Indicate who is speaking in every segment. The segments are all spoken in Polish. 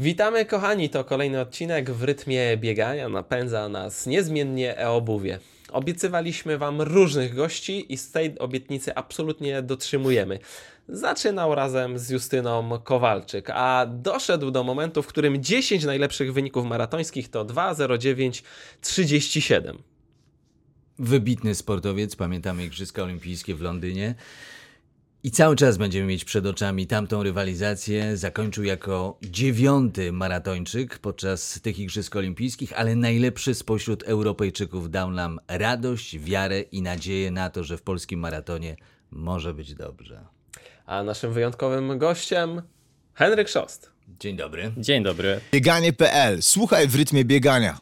Speaker 1: Witamy kochani, to kolejny odcinek w rytmie biegania. Napędza nas niezmiennie e-obuwie. Obiecywaliśmy Wam różnych gości i z tej obietnicy absolutnie dotrzymujemy. Zaczynał razem z Justyną Kowalczyk, a doszedł do momentu, w którym 10 najlepszych wyników maratońskich to 2.09.37.
Speaker 2: Wybitny sportowiec, pamiętamy Igrzyska Olimpijskie w Londynie. I cały czas będziemy mieć przed oczami tamtą rywalizację. Zakończył jako dziewiąty maratończyk podczas tych Igrzysk Olimpijskich, ale najlepszy spośród Europejczyków dał nam radość, wiarę i nadzieję na to, że w polskim maratonie może być dobrze.
Speaker 1: A naszym wyjątkowym gościem Henryk Szost.
Speaker 2: Dzień dobry.
Speaker 3: Dzień dobry.
Speaker 4: Bieganie.pl. Słuchaj w rytmie biegania.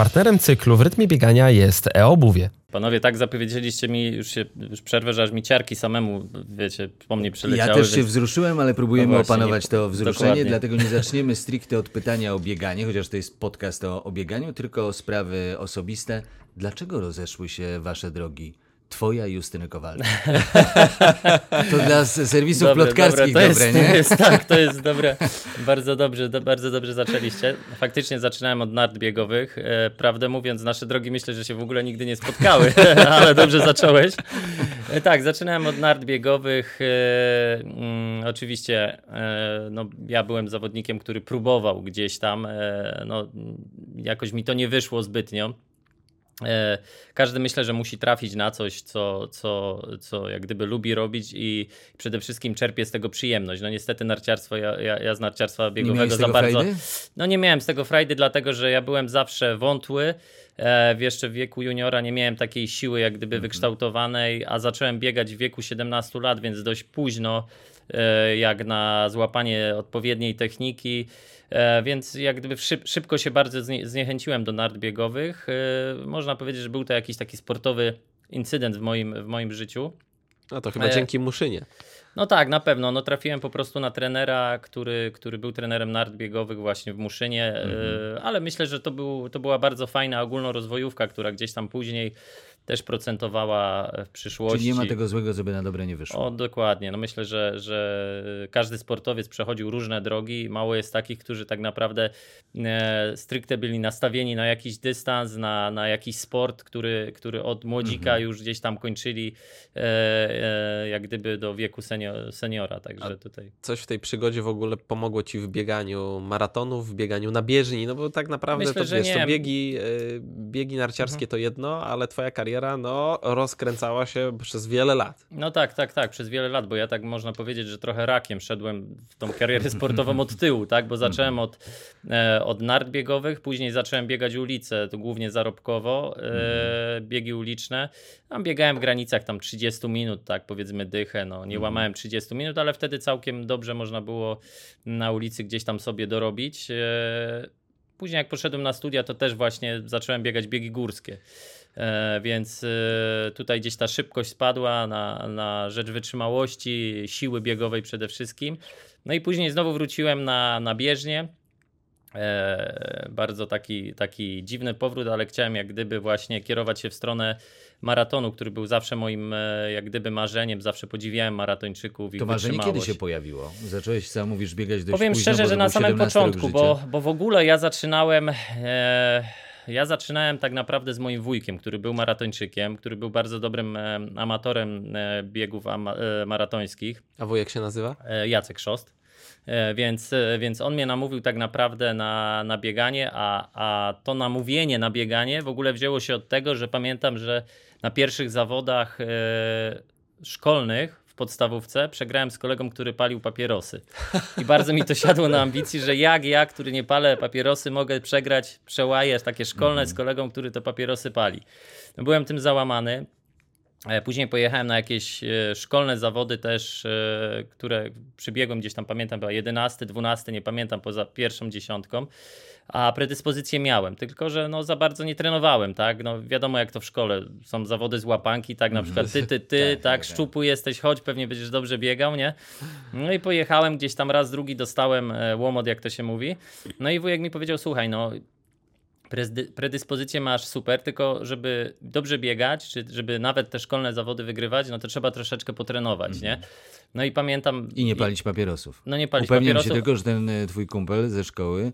Speaker 5: Partnerem cyklu w rytmie biegania jest e-obuwie.
Speaker 3: Panowie, tak zapowiedzieliście mi już, się, już przerwę, że aż mi ciarki samemu, wiecie, po mnie przyleciały.
Speaker 2: Ja też się
Speaker 3: więc-
Speaker 2: wzruszyłem, ale próbujemy
Speaker 3: No właśnie,
Speaker 2: opanować
Speaker 3: nie-
Speaker 2: to wzruszenie,
Speaker 3: dokładnie.
Speaker 2: dlatego nie zaczniemy stricte od pytania o bieganie, chociaż to jest podcast o, o bieganiu, tylko o sprawy osobiste. Dlaczego rozeszły się wasze drogi? Twoja i Justyny Kowalczyk. To dla serwisów
Speaker 3: Dobre,
Speaker 2: plotkarskich
Speaker 3: dobre,
Speaker 2: dobre,
Speaker 3: to jest,
Speaker 2: nie?
Speaker 3: To jest, tak, to jest dobre. Bardzo dobrze, do, bardzo dobrze zaczęliście. Faktycznie zaczynałem od nart biegowych. E, prawdę mówiąc, nasze drogi myślę, że się w ogóle nigdy nie spotkały, ale dobrze zacząłeś. E, tak, zaczynałem od nart biegowych. E, mm, oczywiście no, ja byłem zawodnikiem, który próbował gdzieś tam. No, jakoś mi to nie wyszło zbytnio. E, Każdy myślę, że musi trafić na coś, co, co, co jak gdyby lubi robić i przede wszystkim czerpie z tego przyjemność. No niestety narciarstwo, ja, ja, ja z narciarstwa biegowego za bardzo.
Speaker 2: frajdy?
Speaker 3: No nie miałem z tego frajdy, dlatego że ja byłem zawsze wątły. E, jeszcze w wieku juniora nie miałem takiej siły, jak gdyby wykształtowanej, a zacząłem biegać w wieku 17 lat, więc dość późno, jak na złapanie odpowiedniej techniki. E, więc jak gdyby szyb, szybko się bardzo znie, zniechęciłem do nart biegowych. E, można powiedzieć, że był to jakiś taki sportowy incydent w moim, w moim życiu.
Speaker 1: No to chyba
Speaker 3: E,
Speaker 1: dzięki Muszynie.
Speaker 3: No tak, na pewno. No, trafiłem po prostu na trenera, który, który był trenerem nart biegowych właśnie w Muszynie, e, ale myślę, że to, był, to była bardzo fajna ogólnorozwojówka, która gdzieś tam później też procentowała w przyszłości.
Speaker 2: Czyli nie ma tego złego, żeby na dobre nie wyszło.
Speaker 3: O, dokładnie. No myślę, że, że każdy sportowiec przechodził różne drogi. Mało jest takich, którzy tak naprawdę e, stricte byli nastawieni na jakiś dystans, na, na jakiś sport, który, który od młodzika już gdzieś tam kończyli e, e, jak gdyby do wieku senior, seniora. Także tutaj.
Speaker 1: Coś w tej przygodzie w ogóle pomogło ci w bieganiu maratonów, w bieganiu na bieżni, no bo tak naprawdę
Speaker 3: Myślę,
Speaker 1: to
Speaker 3: że
Speaker 1: wiesz,
Speaker 3: nie. Mhm.
Speaker 1: to biegi, biegi narciarskie to jedno, ale twoja kariera no rozkręcała się przez wiele lat.
Speaker 3: No tak, tak, tak, przez wiele lat, bo ja tak można powiedzieć, że trochę rakiem szedłem w tą karierę sportową od tyłu, tak, bo zacząłem od, e, od nart biegowych, później zacząłem biegać ulicę, to głównie zarobkowo, e, biegi uliczne, tam biegałem w granicach tam 30 minut, tak, powiedzmy dychę, no nie łamałem 30 minut, ale wtedy całkiem dobrze można było na ulicy gdzieś tam sobie dorobić. E, Później jak poszedłem na studia, to też właśnie zacząłem biegać biegi górskie. E, więc e, tutaj gdzieś ta szybkość spadła na, na rzecz wytrzymałości, siły biegowej przede wszystkim. No i później znowu wróciłem na, na bieżnię. E, bardzo taki, taki dziwny powrót, ale chciałem jak gdyby właśnie kierować się w stronę maratonu, który był zawsze moim e, jak gdyby marzeniem. Zawsze podziwiałem maratończyków i
Speaker 2: To marzenie kiedy się pojawiło? Zacząłeś, sam mówisz, biegać dość
Speaker 3: Powiem
Speaker 2: późno,
Speaker 3: szczerze, że na samym
Speaker 2: 17 rok
Speaker 3: początku, bo, bo w ogóle ja zaczynałem. E, ja zaczynałem tak naprawdę z moim wujkiem, który był maratończykiem, który był bardzo dobrym e, amatorem e, biegów ama, e, maratońskich,
Speaker 1: A wujek się nazywa?
Speaker 3: e, Jacek Szost. E, Więc, e, więc on mnie namówił tak naprawdę na, na bieganie, a, a to namówienie na bieganie w ogóle wzięło się od tego, że pamiętam, że na pierwszych zawodach szkolnych podstawówce przegrałem z kolegą, który palił papierosy. I bardzo mi to siadło na ambicji, że jak ja, który nie palę papierosy, mogę przegrać przełaje takie szkolne z kolegą, który to papierosy pali. No, byłem tym załamany. E, Później pojechałem na jakieś e, szkolne zawody też, e, które przybiegłem gdzieś tam, pamiętam, była 11, 12, nie pamiętam, poza pierwszą dziesiątką. A predyspozycje miałem, tylko że no za bardzo nie trenowałem, tak? No wiadomo jak to w szkole, są zawody z łapanki, tak? Na przykład ty, ty, ty,
Speaker 2: Tak,
Speaker 3: tak,
Speaker 2: tak, tak.
Speaker 3: szczupły jesteś, chodź, pewnie będziesz dobrze biegał, nie? No i pojechałem gdzieś tam raz, drugi dostałem e, łomot, jak to się mówi. No i wujek mi powiedział, słuchaj, no predyspozycje masz super, tylko żeby dobrze biegać, czy żeby nawet te szkolne zawody wygrywać, no to trzeba troszeczkę potrenować, nie? No i pamiętam...
Speaker 2: I nie palić papierosów.
Speaker 3: No nie palić
Speaker 2: Upewniam się
Speaker 3: papierosów.
Speaker 2: tylko, że ten e, twój kumpel ze szkoły,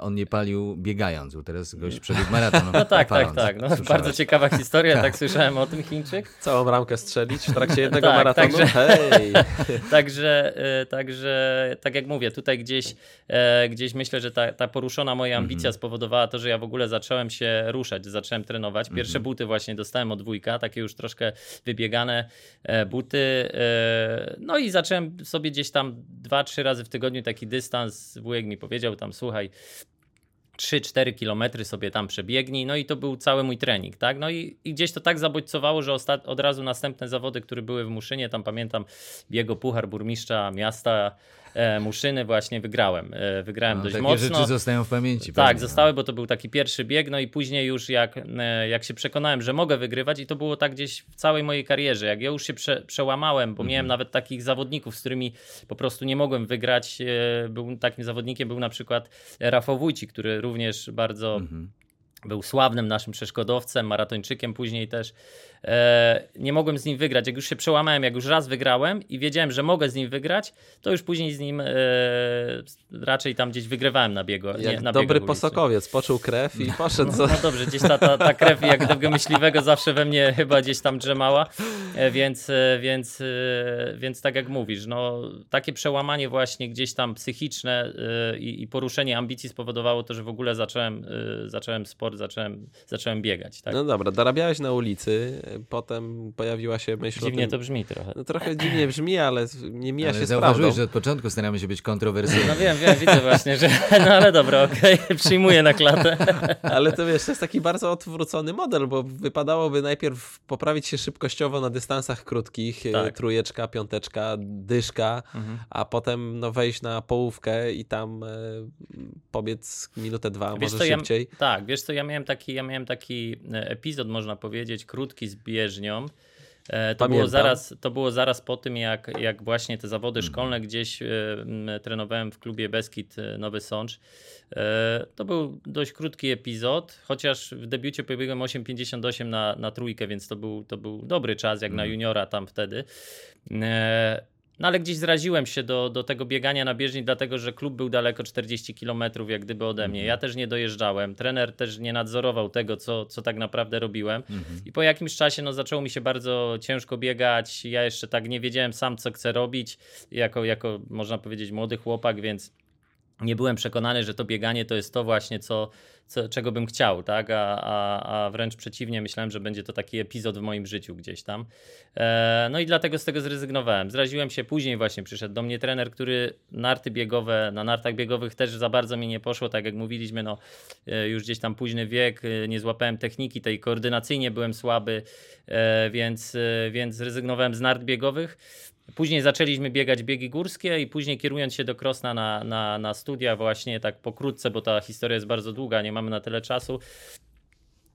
Speaker 2: on nie palił biegając, bo teraz gość przebiegł maraton.
Speaker 3: No tak, tak,
Speaker 2: paląc.
Speaker 3: tak. No, bardzo ciekawa historia, tak słyszałem o tym Chińczyk.
Speaker 1: Całą bramkę strzelić w trakcie jednego
Speaker 3: Tak,
Speaker 1: maratonu?
Speaker 3: także-
Speaker 1: Hej!
Speaker 3: Także, e, także, tak jak mówię, tutaj gdzieś, e, gdzieś myślę, że ta, ta poruszona moja ambicja spowodowała to, że ja w ogóle zacząłem się ruszać, zacząłem trenować. Pierwsze buty właśnie dostałem od wujka, takie już troszkę wybiegane e, buty. e, No i zacząłem sobie gdzieś tam dwa, trzy razy w tygodniu taki dystans. Wujek mi powiedział tam, słuchaj, 3-4 kilometry sobie tam przebiegnij, no i to był cały mój trening, tak? No i, i gdzieś to tak zabodźcowało, że od razu następne zawody, które były w Muszynie, tam pamiętam biego puchar burmistrza miasta Muszyny właśnie wygrałem. E, wygrałem
Speaker 2: No,
Speaker 3: dość
Speaker 2: takie
Speaker 3: mocno.
Speaker 2: rzeczy zostają w pamięci.
Speaker 3: Tak,
Speaker 2: pewnie, no.
Speaker 3: zostały, bo to był taki pierwszy bieg, no i później już jak, e, jak się przekonałem, że mogę wygrywać i to było tak gdzieś w całej mojej karierze, jak ja już się prze, przełamałem, bo miałem nawet takich zawodników, z którymi po prostu nie mogłem wygrać, e, był takim zawodnikiem był na przykład Rafał Wójcik, który również bardzo był sławnym naszym przeszkodowcem, maratończykiem później też. E, nie mogłem z nim wygrać. Jak już się przełamałem, jak już raz wygrałem i wiedziałem, że mogę z nim wygrać, to już później z nim e, raczej tam gdzieś wygrywałem na biegu. nie,
Speaker 1: Jak
Speaker 3: na
Speaker 1: dobry
Speaker 3: biegu
Speaker 1: posokowiec, poczuł krew i poszedł za...
Speaker 3: No dobrze, gdzieś ta, ta, ta krew jak tego myśliwego zawsze we mnie chyba gdzieś tam drzemała, E, więc, e, więc, e, więc tak jak mówisz, no takie przełamanie właśnie gdzieś tam psychiczne e, i, i poruszenie ambicji spowodowało to, że w ogóle zacząłem, zacząłem sport, zacząłem, zacząłem biegać. Tak?
Speaker 1: No dobra, dorabiałeś na ulicy, potem pojawiła się myśl
Speaker 3: Dziwnie
Speaker 1: o
Speaker 3: to
Speaker 1: tym...
Speaker 3: brzmi trochę.
Speaker 1: No trochę dziwnie brzmi, ale nie mija
Speaker 2: Ale
Speaker 1: się z
Speaker 2: zauważyłeś,
Speaker 1: prawdą.
Speaker 2: że od początku staramy się być kontrowersyjni.
Speaker 3: No wiem, wiem, widzę właśnie, że no ale dobra, okej, przyjmuję na klatę.
Speaker 1: Ale to wiesz, to jest taki bardzo odwrócony model, bo wypadałoby najpierw poprawić się szybkościowo na dystansach krótkich, e,
Speaker 3: Tak.
Speaker 1: trójeczka, piąteczka, dyszka,
Speaker 3: Mhm.
Speaker 1: a potem no, wejść na połówkę i tam e, pobiec minutę, dwa,
Speaker 3: Wiesz
Speaker 1: może
Speaker 3: co, ja,
Speaker 1: szybciej.
Speaker 3: tak, wiesz co, ja miałem taki, ja miałem taki e, epizod, można powiedzieć, krótki z bieżnią. E, To było, zaraz, to było zaraz po tym, jak, jak właśnie te zawody szkolne gdzieś e, trenowałem w klubie Beskid Nowy Sącz. E, To był dość krótki epizod, chociaż w debiucie pobiegłem 8,58 na, na trójkę, więc to był, to był dobry czas, jak na juniora tam wtedy. E, No ale gdzieś zraziłem się do, do tego biegania na bieżni, dlatego że klub był daleko 40 km jak gdyby ode mnie. Ja też nie dojeżdżałem, trener też nie nadzorował tego, co, co tak naprawdę robiłem. I po jakimś czasie no, zaczęło mi się bardzo ciężko biegać. Ja jeszcze tak nie wiedziałem sam, co chcę robić, jako, jako można powiedzieć młody chłopak, więc nie byłem przekonany, że to bieganie to jest to właśnie, co, co, czego bym chciał, tak? A, a, a wręcz przeciwnie, myślałem, że będzie to taki epizod w moim życiu gdzieś tam. E, no i dlatego z tego zrezygnowałem. Zraziłem się później właśnie, przyszedł do mnie trener, który narty biegowe, na nartach biegowych też za bardzo mi nie poszło, tak jak mówiliśmy, no e, już gdzieś tam późny wiek, e, nie złapałem techniki, tej koordynacyjnie byłem słaby, e, więc, e, więc zrezygnowałem z nart biegowych. Później zaczęliśmy biegać biegi górskie i później kierując się do Krosna na, na, na studia właśnie tak pokrótce, bo ta historia jest bardzo długa, nie mamy na tyle czasu.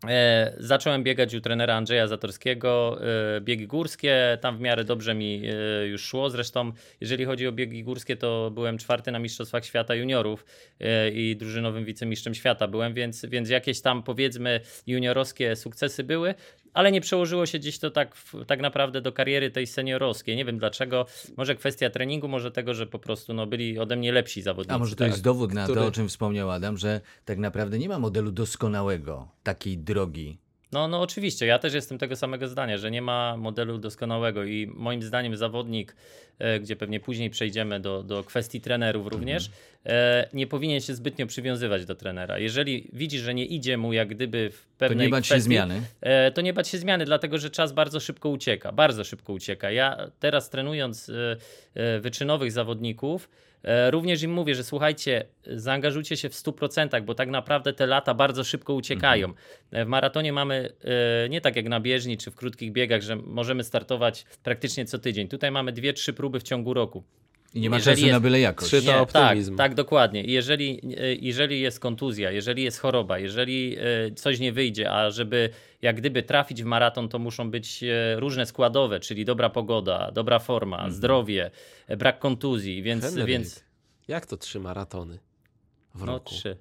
Speaker 3: E, zacząłem biegać u trenera Andrzeja Zatorskiego, e, biegi górskie, tam w miarę dobrze mi e, już szło, zresztą jeżeli chodzi o biegi górskie, to byłem czwarty na Mistrzostwach Świata Juniorów e, i drużynowym wicemistrzem świata byłem, więc, więc jakieś tam powiedzmy juniorowskie sukcesy były, ale nie przełożyło się gdzieś to tak, w- tak naprawdę do kariery tej seniorowskiej. Nie wiem dlaczego, może kwestia treningu, może tego, że po prostu no, byli ode mnie lepsi zawodnicy.
Speaker 2: A może to
Speaker 3: tak?
Speaker 2: jest dowód na
Speaker 1: Który-
Speaker 2: to, o czym wspomniał Adam, że tak naprawdę nie ma modelu doskonałego takiej drogi.
Speaker 3: No, no oczywiście, ja też jestem tego samego zdania, że nie ma modelu doskonałego i moim zdaniem zawodnik, e, gdzie pewnie później przejdziemy do, do kwestii trenerów również, e, nie powinien się zbytnio przywiązywać do trenera. Jeżeli widzi, że nie idzie mu jak gdyby w
Speaker 2: To
Speaker 3: pewnej
Speaker 2: nie bać się
Speaker 3: kwestii,
Speaker 2: zmiany.
Speaker 3: E, to nie bać się zmiany, dlatego że czas bardzo szybko ucieka. Bardzo szybko ucieka. Ja teraz trenując wyczynowych zawodników, również im mówię, że słuchajcie, zaangażujcie się w 100%, bo tak naprawdę te lata bardzo szybko uciekają. E, W maratonie mamy e, nie tak jak na bieżni czy w krótkich biegach, że możemy startować praktycznie co tydzień. Tutaj mamy dwie, trzy próby w ciągu roku.
Speaker 2: I nie ma
Speaker 3: Jeżeli
Speaker 2: czasu na
Speaker 3: jest-
Speaker 2: byle jakość.
Speaker 1: Trzy- to optymizm.
Speaker 3: Tak, tak, dokładnie. Jeżeli, e, jeżeli jest kontuzja, jeżeli jest choroba, jeżeli e, coś nie wyjdzie, a żeby jak gdyby trafić w maraton, to muszą być e, różne składowe, czyli dobra pogoda, dobra forma, zdrowie, e, brak kontuzji, więc,
Speaker 1: Henryk,
Speaker 3: więc
Speaker 1: Jak to trzy maratony w
Speaker 3: no
Speaker 1: roku?
Speaker 3: trzy.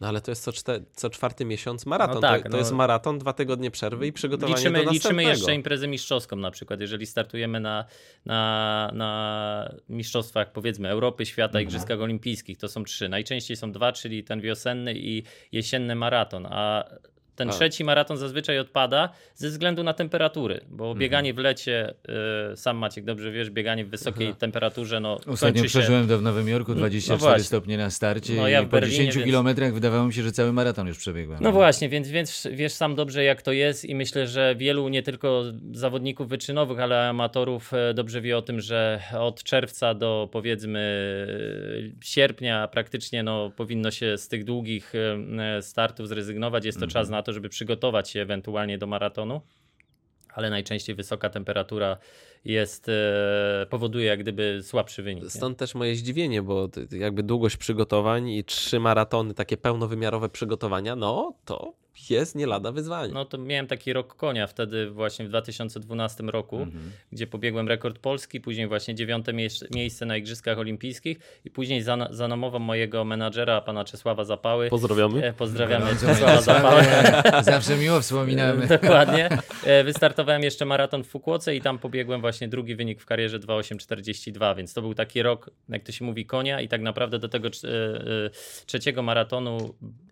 Speaker 1: No ale to jest co, czte, co czwarty miesiąc maraton.
Speaker 3: No tak,
Speaker 1: to, to
Speaker 3: no.
Speaker 1: jest maraton, dwa tygodnie przerwy i przygotowanie
Speaker 3: Liczymy,
Speaker 1: do następnego.
Speaker 3: liczymy jeszcze imprezę mistrzowską na przykład, jeżeli startujemy na, na, na mistrzostwach powiedzmy Europy, świata,
Speaker 1: Mhm.
Speaker 3: Igrzyskach Olimpijskich, to są trzy. Najczęściej są dwa, czyli ten wiosenny i jesienny maraton, a ten
Speaker 1: A.
Speaker 3: trzeci maraton zazwyczaj odpada ze względu na temperatury, bo
Speaker 1: Mhm.
Speaker 3: bieganie w lecie, y, sam Maciek dobrze wiesz, bieganie w wysokiej temperaturze, no
Speaker 2: Ostatnio
Speaker 3: się...
Speaker 2: przeżyłem to w Nowym Jorku, 24
Speaker 3: właśnie.
Speaker 2: stopnie na starcie
Speaker 3: No ja
Speaker 2: i po
Speaker 3: Berlinie,
Speaker 2: 10
Speaker 3: więc-
Speaker 2: kilometrach wydawało mi się, że cały maraton już przebiegłem.
Speaker 3: No właśnie, więc, więc wiesz sam dobrze jak to jest i myślę, że wielu nie tylko zawodników wyczynowych, ale amatorów e, dobrze wie o tym, że od czerwca do powiedzmy e, sierpnia praktycznie no, powinno się z tych długich e, startów zrezygnować. Jest to czas na to, żeby przygotować się ewentualnie do maratonu. Ale najczęściej wysoka temperatura jest, e, powoduje jak gdyby słabszy wynik. nie?
Speaker 1: Stąd też moje zdziwienie, bo jakby długość przygotowań i trzy maratony, takie pełnowymiarowe przygotowania, no to jest nie lada wyzwanie.
Speaker 3: No to miałem taki rok konia wtedy właśnie w 2012 roku, gdzie pobiegłem rekord Polski, później właśnie dziewiąte mie- miejsce na Igrzyskach Olimpijskich i później za, za namową mojego menadżera, pana Czesława Zapały.
Speaker 1: Pozdrawiamy.
Speaker 3: E, Pozdrawiamy
Speaker 2: Gorąco
Speaker 3: Czesława Zapałę.
Speaker 2: Zawsze miło wspominamy.
Speaker 3: Dokładnie. E, Wystartowałem jeszcze maraton w Fukuoce i tam pobiegłem właśnie drugi wynik w karierze 2.842, więc to był taki rok, jak to się mówi, konia i tak naprawdę do tego trz- e, e, trzeciego maratonu e,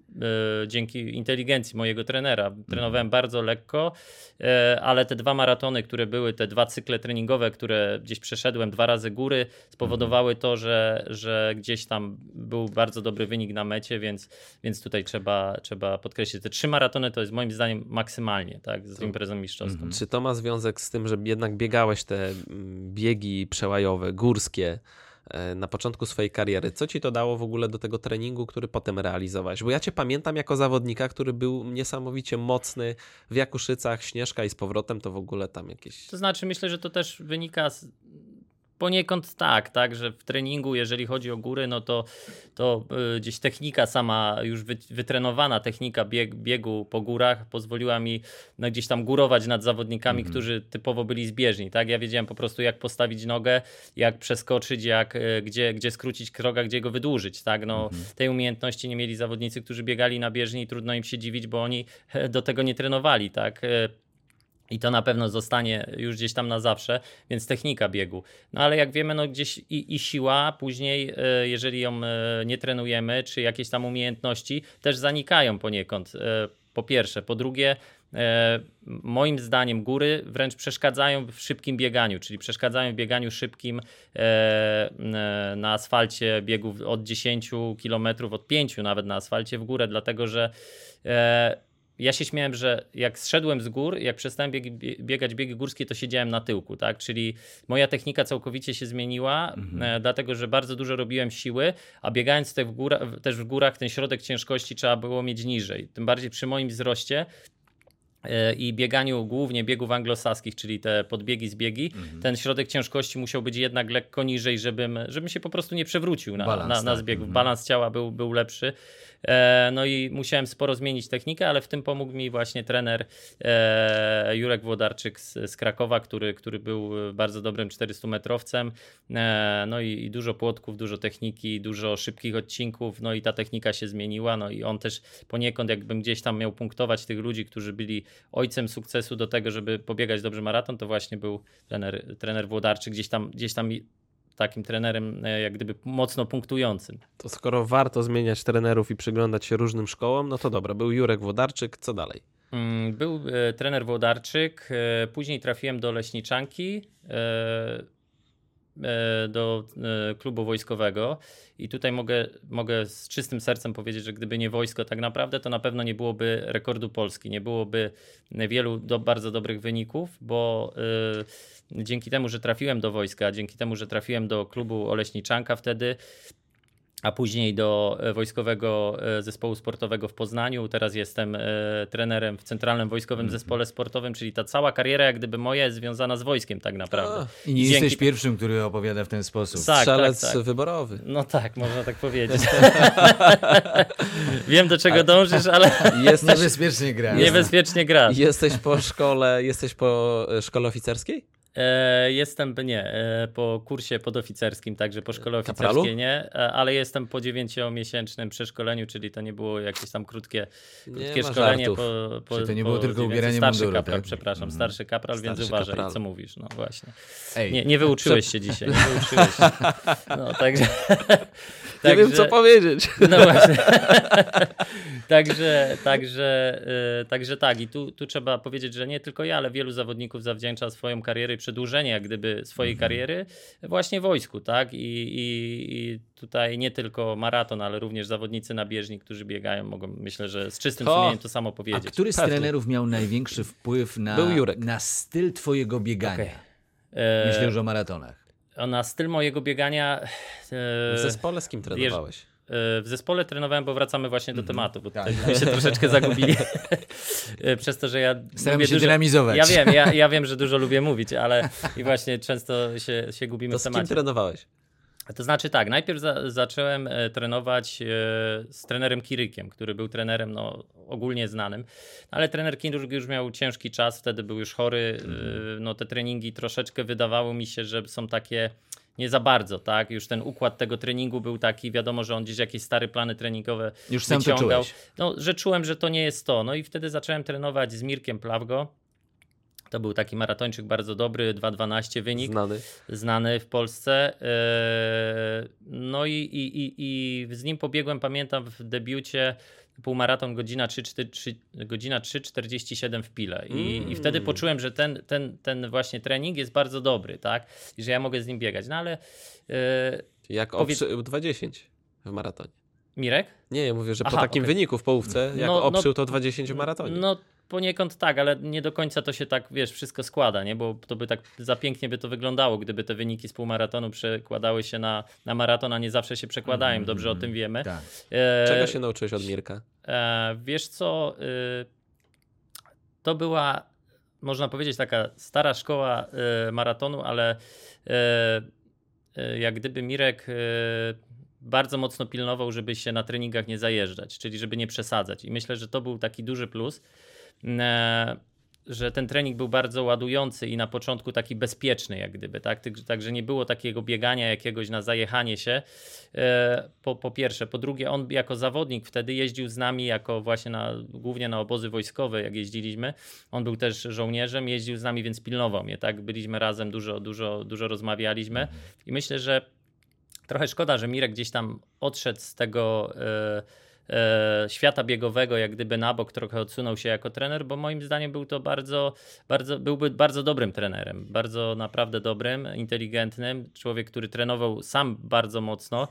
Speaker 3: dzięki inteligencji mojego trenera. Trenowałem bardzo lekko, e, ale te dwa maratony, które były, te dwa cykle treningowe, które gdzieś przeszedłem dwa razy góry, spowodowały to, że, że gdzieś tam był bardzo dobry wynik na mecie, więc, więc tutaj trzeba, trzeba podkreślić. Te trzy maratony to jest moim zdaniem maksymalnie, tak, z imprezą mistrzowską.
Speaker 1: Czy to ma związek z tym, że jednak biegałeś te mm, biegi przełajowe, górskie e, na początku swojej kariery? Co ci to dało w ogóle do tego treningu, który potem realizowałeś? Bo ja cię pamiętam jako zawodnika, który był niesamowicie mocny w Jakuszycach, Śnieżka i z powrotem to w ogóle tam jakieś...
Speaker 3: To znaczy, myślę, że to też wynika z. Poniekąd tak, tak, że w treningu, jeżeli chodzi o góry, no to, to y, gdzieś technika sama, już wy, wytrenowana technika bieg, biegu po górach pozwoliła mi no, gdzieś tam górować nad zawodnikami, którzy typowo byli zbieżni. Tak? Ja wiedziałem po prostu, jak postawić nogę, jak przeskoczyć, jak, y, gdzie, gdzie skrócić kroga, gdzie go wydłużyć. Tak? No, Tej umiejętności nie mieli zawodnicy, którzy biegali na bieżni i trudno im się dziwić, bo oni do tego nie trenowali. Tak? I to na pewno zostanie już gdzieś tam na zawsze, więc technika biegu. No ale jak wiemy, no gdzieś i, i siła później, e, jeżeli ją e, nie trenujemy, czy jakieś tam umiejętności też zanikają poniekąd. E, Po pierwsze. Po drugie, moim zdaniem góry wręcz przeszkadzają w szybkim bieganiu, czyli przeszkadzają w bieganiu szybkim na asfalcie biegów od 10 km, od 5 nawet na asfalcie w górę, dlatego że ja się śmiałem, że jak zszedłem z gór, jak przestałem biegi, biegać biegi górskie, to siedziałem na tyłku, tak? Czyli moja technika całkowicie się zmieniła, e, dlatego że bardzo dużo robiłem siły, a biegając te w góra, też w górach, ten środek ciężkości trzeba było mieć niżej. Tym bardziej przy moim wzroście e, i bieganiu głównie biegów anglosaskich, czyli te podbiegi, zbiegi, ten środek ciężkości musiał być jednak lekko niżej, żebym, żebym się po prostu nie przewrócił na,
Speaker 2: Balans,
Speaker 3: na, na
Speaker 2: tak.
Speaker 3: zbiegu.
Speaker 2: Mhm.
Speaker 3: Balans ciała był, był lepszy. E, no i musiałem sporo zmienić technikę, ale w tym pomógł mi właśnie trener e, Jurek Włodarczyk z, Krakowa, który, który był bardzo dobrym 400-metrowcem. E, no i, i dużo płotków, dużo techniki, dużo szybkich odcinków, no i ta technika się zmieniła. No i on też poniekąd, jakbym gdzieś tam miał punktować tych ludzi, którzy byli ojcem sukcesu do tego, żeby pobiegać dobrze maraton, to właśnie był trener, trener Włodarczyk, gdzieś tam, gdzieś tam takim trenerem, e, jak gdyby mocno punktującym.
Speaker 1: To skoro warto zmieniać trenerów i przyglądać się różnym szkołom, no to dobra, był Jurek Wodarczyk, co dalej?
Speaker 3: Mm, Był e, trener Włodarczyk, e, później trafiłem do Leśniczanki, do e, klubu wojskowego. I tutaj mogę, mogę z czystym sercem powiedzieć, że gdyby nie wojsko tak naprawdę, to na pewno nie byłoby rekordu Polski, nie byłoby wielu do, bardzo dobrych wyników, bo e, dzięki temu, że trafiłem do wojska, dzięki temu, że trafiłem do klubu Oleśniczanka wtedy, a później do e, Wojskowego e, Zespołu Sportowego w Poznaniu. Teraz jestem e, trenerem w Centralnym Wojskowym Zespole Sportowym, czyli ta cała kariera jak gdyby moja jest związana z wojskiem tak naprawdę.
Speaker 2: I nie
Speaker 3: Dzięki-
Speaker 2: jesteś pierwszym, który opowiada w ten sposób.
Speaker 3: Tak,
Speaker 1: Strzelec
Speaker 3: tak, tak.
Speaker 1: wyborowy.
Speaker 3: No tak, można tak powiedzieć. Wiem do czego dążysz, ale
Speaker 1: Jesteś,
Speaker 2: Niebezpiecznie gra.
Speaker 3: niebezpiecznie grasz.
Speaker 1: jesteś po szkole, jesteś po szkole oficerskiej?
Speaker 3: E, jestem, nie, e, po kursie podoficerskim, także po szkole
Speaker 1: Kapralu?
Speaker 3: oficerskiej nie, e, ale jestem po dziewięciomiesięcznym przeszkoleniu, czyli to nie było jakieś tam krótkie, krótkie szkolenie
Speaker 1: żartów.
Speaker 3: po, po
Speaker 2: Czyli to nie
Speaker 3: po
Speaker 2: było tylko ubieranie
Speaker 3: starszy
Speaker 2: munduru,
Speaker 3: kapral,
Speaker 2: tak?
Speaker 3: przepraszam,
Speaker 2: Mhm.
Speaker 3: starszy kapral, więc
Speaker 1: Starszy
Speaker 3: uważaj,
Speaker 1: kapral.
Speaker 3: co mówisz, no właśnie.
Speaker 2: Ej,
Speaker 3: Nie, nie wyuczyłeś się dzisiaj, nie wyuczyłeś się. No, także...
Speaker 1: Nie wiem, co
Speaker 3: także-
Speaker 1: powiedzieć.
Speaker 3: no właśnie. także, także, y, także tak. I tu, tu trzeba powiedzieć, że nie tylko ja, ale wielu zawodników zawdzięcza swoją karierę i przedłużenie jak gdyby swojej
Speaker 2: Mhm.
Speaker 3: kariery właśnie wojsku, tak? I, i, I tutaj nie tylko maraton, ale również zawodnicy na bieżni, którzy biegają, mogą myślę, że z czystym
Speaker 1: To-
Speaker 3: sumieniem to samo
Speaker 2: a
Speaker 3: powiedzieć.
Speaker 2: który z
Speaker 1: Pewnie.
Speaker 2: trenerów miał największy wpływ na,
Speaker 1: Był Jurek.
Speaker 2: na styl twojego biegania?
Speaker 3: E,
Speaker 2: Myślę już o maratonach.
Speaker 3: Na styl mojego biegania e,
Speaker 1: W zespole z kim trenowałeś?
Speaker 3: E, W zespole trenowałem, bo wracamy właśnie do tematu, bo
Speaker 2: Tak.
Speaker 3: tutaj się troszeczkę zagubili. E, Przez to, że ja
Speaker 2: Staramy
Speaker 3: lubię
Speaker 2: się
Speaker 3: dużo...
Speaker 2: dynamizować.
Speaker 3: Ja wiem, ja, ja wiem, że dużo lubię mówić, ale i właśnie często się, się gubimy
Speaker 1: To
Speaker 3: w
Speaker 1: z kim
Speaker 3: temacie.
Speaker 1: trenowałeś?
Speaker 3: To znaczy tak, najpierw za, zacząłem e, trenować e, z trenerem Kirykiem, który był trenerem no, ogólnie znanym, ale trener Kiruk już miał ciężki czas, wtedy był już chory, e, no te treningi troszeczkę wydawało mi się, że są takie nie za bardzo, tak? Już ten układ tego treningu był taki, wiadomo, że on gdzieś jakieś stare plany treningowe
Speaker 2: Już sam to
Speaker 3: wyciągał.
Speaker 2: czułeś.
Speaker 3: No, że czułem, że to nie jest to. No i wtedy zacząłem trenować z Mirkiem Plawgo. To był taki maratończyk bardzo dobry, 2.12 wynik
Speaker 1: Znany.
Speaker 3: znany w Polsce. Eee, No i, i, i, i z nim pobiegłem, pamiętam, w debiucie półmaraton godzina 3,4 godzina 3,47 w Pile. I, I wtedy poczułem, że ten, ten, ten właśnie trening jest bardzo dobry, tak? I że ja mogę z nim biegać. No ale e,
Speaker 1: Jak oprzył 20 w maratonie.
Speaker 3: Mirek?
Speaker 1: Nie, ja mówię, że po
Speaker 3: Aha,
Speaker 1: takim
Speaker 3: okej.
Speaker 1: wyniku w połówce, jak
Speaker 3: No, no,
Speaker 1: oprzył to 20 w maratonie.
Speaker 3: No poniekąd tak, ale nie do końca to się tak, wiesz, wszystko składa, nie? Bo to by tak za pięknie by to wyglądało, gdyby te wyniki z półmaratonu przekładały się na, na maraton, a nie zawsze się przekładają. Dobrze o tym wiemy.
Speaker 2: Tak.
Speaker 3: E,
Speaker 1: Czego się nauczyłeś od Mirka?
Speaker 3: E, wiesz co, y, to była, można powiedzieć, taka stara szkoła y, maratonu, ale y, jak gdyby Mirek bardzo mocno pilnował, żeby się na treningach nie zajeżdżać, czyli żeby nie przesadzać. I myślę, że to był taki duży plus. E, że ten trening był bardzo ładujący i na początku taki bezpieczny, jak gdyby, tak? Także nie było takiego biegania jakiegoś na zajechanie się. E, Po, po pierwsze. Po drugie, on jako zawodnik wtedy jeździł z nami, jako właśnie na, głównie na obozy wojskowe, jak jeździliśmy. On był też żołnierzem, jeździł z nami, więc pilnował mnie, tak? Byliśmy razem, dużo, dużo, dużo rozmawialiśmy. I myślę, że trochę szkoda, że Mirek gdzieś tam odszedł z tego e, e, świata biegowego, jak gdyby na bok, trochę odsunął się jako trener, bo moim zdaniem był to bardzo, bardzo, byłby bardzo dobrym trenerem, bardzo naprawdę dobrym, inteligentnym, człowiek, który trenował sam bardzo mocno,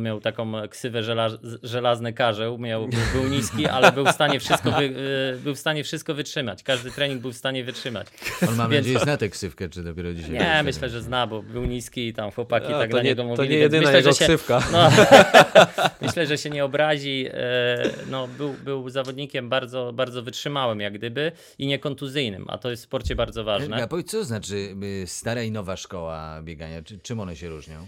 Speaker 3: miał taką ksywę żela, żelazny karzeł, miał, był, był niski, ale był w stanie wszystko, wy, e, był w stanie wszystko wytrzymać, każdy trening był w stanie wytrzymać.
Speaker 2: On ma
Speaker 3: Więc-
Speaker 2: nadzieję zna tę ksywkę, czy dopiero dzisiaj?
Speaker 3: Nie, myślę, że zna, bo był niski i tam chłopaki
Speaker 1: A,
Speaker 3: tak
Speaker 1: to,
Speaker 3: na
Speaker 1: nie,
Speaker 3: niego
Speaker 1: to
Speaker 3: mówili.
Speaker 1: nie
Speaker 3: więc
Speaker 1: jedyna
Speaker 3: myślę,
Speaker 1: jego
Speaker 3: się,
Speaker 1: ksywka.
Speaker 3: no, myślę, że się nie obrazi. E, no, był, był zawodnikiem bardzo, bardzo wytrzymałym, jak gdyby, i niekontuzyjnym, a to jest w sporcie bardzo ważne.
Speaker 2: Helga, powiedz, co znaczy y, stara i nowa szkoła biegania? Czy, czym one się różnią?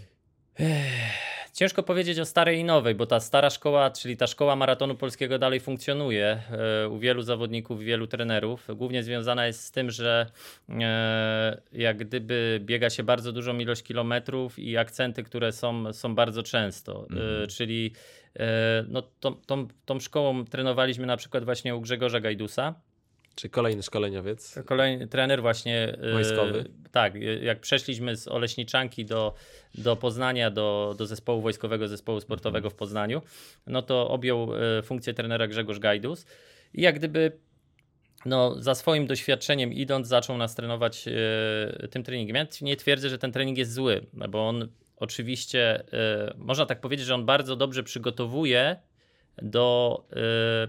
Speaker 3: Ciężko powiedzieć o starej i nowej, bo ta stara szkoła, czyli ta szkoła maratonu polskiego dalej funkcjonuje e, u wielu zawodników, wielu trenerów. Głównie związana jest z tym, że e, jak gdyby biega się bardzo dużą ilość kilometrów i akcenty, które są, są bardzo często. E, czyli no, tą, tą, tą szkołą trenowaliśmy na przykład właśnie u Grzegorza Gajdusa.
Speaker 1: Czy kolejny szkoleniowiec?
Speaker 3: Kolejny trener właśnie e,
Speaker 1: Wojskowy.
Speaker 3: Tak, e, jak przeszliśmy z Oleśniczanki do, do Poznania, do, do zespołu wojskowego, zespołu sportowego w Poznaniu, no to objął e, funkcję trenera Grzegorz Gajdus i jak gdyby no, za swoim doświadczeniem idąc zaczął nas trenować e, tym treningiem. Ja nie twierdzę, że ten trening jest zły, bo on oczywiście, e, można tak powiedzieć, że on bardzo dobrze przygotowuje do e,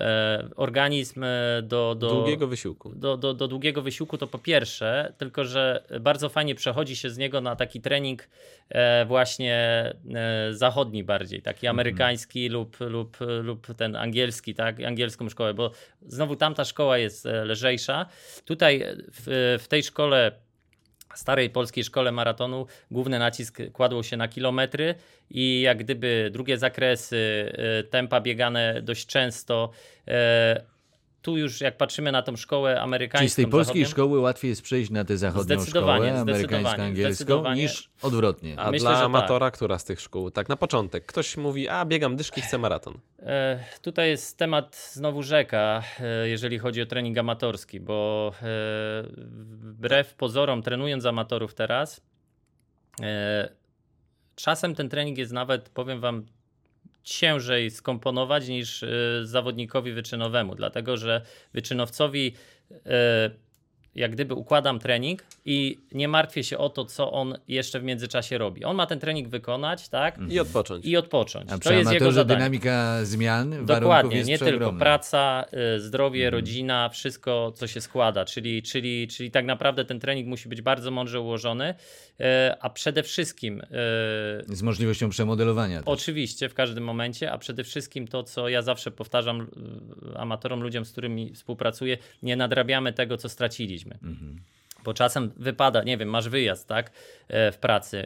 Speaker 3: e, organizm e, do, do
Speaker 1: Długiego wysiłku.
Speaker 3: do, do, do długiego wysiłku to po pierwsze, tylko że bardzo fajnie przechodzi się z niego na taki trening e, właśnie e, zachodni bardziej, taki amerykański lub, lub, lub ten angielski, tak, angielską szkołę, bo znowu tamta szkoła jest e, lżejsza. Tutaj w, w tej szkole starej polskiej szkole maratonu główny nacisk kładło się na kilometry i jak gdyby drugie zakresy, e, tempa biegane dość często. Tu już jak patrzymy na tą szkołę amerykańską,
Speaker 2: Czyli z tej polskiej szkoły łatwiej jest przejść na tę zachodnią
Speaker 3: Zdecydowanie,
Speaker 2: szkołę,
Speaker 3: zdecydowanie,
Speaker 2: amerykańsko-angielską,
Speaker 3: zdecydowanie.
Speaker 2: niż odwrotnie.
Speaker 1: A
Speaker 3: Myślę,
Speaker 1: dla
Speaker 3: że tak.
Speaker 1: amatora, która z tych szkół? Tak na początek. Ktoś mówi, a biegam dyszki, chcę maraton.
Speaker 3: E, Tutaj jest temat znowu rzeka, e, jeżeli chodzi o trening amatorski, bo e, wbrew pozorom, trenując amatorów teraz, e, czasem ten trening jest nawet, powiem Wam, ciężej skomponować niż e, zawodnikowi wyczynowemu, dlatego że wyczynowcowi e, jak gdyby układam trening i nie martwię się o to, co on jeszcze w międzyczasie robi. On ma ten trening wykonać, tak?
Speaker 1: I odpocząć.
Speaker 3: I odpocząć.
Speaker 2: A
Speaker 3: To jest jego zadanie.
Speaker 2: dynamika zmian
Speaker 3: Dokładnie,
Speaker 2: jest
Speaker 3: nie tylko praca, y, zdrowie,
Speaker 2: Mhm.
Speaker 3: rodzina, wszystko, co się składa. Czyli, czyli, czyli tak naprawdę ten trening musi być bardzo mądrze ułożony, y, a przede wszystkim, y,
Speaker 2: Z możliwością przemodelowania. też.
Speaker 3: oczywiście w każdym momencie, a przede wszystkim to, co ja zawsze powtarzam amatorom, ludziom, z którymi współpracuję, nie nadrabiamy tego, co straciliśmy.
Speaker 2: Mhm.
Speaker 3: Bo czasem wypada, nie wiem, masz wyjazd, tak, e, w pracy,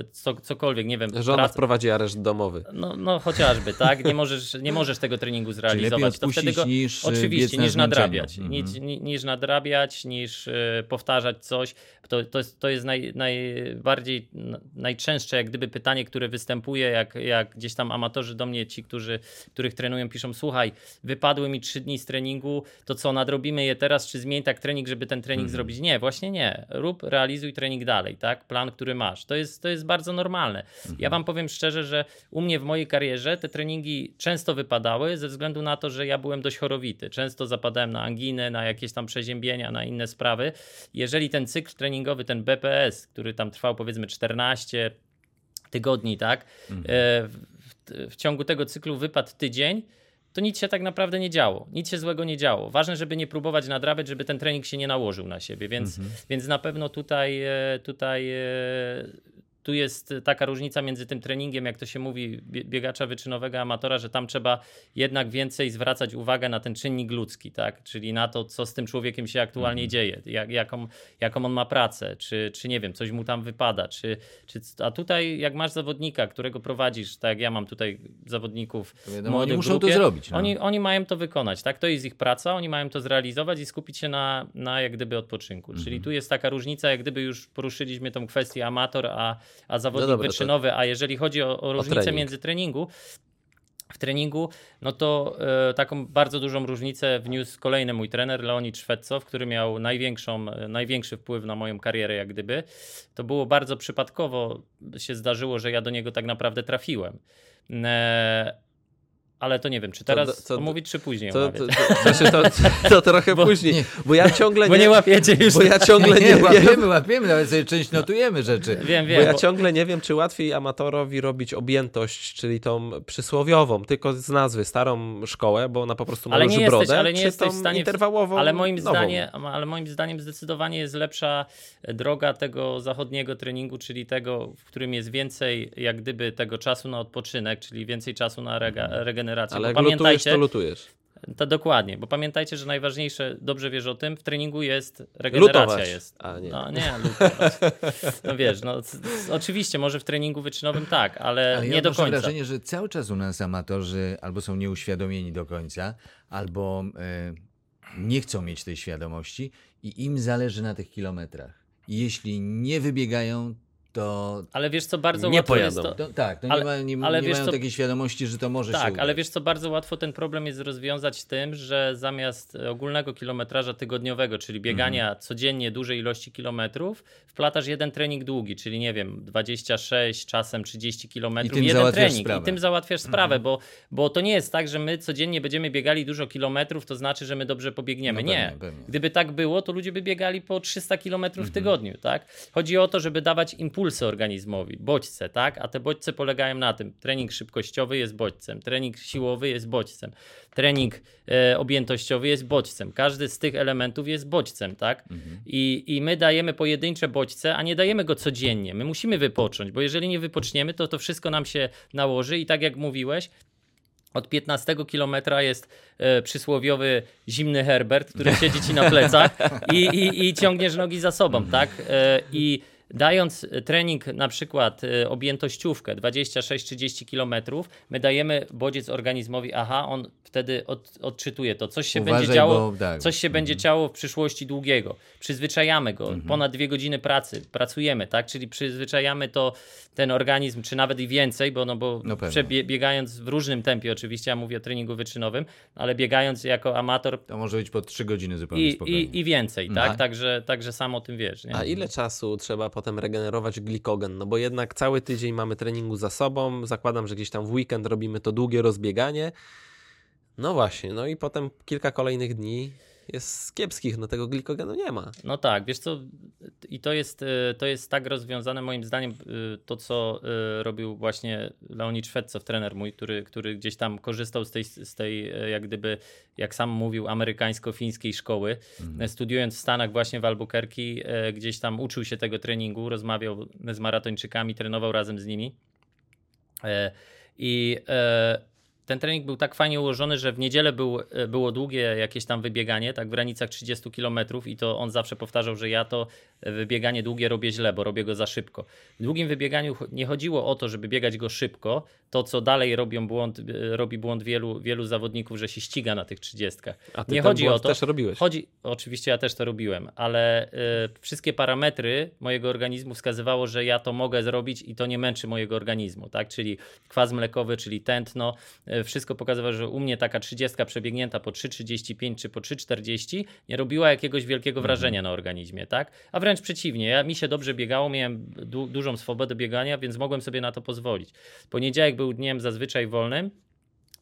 Speaker 3: y, co, cokolwiek, nie wiem,
Speaker 1: Żona
Speaker 3: praca-
Speaker 1: wprowadzi areszt domowy.
Speaker 3: no, no chociażby, tak? Nie możesz, nie możesz tego treningu zrealizować. to wtedy go,
Speaker 2: niż, e,
Speaker 3: oczywiście, niż nadrabiać.
Speaker 2: Mhm.
Speaker 3: Niż, ni- niż nadrabiać, niż e, powtarzać coś. To, to jest, to jest naj, najbardziej, najczęstsze jak gdyby pytanie, które występuje, jak, jak gdzieś tam amatorzy do mnie, ci, którzy, których trenują, piszą, słuchaj, wypadły mi trzy dni z treningu, to co, nadrobimy je teraz, czy zmień tak trening, żeby ten trening
Speaker 2: Mhm.
Speaker 3: zrobić? Nie, właśnie nie. Rób, realizuj trening dalej, tak? Plan, który masz. To jest, to jest bardzo normalne.
Speaker 2: Mhm.
Speaker 3: Ja wam powiem szczerze, że u mnie w mojej karierze te treningi często wypadały ze względu na to, że ja byłem dość chorowity. Często zapadałem na anginy, na jakieś tam przeziębienia, na inne sprawy. Jeżeli ten cykl treningowy, ten BPS, który tam trwał powiedzmy 14 tygodni, tak, e, w, w, w ciągu tego cyklu wypadł tydzień, to nic się tak naprawdę nie działo. Nic się złego nie działo. Ważne, żeby nie próbować nadrabiać, żeby ten trening się nie nałożył na siebie, więc, więc na pewno tutaj, e, tutaj e, tu jest taka różnica między tym treningiem, jak to się mówi, bie- biegacza wyczynowego, amatora, że tam trzeba jednak więcej zwracać uwagę na ten czynnik ludzki, tak? czyli na to, co z tym człowiekiem się aktualnie dzieje, jak, jaką, jaką on ma pracę, czy, czy nie wiem, coś mu tam wypada, czy, czy, a tutaj jak masz zawodnika, którego prowadzisz, tak jak ja mam tutaj zawodników
Speaker 2: wiadomo,
Speaker 3: młodych
Speaker 2: oni muszą
Speaker 3: grupie,
Speaker 2: to zrobić, no.
Speaker 3: Oni, oni mają to wykonać, tak? To jest ich praca, oni mają to zrealizować i skupić się na, na jak gdyby odpoczynku.
Speaker 2: Mhm.
Speaker 3: Czyli tu jest taka różnica, jak gdyby już poruszyliśmy tą kwestię amator, a, a zawodnik
Speaker 1: No dobra, to-
Speaker 3: wyczynowy, a jeżeli chodzi o, o różnicę
Speaker 1: trening.
Speaker 3: między treningu, w treningu, no to e, taką bardzo dużą różnicę wniósł kolejny mój trener, Leonid Szwedcow, który miał największą, e, największy wpływ na moją karierę, jak gdyby. To było bardzo przypadkowo, się zdarzyło, że ja do niego tak naprawdę trafiłem. E, ale to nie wiem, czy teraz
Speaker 1: co-
Speaker 3: omówić, czy później
Speaker 1: To, to, to, to, to trochę
Speaker 3: Bo-
Speaker 1: później,
Speaker 2: nie.
Speaker 1: bo ja ciągle
Speaker 3: Bo
Speaker 1: nie,
Speaker 3: nie łapiecie już.
Speaker 1: bo ja ciągle nie,
Speaker 2: nie,
Speaker 1: wiem,
Speaker 2: łapiemy, łapiemy, nawet sobie część notujemy rzeczy.
Speaker 3: Wiem,
Speaker 1: bo
Speaker 3: wiem.
Speaker 1: ja
Speaker 3: bo-
Speaker 1: ciągle nie wiem, czy łatwiej amatorowi robić objętość, czyli tą przysłowiową, tylko z nazwy, starą szkołę, bo ona po prostu ma
Speaker 3: Ale nie
Speaker 1: duży
Speaker 3: jesteś-
Speaker 1: brodę,
Speaker 3: ale nie jesteś w stanie-
Speaker 1: interwałową,
Speaker 3: Ale moim,
Speaker 1: nową.
Speaker 3: zdaniem, ale moim zdaniem zdecydowanie jest lepsza droga tego zachodniego treningu, czyli tego, w którym jest więcej jak gdyby tego czasu na odpoczynek, czyli więcej czasu na rega, regenerację.
Speaker 1: Ale jak lutujesz,
Speaker 3: pamiętajcie,
Speaker 1: to lutujesz.
Speaker 3: to dokładnie, bo pamiętajcie, że najważniejsze, dobrze wiesz o tym, w treningu jest regeneracja
Speaker 1: Lutować.
Speaker 3: jest.
Speaker 1: A, nie.
Speaker 3: No nie, lutować. No wiesz, no oczywiście, może w treningu wyczynowym tak, ale,
Speaker 2: Ale
Speaker 3: nie
Speaker 2: ja
Speaker 3: do końca.
Speaker 2: wrażenie, że cały czas u nas amatorzy albo są nieuświadomieni do końca, albo e, nie chcą mieć tej świadomości i im zależy na tych kilometrach. I jeśli nie wybiegają, to,
Speaker 3: Ale wiesz co, bardzo
Speaker 1: Nie
Speaker 3: łatwo jest
Speaker 1: pojadą.
Speaker 3: to,
Speaker 2: to tak, to
Speaker 3: Ale-
Speaker 2: nie, ma, nie,
Speaker 3: ale
Speaker 2: nie
Speaker 3: wiesz
Speaker 2: mają
Speaker 3: co-
Speaker 2: takiej świadomości, że to może się
Speaker 3: Tak, ale wiesz co, bardzo łatwo ten problem jest rozwiązać tym, że zamiast ogólnego kilometraża tygodniowego, czyli biegania
Speaker 2: Mhm.
Speaker 3: codziennie dużej ilości kilometrów, wplatasz jeden trening długi, czyli nie wiem, 26, czasem 30 kilometrów,
Speaker 2: tym
Speaker 3: jeden
Speaker 2: załatwiasz
Speaker 3: trening
Speaker 2: sprawę.
Speaker 3: i tym załatwiasz sprawę, bo, bo to nie jest tak, że my codziennie będziemy biegali dużo kilometrów, to znaczy, że my dobrze pobiegniemy.
Speaker 2: No
Speaker 3: nie.
Speaker 2: pewnie, pewnie.
Speaker 3: Gdyby tak było, to ludzie by biegali po 300 km
Speaker 2: Mhm.
Speaker 3: w tygodniu, tak? Chodzi o to, żeby dawać impulsy organizmowi, bodźce, tak? A te bodźce polegają na tym, trening szybkościowy jest bodźcem, trening siłowy jest bodźcem, trening e, objętościowy jest bodźcem. Każdy z tych elementów jest bodźcem, tak?
Speaker 2: Mhm.
Speaker 3: I, I my dajemy pojedyncze bodźce, a nie dajemy go codziennie. My musimy wypocząć, bo jeżeli nie wypoczniemy, to to wszystko nam się nałoży i tak jak mówiłeś, od 15 kilometra jest e, przysłowiowy zimny Herbert, który siedzi ci na plecach i, i, i ciągniesz nogi za sobą, tak? E, I dając trening na przykład y, objętościówkę 26-30 km, my dajemy bodziec organizmowi, aha, on wtedy od, odczytuje to, coś się
Speaker 2: Uważaj,
Speaker 3: będzie działo,
Speaker 2: bo tak.
Speaker 3: coś się będzie działo w przyszłości długiego. Przyzwyczajamy go, ponad dwie godziny pracy, pracujemy, tak, czyli przyzwyczajamy to ten organizm, czy nawet i więcej, bo, no bo
Speaker 2: No pewnie.
Speaker 3: przebie- biegając w różnym tempie oczywiście, ja mówię o treningu wyczynowym, ale biegając jako amator
Speaker 2: To może być po 3 godziny zupełnie
Speaker 3: i,
Speaker 2: spokojnie.
Speaker 3: i, i więcej, tak?
Speaker 2: Mhm.
Speaker 3: Także, także sam o tym wiesz. Nie?
Speaker 1: A ile czasu trzeba potem regenerować glikogen? No bo jednak cały tydzień mamy treningu za sobą. Zakładam, że gdzieś tam w weekend robimy to długie rozbieganie. No właśnie, no i potem kilka kolejnych dni jest kiepskich, no tego glikogenu nie ma.
Speaker 3: No tak, wiesz co, i to jest, y, to jest tak rozwiązane moim zdaniem y, to, co y, robił właśnie Leonid Szwedcow, trener mój, który, który gdzieś tam korzystał z tej, z tej jak gdyby, jak sam mówił, amerykańsko-fińskiej szkoły.
Speaker 2: Mhm.
Speaker 3: Studiując w Stanach właśnie w Albuquerque, gdzieś tam uczył się tego treningu, rozmawiał z maratończykami, trenował razem z nimi. I ten trening był tak fajnie ułożony, że w niedzielę był, e, było długie jakieś tam wybieganie, tak w granicach 30 km i to on zawsze powtarzał, że ja to e, wybieganie długie robię źle, bo robię go za szybko. W długim wybieganiu nie chodziło o to, żeby biegać go szybko, to co dalej robią błąd, e, robi błąd wielu, wielu zawodników, że się ściga na tych 30.
Speaker 1: A ty
Speaker 3: nie chodzi o to.
Speaker 1: też robiłeś.
Speaker 3: Chodzi, oczywiście ja też to robiłem, ale y, wszystkie parametry mojego organizmu wskazywało, że ja to mogę zrobić i to nie męczy mojego organizmu, tak? Czyli kwas mlekowy, czyli tętno, y, wszystko pokazywało, że u mnie taka 30 przebiegnięta po 3,35 czy po 3,40 nie robiła jakiegoś wielkiego wrażenia na organizmie, tak? A wręcz przeciwnie, ja, mi się dobrze biegało, miałem du dużą swobodę biegania, więc mogłem sobie na to pozwolić. Poniedziałek był dniem zazwyczaj wolnym,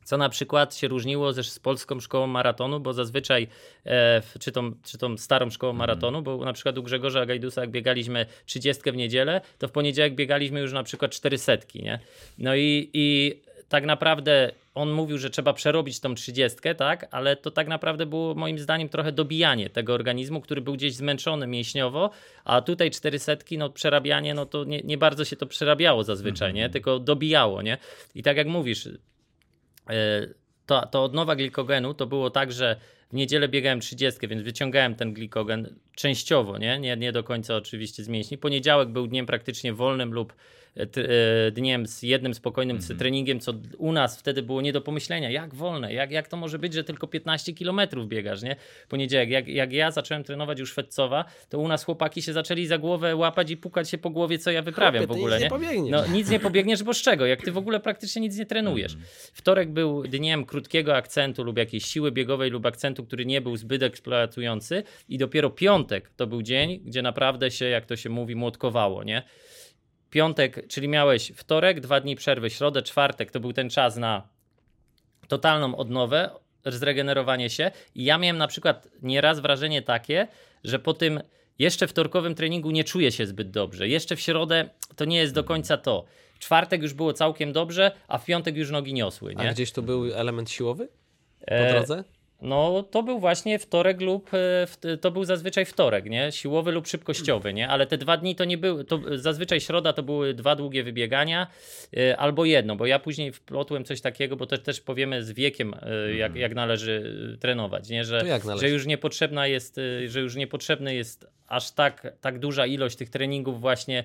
Speaker 3: co na przykład się różniło ze, z polską szkołą maratonu, bo zazwyczaj, e, czy, tą, czy tą starą szkołą maratonu, bo na przykład u Grzegorza Gajdusa, jak biegaliśmy 30 w niedzielę, to w poniedziałek biegaliśmy już na przykład 400, nie? No i, i tak naprawdę on mówił, że trzeba przerobić tą 30, tak? Ale to tak naprawdę było moim zdaniem trochę dobijanie tego organizmu, który był gdzieś zmęczony mięśniowo, a tutaj 400, no przerabianie, no to nie, nie bardzo się to przerabiało zazwyczaj, nie? Tylko dobijało, nie? I tak jak mówisz, E, to, to odnowa glikogenu to było tak, że w niedzielę biegałem 30, więc wyciągałem ten glikogen częściowo, nie, nie, nie do końca oczywiście z mięśni. Poniedziałek był dniem praktycznie wolnym lub dniem z jednym spokojnym treningiem, co u nas wtedy było nie do pomyślenia. Jak wolne? Jak, jak to może być, że tylko 15 kilometrów biegasz, nie? Poniedziałek. Jak, jak ja zacząłem trenować już Szwedcowa, to u nas chłopaki się zaczęli za głowę łapać i pukać się po głowie, co ja wyprawiam
Speaker 1: Chłopie,
Speaker 3: w ogóle,
Speaker 1: nie
Speaker 3: nie?
Speaker 1: pobiegniesz.
Speaker 3: No nic nie pobiegniesz, bo z czego? Jak ty w ogóle praktycznie nic nie trenujesz. Wtorek był dniem krótkiego akcentu lub jakiejś siły biegowej lub akcentu, który nie był zbyt eksploatujący i dopiero piątek to był dzień, gdzie naprawdę się, jak to się mówi, młotkowało, nie? Piątek, czyli miałeś wtorek, dwa dni przerwy, środę, czwartek, to był ten czas na totalną odnowę, zregenerowanie się i ja miałem na przykład nieraz wrażenie takie, że po tym jeszcze wtorkowym treningu nie czuję się zbyt dobrze. Jeszcze w środę to nie jest do końca to. Czwartek już było całkiem dobrze, a w piątek już nogi niosły,
Speaker 1: A
Speaker 3: nie?
Speaker 1: gdzieś tu był element siłowy po
Speaker 3: E,
Speaker 1: drodze?
Speaker 3: No, to był właśnie wtorek lub e, to był zazwyczaj wtorek, nie? Siłowy lub szybkościowy, nie? Ale te dwa dni to nie były, to zazwyczaj środa to były dwa długie wybiegania e, albo jedno, bo ja później wplotłem coś takiego, bo to też powiemy z wiekiem, e, jak, jak należy trenować, nie? Że, że już niepotrzebna jest, że już niepotrzebny jest aż tak, tak duża ilość tych treningów właśnie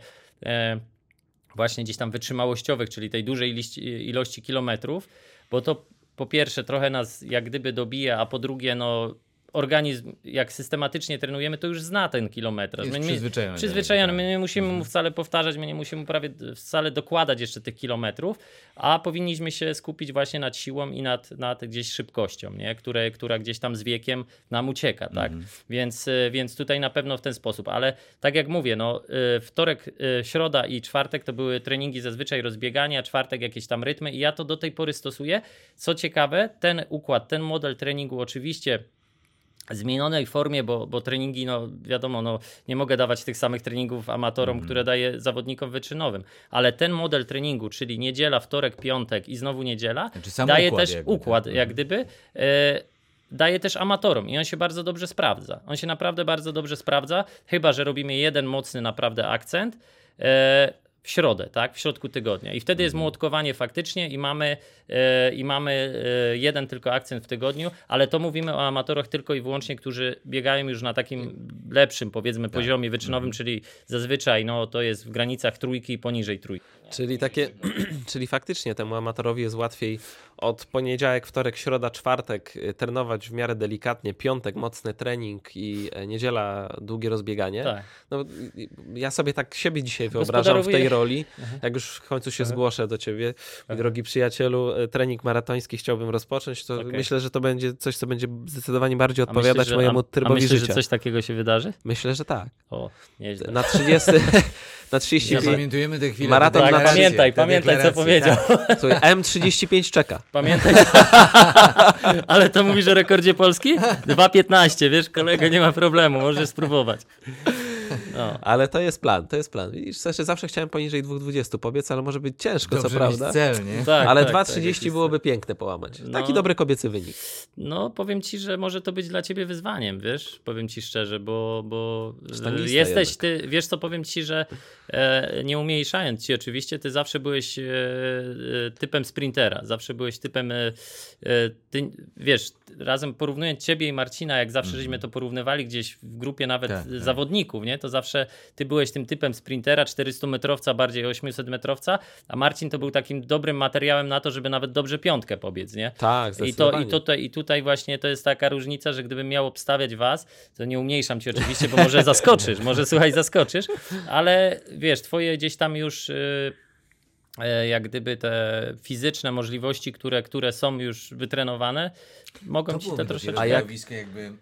Speaker 3: właśnie gdzieś tam wytrzymałościowych, czyli tej dużej ilości kilometrów, bo to po pierwsze trochę nas jak gdyby dobija, a po drugie no organizm jak systematycznie trenujemy, to już zna ten kilometraż.
Speaker 2: Jest
Speaker 3: My
Speaker 2: przyzwyczajony
Speaker 3: Przyzwyczajony.
Speaker 2: niego,
Speaker 3: My
Speaker 2: tak.
Speaker 3: nie musimy mu wcale powtarzać, my nie musimy prawie wcale dokładać jeszcze tych kilometrów, a powinniśmy się skupić właśnie nad siłą i nad, nad gdzieś szybkością, nie? Które, która gdzieś tam z wiekiem nam ucieka, tak? Więc, y, więc tutaj na pewno w ten sposób, ale tak jak mówię, no y, wtorek, y, środa i czwartek to były treningi zazwyczaj rozbiegania, czwartek jakieś tam rytmy i ja to do tej pory stosuję. Co ciekawe, ten układ, ten model treningu oczywiście zmienionej formie, bo, bo treningi, no wiadomo, no, nie mogę dawać tych samych treningów amatorom,
Speaker 2: Mhm.
Speaker 3: które daję zawodnikom wyczynowym, ale ten model treningu, czyli niedziela, wtorek, piątek i znowu niedziela,
Speaker 2: Znaczy
Speaker 3: daje
Speaker 2: układ
Speaker 3: też
Speaker 2: jakby,
Speaker 3: układ,
Speaker 2: tak.
Speaker 3: jak gdyby, e, daje też amatorom i on się bardzo dobrze sprawdza. On się naprawdę bardzo dobrze sprawdza, chyba, że robimy jeden mocny naprawdę akcent, e, w środę, tak? W środku tygodnia. I wtedy jest młotkowanie faktycznie i mamy, e, i mamy e, jeden tylko akcent w tygodniu, ale to mówimy o amatorach tylko i wyłącznie, którzy biegają już na takim lepszym, powiedzmy, poziomie wyczynowym, czyli zazwyczaj no, to jest w granicach trójki i poniżej trójki.
Speaker 1: Czyli takie, czyli faktycznie temu amatorowi jest łatwiej od poniedziałek, wtorek, środa, czwartek y, trenować w miarę delikatnie, piątek mocny trening i e, niedziela długie rozbieganie.
Speaker 3: Tak.
Speaker 1: No, y, y, ja sobie tak siebie dzisiaj wyobrażam w tej roli, jak już w końcu się zgłoszę do ciebie, mój drogi przyjacielu, e, trening maratoński chciałbym rozpocząć, to
Speaker 3: Okej.
Speaker 1: myślę, że to będzie coś, co będzie zdecydowanie bardziej
Speaker 3: A
Speaker 1: odpowiadać
Speaker 3: że-
Speaker 1: mojemu
Speaker 3: a,
Speaker 1: trybowi
Speaker 3: a myślisz,
Speaker 1: życia.
Speaker 3: że coś takiego się wydarzy?
Speaker 1: Myślę, że tak.
Speaker 3: O, nieźle.
Speaker 1: Na 30, na 35,
Speaker 2: Zapamiętujemy te chwile.
Speaker 1: Maraton na-
Speaker 3: tak,
Speaker 2: deklaracje,
Speaker 3: pamiętaj,
Speaker 2: te
Speaker 3: pamiętaj co
Speaker 2: deklaracje,
Speaker 3: powiedział.
Speaker 2: tak.
Speaker 1: słuchaj, M35 czeka.
Speaker 3: Pamiętaj. Ale to mówisz o rekordzie Polski? 2.15, wiesz, kolego, nie ma problemu, możesz spróbować. No.
Speaker 1: Ale to jest plan, to jest plan. Widzisz, zawsze chciałem poniżej 2,20 pobiec, ale może być ciężko,
Speaker 2: Dobrze
Speaker 1: co prawda.
Speaker 2: cel, nie?
Speaker 3: Tak,
Speaker 1: ale
Speaker 3: tak,
Speaker 1: 2,30
Speaker 3: tak.
Speaker 1: byłoby piękne połamać. Taki
Speaker 3: No.
Speaker 1: dobry kobiecy wynik.
Speaker 3: No, powiem ci, że może to być dla ciebie wyzwaniem, wiesz? Powiem ci szczerze, bo, bo e, jesteś ty, wiesz co, powiem ci, że e, nie umniejszając ci oczywiście, ty zawsze byłeś e, e, typem sprintera, zawsze byłeś typem, e, e, ty, wiesz, razem porównując ciebie i Marcina, jak zawsze żeśmy to porównywali gdzieś w grupie nawet
Speaker 2: Tak, tak.
Speaker 3: zawodników, nie? To zawsze ty byłeś tym typem sprintera, 400-metrowca, bardziej 800-metrowca, a Marcin to był takim dobrym materiałem na to, żeby nawet dobrze piątkę pobiec, nie?
Speaker 1: Tak,
Speaker 3: I, to, i, tutaj, I tutaj właśnie to jest taka różnica, że gdybym miał obstawiać was, to nie umniejszam ci oczywiście, bo może zaskoczysz, może słuchaj, zaskoczysz, ale wiesz, twoje gdzieś tam już y, e, jak gdyby te fizyczne możliwości, które, które są już wytrenowane, mogą
Speaker 2: To
Speaker 3: ci to troszeczkę
Speaker 1: A jak-
Speaker 2: jakby mm,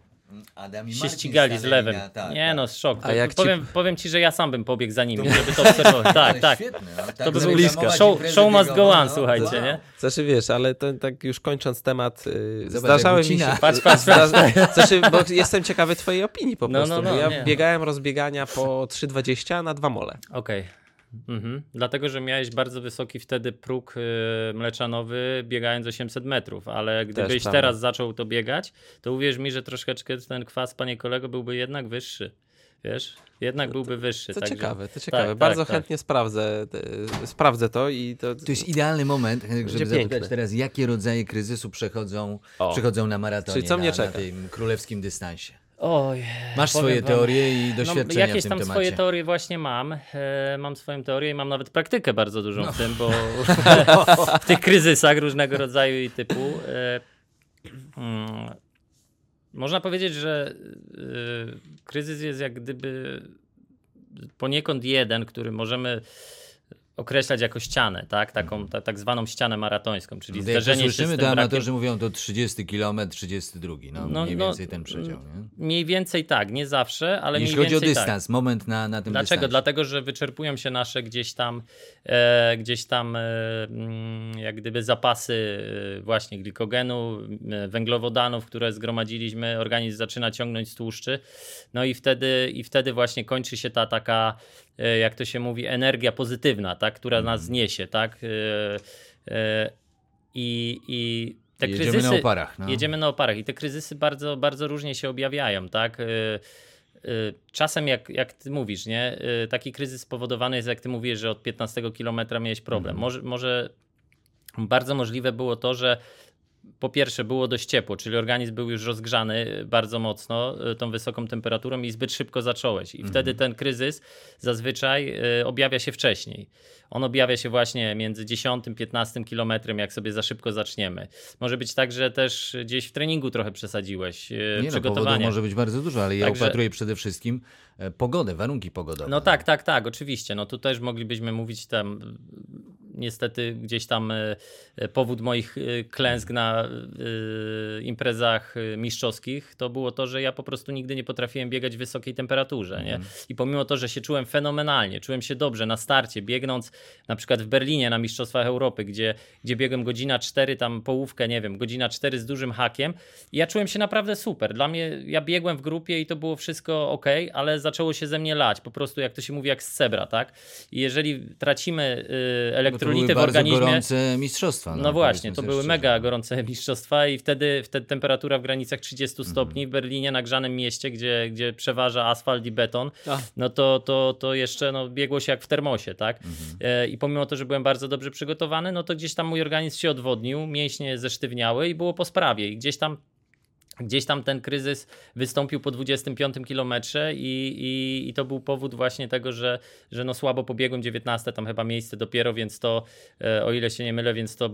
Speaker 2: Adam i
Speaker 3: się
Speaker 2: Marcin
Speaker 3: ścigali z
Speaker 2: na- tak,
Speaker 3: nie
Speaker 2: tak.
Speaker 3: no, szok.
Speaker 1: A jak ci-
Speaker 3: powiem, powiem ci, że ja sam bym pobiegł za nimi, żeby to obserwować. Tak, tak.
Speaker 2: Świetne, no, tak
Speaker 3: To by
Speaker 1: było blisko.
Speaker 3: Show, show must go on,
Speaker 2: no.
Speaker 3: słuchajcie,
Speaker 2: Wow.
Speaker 3: nie?
Speaker 1: Znaczy wiesz, ale to, tak już kończąc temat, yy,
Speaker 2: Zobacz,
Speaker 1: zdarzały mi się...
Speaker 3: Patrz, patrz,
Speaker 1: Zda, znaczy, bo jestem ciekawy twojej opinii po
Speaker 3: No,
Speaker 1: prostu,
Speaker 3: no, no,
Speaker 1: bo ja
Speaker 3: nie.
Speaker 1: biegałem rozbiegania po 3,20 na dwa mole.
Speaker 3: Okej. Mhm. Dlatego, że miałeś bardzo wysoki wtedy próg y, mleczanowy, biegając 800 metrów, ale gdybyś teraz zaczął to biegać, to uwierz mi, że troszeczkę ten kwas, panie kolego, byłby jednak wyższy. Wiesz? Jednak byłby wyższy.
Speaker 1: To
Speaker 3: także-
Speaker 1: ciekawe, to ciekawe.
Speaker 3: tak,
Speaker 1: Bardzo
Speaker 3: tak.
Speaker 1: chętnie sprawdzę, y, sprawdzę to i to...
Speaker 2: To jest idealny moment, żeby
Speaker 1: Będzie
Speaker 2: zapytać
Speaker 1: piękne.
Speaker 2: teraz, jakie rodzaje kryzysu przechodzą,
Speaker 1: O.
Speaker 2: przechodzą na maratonie,
Speaker 1: Czyli co mnie
Speaker 2: na,
Speaker 1: czeka?
Speaker 2: na tym królewskim dystansie.
Speaker 3: Oj,
Speaker 2: Masz swoje
Speaker 3: wam-
Speaker 2: teorie i doświadczenia
Speaker 3: no, jakieś
Speaker 2: w tym
Speaker 3: tam
Speaker 2: temacie.
Speaker 3: swoje teorie właśnie mam. E, mam swoją teorię i mam nawet praktykę bardzo dużą
Speaker 2: No.
Speaker 3: w tym, bo w tych kryzysach różnego rodzaju i typu. E, mm, można powiedzieć, że e, kryzys jest jak gdyby poniekąd jeden, który możemy określać jako ścianę, tak? Taką, ta, tak zwaną ścianę maratońską, czyli
Speaker 2: Gdy to
Speaker 3: zderzenie się z tym
Speaker 2: to amatorzy mówią to 30 km, 32, no,
Speaker 3: No,
Speaker 2: mniej
Speaker 3: no,
Speaker 2: więcej ten przedział. Nie?
Speaker 3: Mniej więcej tak, nie zawsze, ale
Speaker 2: Jeśli
Speaker 3: mniej
Speaker 2: chodzi o
Speaker 3: więcej tak.
Speaker 2: dystans, moment na, na tym
Speaker 3: Dlaczego?
Speaker 2: dystansie.
Speaker 3: Dlatego, że wyczerpują się nasze gdzieś tam, e, gdzieś tam e, mm, jak gdyby zapasy e, właśnie glikogenu, e, węglowodanów, które zgromadziliśmy, organizm zaczyna ciągnąć z tłuszczy. No i wtedy, i wtedy właśnie kończy się ta taka, jak to się mówi, energia pozytywna, tak, która
Speaker 2: Mhm.
Speaker 3: nas niesie, tak? E, e, I, i te
Speaker 2: Jedziemy
Speaker 3: kryzysy,
Speaker 2: na oparach. No.
Speaker 3: Jedziemy na oparach i te kryzysy bardzo, bardzo różnie się objawiają, tak? Czasem, jak, jak ty mówisz, nie? Taki kryzys spowodowany jest, jak ty mówisz, że od 15 kilometra miałeś problem.
Speaker 2: Mhm.
Speaker 3: Może, może bardzo możliwe było to, że po pierwsze było dość ciepło, czyli organizm był już rozgrzany bardzo mocno y, tą wysoką temperaturą i zbyt szybko zacząłeś. I
Speaker 2: Mhm.
Speaker 3: wtedy ten kryzys zazwyczaj y, objawia się wcześniej. On objawia się właśnie między 10 15 kilometrem, jak sobie za szybko zaczniemy. Może być tak, że też gdzieś w treningu trochę przesadziłeś,
Speaker 2: Nie no,
Speaker 3: przygotowanie.
Speaker 2: może być bardzo dużo, ale ja
Speaker 3: Także-
Speaker 2: upatruję przede wszystkim e, pogodę, warunki pogodowe.
Speaker 3: No tak, tak, tak, oczywiście. No tu też moglibyśmy mówić tam niestety gdzieś tam e, e, powód moich e, klęsk na imprezach mistrzowskich to było to, że ja po prostu nigdy nie potrafiłem biegać w wysokiej temperaturze, nie? I pomimo to, że się czułem fenomenalnie, czułem się dobrze na starcie, biegnąc na przykład w Berlinie na Mistrzostwach Europy, gdzie, gdzie biegłem godzina 4, tam połówkę, nie wiem, godzina 4 z dużym hakiem i ja czułem się naprawdę super. Dla mnie, ja biegłem w grupie i to było wszystko ok, ale zaczęło się ze mnie lać, po prostu jak to się mówi, jak z cebra, tak? I jeżeli tracimy elektrolity, elektrolity
Speaker 2: były
Speaker 3: w organizmie.
Speaker 2: Bardzo gorące mistrzostwa.
Speaker 3: No właśnie,
Speaker 2: powiedzmy
Speaker 3: to były
Speaker 2: szczerze.
Speaker 3: mega gorące mistrzostwa i wtedy, wtedy temperatura w granicach 30
Speaker 2: Mhm.
Speaker 3: stopni w Berlinie, nagrzanym mieście, gdzie, gdzie przeważa asfalt i beton, no to, to, to jeszcze no, biegło się jak w termosie, tak?
Speaker 2: Mhm.
Speaker 3: E, I pomimo to, że byłem bardzo dobrze przygotowany, no to gdzieś tam mój organizm się odwodnił, mięśnie zesztywniały i było po sprawie i gdzieś tam Gdzieś tam ten kryzys wystąpił po 25 kilometrze i, i, i to był powód właśnie tego, że, że no słabo pobiegłem 19 tam chyba miejsce dopiero, więc to e, o ile się nie mylę, więc to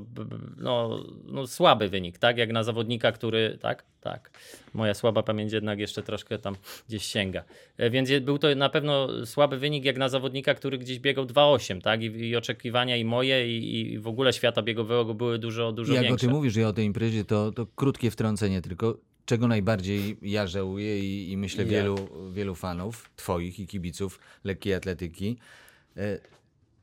Speaker 3: no, no słaby wynik, tak? Jak na zawodnika, który tak, tak. Moja słaba pamięć jednak jeszcze troszkę tam gdzieś sięga. E, Więc był to na pewno słaby wynik jak na zawodnika, który gdzieś biegał 2,8, tak? I, I oczekiwania i moje i, i w ogóle świata biegowego były dużo, dużo
Speaker 2: Jak o
Speaker 3: większe.
Speaker 2: tym mówisz i o tej imprezie, to, to krótkie wtrącenie tylko. Czego najbardziej ja żałuję i, i myślę
Speaker 1: Ja.
Speaker 2: wielu, wielu fanów, twoich i kibiców lekkiej atletyki, e,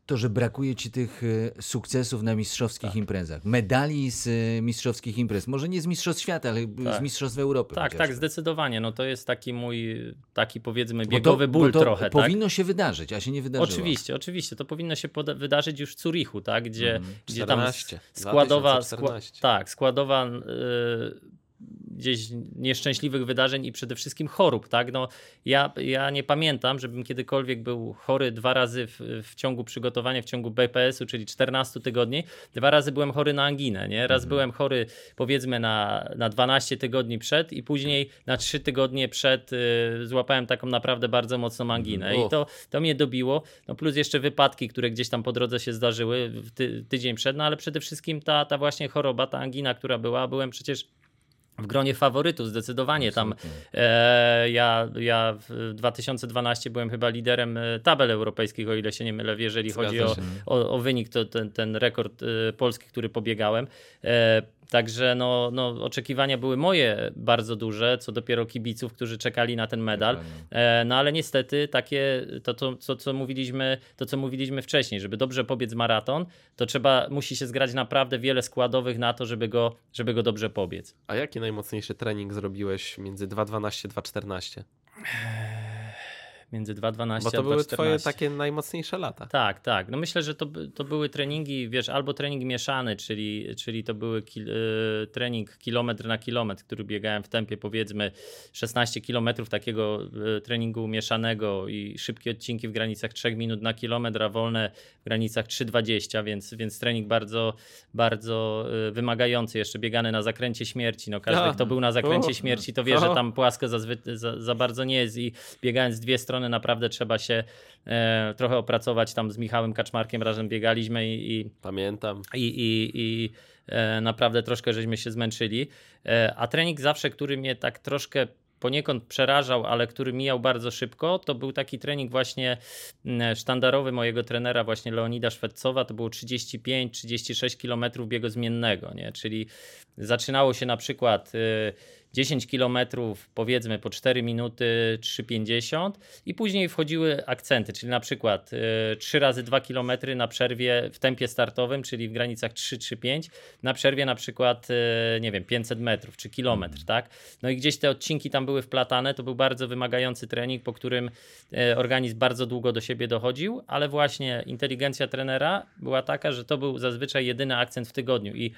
Speaker 2: to, że brakuje ci tych e, sukcesów na mistrzowskich
Speaker 3: Tak.
Speaker 2: imprezach. Medali z e, mistrzowskich imprez. Może nie z mistrzostw świata, ale z
Speaker 3: Tak.
Speaker 2: mistrzostw Europy.
Speaker 3: Tak,
Speaker 2: chociażby.
Speaker 3: tak, zdecydowanie. No to jest taki mój, taki powiedzmy
Speaker 2: Bo
Speaker 3: biegowy
Speaker 2: to,
Speaker 3: ból
Speaker 2: bo to
Speaker 3: trochę, tak?
Speaker 2: powinno się wydarzyć, a się nie wydarzyło.
Speaker 3: Oczywiście, oczywiście. To powinno się poda- wydarzyć już w Zurichu, tak? Gdzie, gdzie tam
Speaker 1: 14,
Speaker 3: składowa, skła,
Speaker 1: 2014.
Speaker 3: tak, składowa y, gdzieś nieszczęśliwych wydarzeń i przede wszystkim chorób, tak? No, ja, ja nie pamiętam, żebym kiedykolwiek był chory dwa razy w, w ciągu przygotowania, w ciągu BPS-u, czyli 14 tygodni. Dwa razy byłem chory na anginę, nie? Raz byłem chory powiedzmy na, na 12 tygodni przed i później na 3 tygodnie przed y, złapałem taką naprawdę bardzo mocną anginę. I
Speaker 1: Uff.
Speaker 3: to, to mnie dobiło. No plus jeszcze wypadki, które gdzieś tam po drodze się zdarzyły ty, tydzień przed, no ale przede wszystkim ta, ta właśnie choroba, ta angina, która była, byłem przecież w gronie faworytów zdecydowanie tam e, ja, ja w 2012 byłem chyba liderem e, tabel europejskich, o ile się nie mylę, jeżeli
Speaker 1: Zgadza
Speaker 3: chodzi o, o, o wynik, to ten, ten rekord e, polski, który pobiegałem. E, Także no, no, oczekiwania były moje bardzo duże, co dopiero kibiców, którzy czekali na ten medal. E, no ale niestety takie, to, to, to, co mówiliśmy, to co mówiliśmy wcześniej, żeby dobrze pobiec maraton, to trzeba, musi się zgrać naprawdę wiele składowych na to, żeby go, żeby go dobrze pobiec.
Speaker 1: A jaki najmocniejszy trening zrobiłeś między 2.12 a 2.14?
Speaker 3: Między 2.12
Speaker 1: Bo
Speaker 3: a
Speaker 1: to były
Speaker 3: 2.14.
Speaker 1: twoje takie najmocniejsze lata.
Speaker 3: Tak, tak. No myślę, że to, to były treningi, wiesz, albo trening mieszany, czyli, czyli to były kil, y, trening kilometr na kilometr, który biegałem w tempie powiedzmy 16 kilometrów takiego y, treningu mieszanego i szybkie odcinki w granicach 3 minut na kilometr, a wolne w granicach 3,20, więc, więc trening bardzo, bardzo y, wymagający, jeszcze biegany na zakręcie śmierci. No każdy,
Speaker 1: A.
Speaker 3: kto był na zakręcie
Speaker 1: O.
Speaker 3: śmierci, to wie, że tam płasko zazwy- za, za bardzo nie jest i biegając dwie strony naprawdę trzeba się e, trochę opracować. Tam z Michałem Kaczmarkiem razem biegaliśmy i, i,
Speaker 1: Pamiętam.
Speaker 3: i, i, i e, naprawdę troszkę żeśmy się zmęczyli. E, a trening zawsze, który mnie tak troszkę poniekąd przerażał, ale który mijał bardzo szybko, to był taki trening właśnie sztandarowy mojego trenera, właśnie Leonida Szwedcowa, to było 35-36 km biegu zmiennego, nie? czyli zaczynało się na przykład y, 10 km powiedzmy po 4 minuty 3,50 i później wchodziły akcenty, czyli na przykład y, 3 razy 2 km na przerwie w tempie startowym, czyli w granicach 3-3-5, na przerwie na przykład y, nie wiem 500 metrów czy kilometr, tak? No i gdzieś te odcinki tam były wplatane, to był bardzo wymagający trening, po którym y, organizm bardzo długo do siebie dochodził, ale właśnie inteligencja trenera była taka, że to był zazwyczaj jedyny akcent w tygodniu i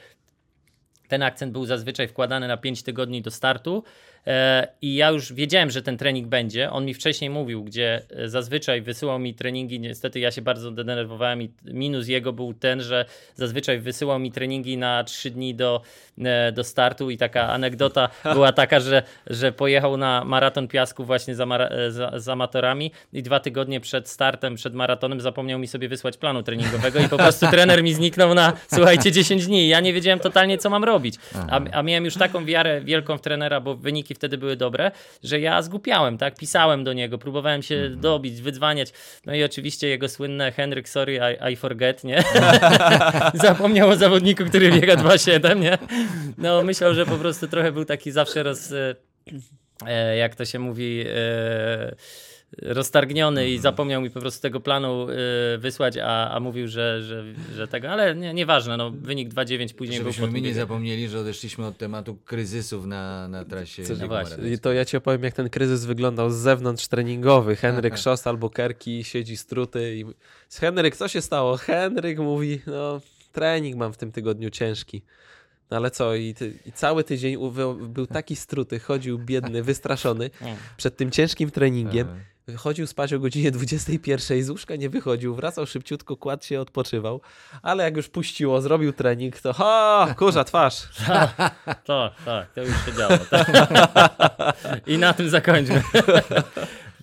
Speaker 3: ten akcent był zazwyczaj wkładany na 5 tygodni do startu. E, I ja już wiedziałem, że ten trening będzie. On mi wcześniej mówił, gdzie e, zazwyczaj wysyłał mi treningi. Niestety ja się bardzo denerwowałem i minus jego był ten, że zazwyczaj wysyłał mi treningi na 3 dni do, e, do startu. I taka anegdota była taka, że, że pojechał na maraton piasku właśnie z, amara- z, z amatorami i dwa tygodnie przed startem, przed maratonem zapomniał mi sobie wysłać planu treningowego i po prostu trener mi zniknął na słuchajcie 10 dni. Ja nie wiedziałem totalnie, co mam robić. A, a miałem już taką wiarę wielką w trenera, bo wyniki wtedy były dobre, że ja zgłupiałem, tak? Pisałem do niego, próbowałem się dobić, wydzwaniać. No i oczywiście jego słynne Henryk, sorry, I, I forget, nie? Zapomniał o zawodniku, który biega 2,7, nie? No myślał, że po prostu trochę był taki zawsze roz... e, jak to się mówi... E, roztargniony
Speaker 2: Mhm.
Speaker 3: i zapomniał mi po prostu tego planu y, wysłać, a, a mówił, że, że, że tego, ale nie, nieważne, no, wynik 2-9 później był
Speaker 2: Żebyśmy
Speaker 3: po
Speaker 2: my nie zapomnieli, że odeszliśmy od tematu kryzysów na, na trasie.
Speaker 1: Co-
Speaker 3: no właśnie.
Speaker 1: I to ja ci opowiem, jak ten kryzys wyglądał z zewnątrz treningowy. Henryk Szost albo Kerki siedzi struty i Henryk, co się stało? Henryk mówi, no trening mam w tym tygodniu ciężki. No ale co, i, ty, i cały tydzień był taki struty, chodził biedny, wystraszony
Speaker 3: Mm.
Speaker 1: przed tym ciężkim treningiem.
Speaker 2: Tak.
Speaker 1: Wychodził spać o godzinie 21, z łóżka nie wychodził, wracał szybciutko, kładł się, odpoczywał, ale jak już puściło, zrobił trening, to ha, kurza twarz.
Speaker 3: Tak, tak, to już się działo. Tak. I na tym zakończmy.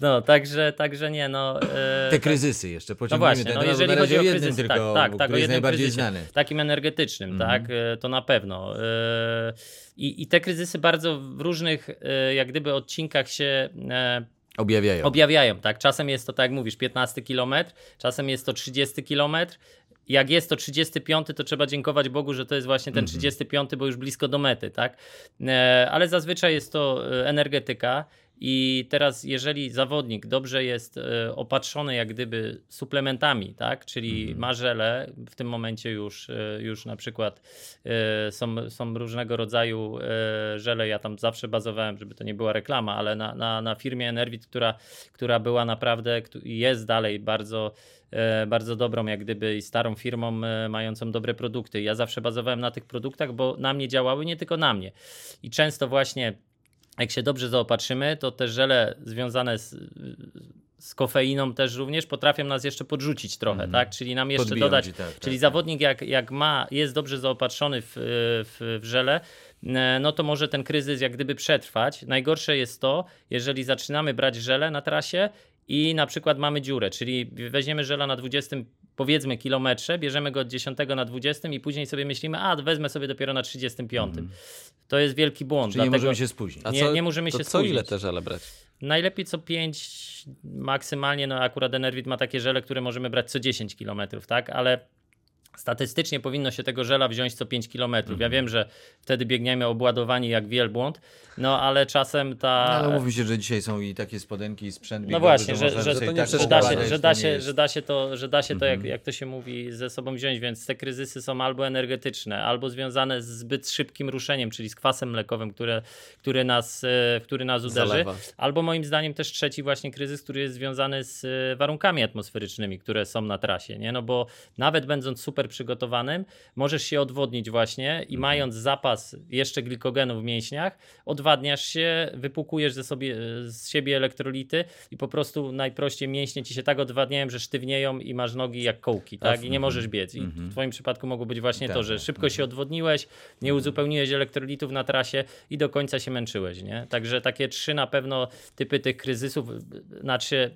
Speaker 3: No, także, także nie, no. e,
Speaker 2: Te kryzysy jeszcze,
Speaker 3: No
Speaker 2: pociągnijmy
Speaker 3: właśnie,
Speaker 2: ten
Speaker 3: no jeżeli chodzi o kryzys,
Speaker 2: tylko,
Speaker 3: tak, tak, tak, o jednym
Speaker 2: najbardziej
Speaker 3: kryzysie,
Speaker 2: znany.
Speaker 3: takim energetycznym,
Speaker 2: Mhm.
Speaker 3: tak, e, to na pewno. E, I, I te kryzysy bardzo w różnych, e, jak gdyby, odcinkach się
Speaker 2: Objawiają.
Speaker 3: objawiają, tak. Czasem jest to, tak jak mówisz, 15 km, czasem jest to 30 km. Jak jest to 35, to trzeba dziękować Bogu, że to jest właśnie ten 35, bo już blisko do mety, tak? E, Ale zazwyczaj jest to e, energetyka. I teraz, jeżeli zawodnik dobrze jest e, opatrzony, jak gdyby suplementami, tak? Czyli ma żele, w tym momencie już, e, już na przykład e, są, są różnego rodzaju żele. Ja tam zawsze bazowałem, żeby to nie była reklama, ale na, na, na firmie Enervit, która, która była naprawdę i jest dalej bardzo, bardzo dobrą, jak gdyby i starą firmą mającą dobre produkty. Ja zawsze bazowałem na tych produktach, bo na mnie działały, nie tylko na mnie. I często właśnie jak się dobrze zaopatrzymy, to te żele związane z, z kofeiną też również potrafią nas jeszcze podrzucić trochę, tak? Czyli nam jeszcze
Speaker 2: Podbiją
Speaker 3: dodać.
Speaker 2: ci, tak, tak,
Speaker 3: czyli
Speaker 2: tak.
Speaker 3: zawodnik jak, jak ma, jest dobrze zaopatrzony w, w, w żele, no to może ten kryzys jak gdyby przetrwać. Najgorsze jest to, jeżeli zaczynamy brać żele na trasie i na przykład mamy dziurę, czyli weźmiemy żela na 20 powiedzmy kilometrze, bierzemy go od 10 na 20 i później sobie myślimy, a wezmę sobie dopiero na 35. To jest wielki błąd.
Speaker 2: Czyli nie możemy się spóźnić.
Speaker 1: A
Speaker 3: Nie-
Speaker 1: co,
Speaker 3: nie możemy
Speaker 1: to
Speaker 3: się
Speaker 1: co
Speaker 3: spóźnić.
Speaker 1: ile te żele brać?
Speaker 3: Najlepiej co 5, maksymalnie, no akurat Enervit ma takie żele, które możemy brać co 10 km, tak? Ale statystycznie powinno się tego żela wziąć co 5 km.
Speaker 2: Mhm.
Speaker 3: Ja wiem, że wtedy biegniemy obładowani jak wielbłąd, no ale czasem ta...
Speaker 2: No, ale mówi się, że dzisiaj są i takie spodenki i sprzęt
Speaker 3: No
Speaker 2: biegowy,
Speaker 3: właśnie, że,
Speaker 2: można
Speaker 3: że,
Speaker 2: sobie
Speaker 1: to nie
Speaker 2: tak
Speaker 3: że, da się, że,
Speaker 2: to
Speaker 3: da się, że da się to, że da się to jak,
Speaker 2: Mhm.
Speaker 3: jak to się mówi, ze sobą wziąć, więc te kryzysy są albo energetyczne, albo związane z zbyt szybkim ruszeniem, czyli z kwasem mlekowym, które, który, nas, e, który nas uderzy,
Speaker 1: Zalewa.
Speaker 3: albo moim zdaniem też trzeci właśnie kryzys, który jest związany z e, warunkami atmosferycznymi, które są na trasie, nie? No bo nawet będąc super przygotowanym, możesz się odwodnić właśnie
Speaker 2: Mhm.
Speaker 3: i mając zapas jeszcze glikogenu w mięśniach, odwadniasz się, wypukujesz ze sobie, z siebie elektrolity i po prostu najprościej mięśnie ci się tak odwadniają, że sztywnieją i masz nogi jak kołki, tak? I nie możesz biec. I w twoim przypadku mogło być właśnie to, że szybko się odwodniłeś, nie uzupełniłeś elektrolitów na trasie i do końca się męczyłeś, nie? Także takie trzy na pewno typy tych kryzysów, znaczy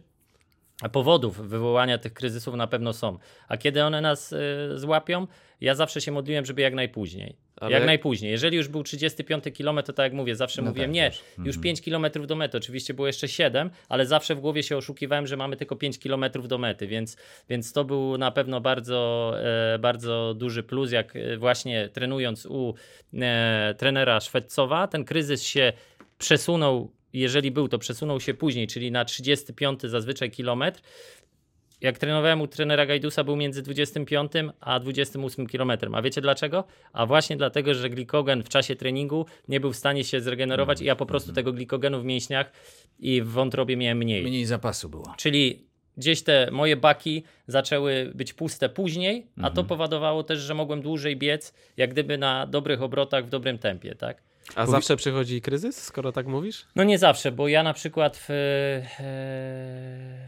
Speaker 3: powodów wywołania tych kryzysów na pewno są. A kiedy one nas y, złapią, ja zawsze się modliłem, żeby jak najpóźniej.
Speaker 1: Ale
Speaker 3: jak
Speaker 1: jak-
Speaker 3: najpóźniej. Jeżeli już był 35 km, to tak jak mówię, zawsze
Speaker 2: No
Speaker 3: mówiłem,
Speaker 2: tak,
Speaker 3: nie,
Speaker 2: też.
Speaker 3: już 5 km do mety. Oczywiście było jeszcze 7, ale zawsze w głowie się oszukiwałem, że mamy tylko 5 km do mety, więc, więc to był na pewno bardzo, e, bardzo duży plus, jak e, właśnie trenując u e, trenera Szwedcowa, ten kryzys się przesunął, jeżeli był, to przesunął się później, czyli na 35 zazwyczaj kilometr. Jak trenowałem u trenera Gajdusa, był między 25 a 28 kilometrem. A wiecie dlaczego? A właśnie dlatego, że glikogen w czasie treningu nie był w stanie się zregenerować i ja po prostu tego glikogenu w mięśniach i w wątrobie miałem mniej.
Speaker 2: Mniej zapasu było.
Speaker 3: Czyli gdzieś te moje baki zaczęły być puste później, a to powodowało też, że mogłem dłużej biec, jak gdyby na dobrych obrotach, w dobrym tempie, tak?
Speaker 1: A zawsze przychodzi kryzys, skoro tak mówisz?
Speaker 3: No nie zawsze, bo ja na przykład w, e,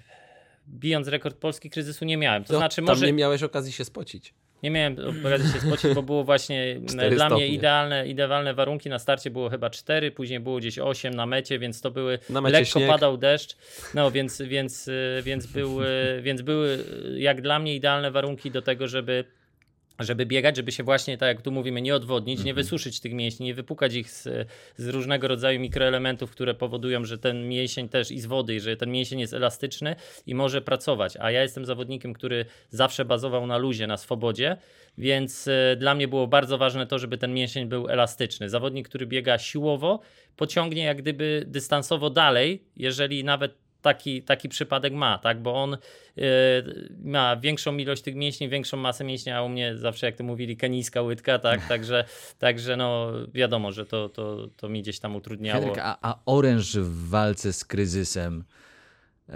Speaker 3: bijąc rekord polski kryzysu nie miałem. To
Speaker 1: No,
Speaker 3: znaczy może
Speaker 1: nie miałeś okazji się spocić.
Speaker 3: nie miałem okazji się spocić, bo było właśnie
Speaker 1: Cztery
Speaker 3: dla mnie
Speaker 1: stopnie.
Speaker 3: idealne, idealne warunki. Na starcie było chyba 4, później było gdzieś 8 na mecie, więc to były
Speaker 1: Na mecie
Speaker 3: lekko
Speaker 1: śnieg.
Speaker 3: padał deszcz. No więc, więc, y, więc, był, y, więc były jak dla mnie idealne warunki do tego, żeby żeby biegać, żeby się właśnie, tak jak tu mówimy, nie odwodnić, nie wysuszyć tych mięśni, nie wypukać ich z, z różnego rodzaju mikroelementów, które powodują, że ten mięsień też i z wody, i że ten mięsień jest elastyczny i może pracować. A ja jestem zawodnikiem, który zawsze bazował na luzie, na swobodzie, więc e, dla mnie było bardzo ważne to, żeby ten mięsień był elastyczny. Zawodnik, który biega siłowo, pociągnie jak gdyby dystansowo dalej, jeżeli nawet taki, taki przypadek ma, tak? Bo on y, ma większą ilość tych mięśni, większą masę mięśni, a u mnie zawsze, jak to mówili, kenijska łydka, tak? Także, także no wiadomo, że to, to, to mi gdzieś tam utrudniało.
Speaker 2: Henryk, a, a oręż w walce z kryzysem e,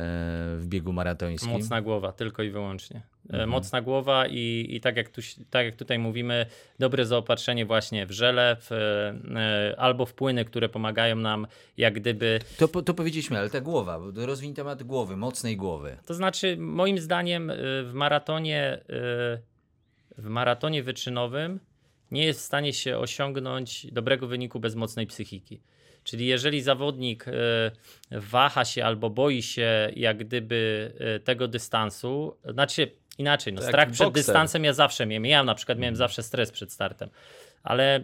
Speaker 2: w biegu maratońskim?
Speaker 3: Mocna głowa, tylko i wyłącznie. E,
Speaker 2: Mhm.
Speaker 3: Mocna głowa i, i tak, jak tu, tak jak tutaj mówimy, dobre zaopatrzenie właśnie w żele, w, e, albo w płyny, które pomagają nam jak gdyby
Speaker 2: To, to powiedzieliśmy, ale ta głowa, bo rozwinij temat głowy, mocnej głowy.
Speaker 3: To znaczy, moim zdaniem, w maratonie, w maratonie wyczynowym nie jest w stanie się osiągnąć dobrego wyniku bez mocnej psychiki. Czyli jeżeli zawodnik waha się albo boi się jak gdyby tego dystansu, znaczy inaczej, no,
Speaker 1: To jak
Speaker 3: strach przed
Speaker 1: bokser.
Speaker 3: dystansem ja zawsze miałem. Ja na przykład miałem zawsze stres przed startem, ale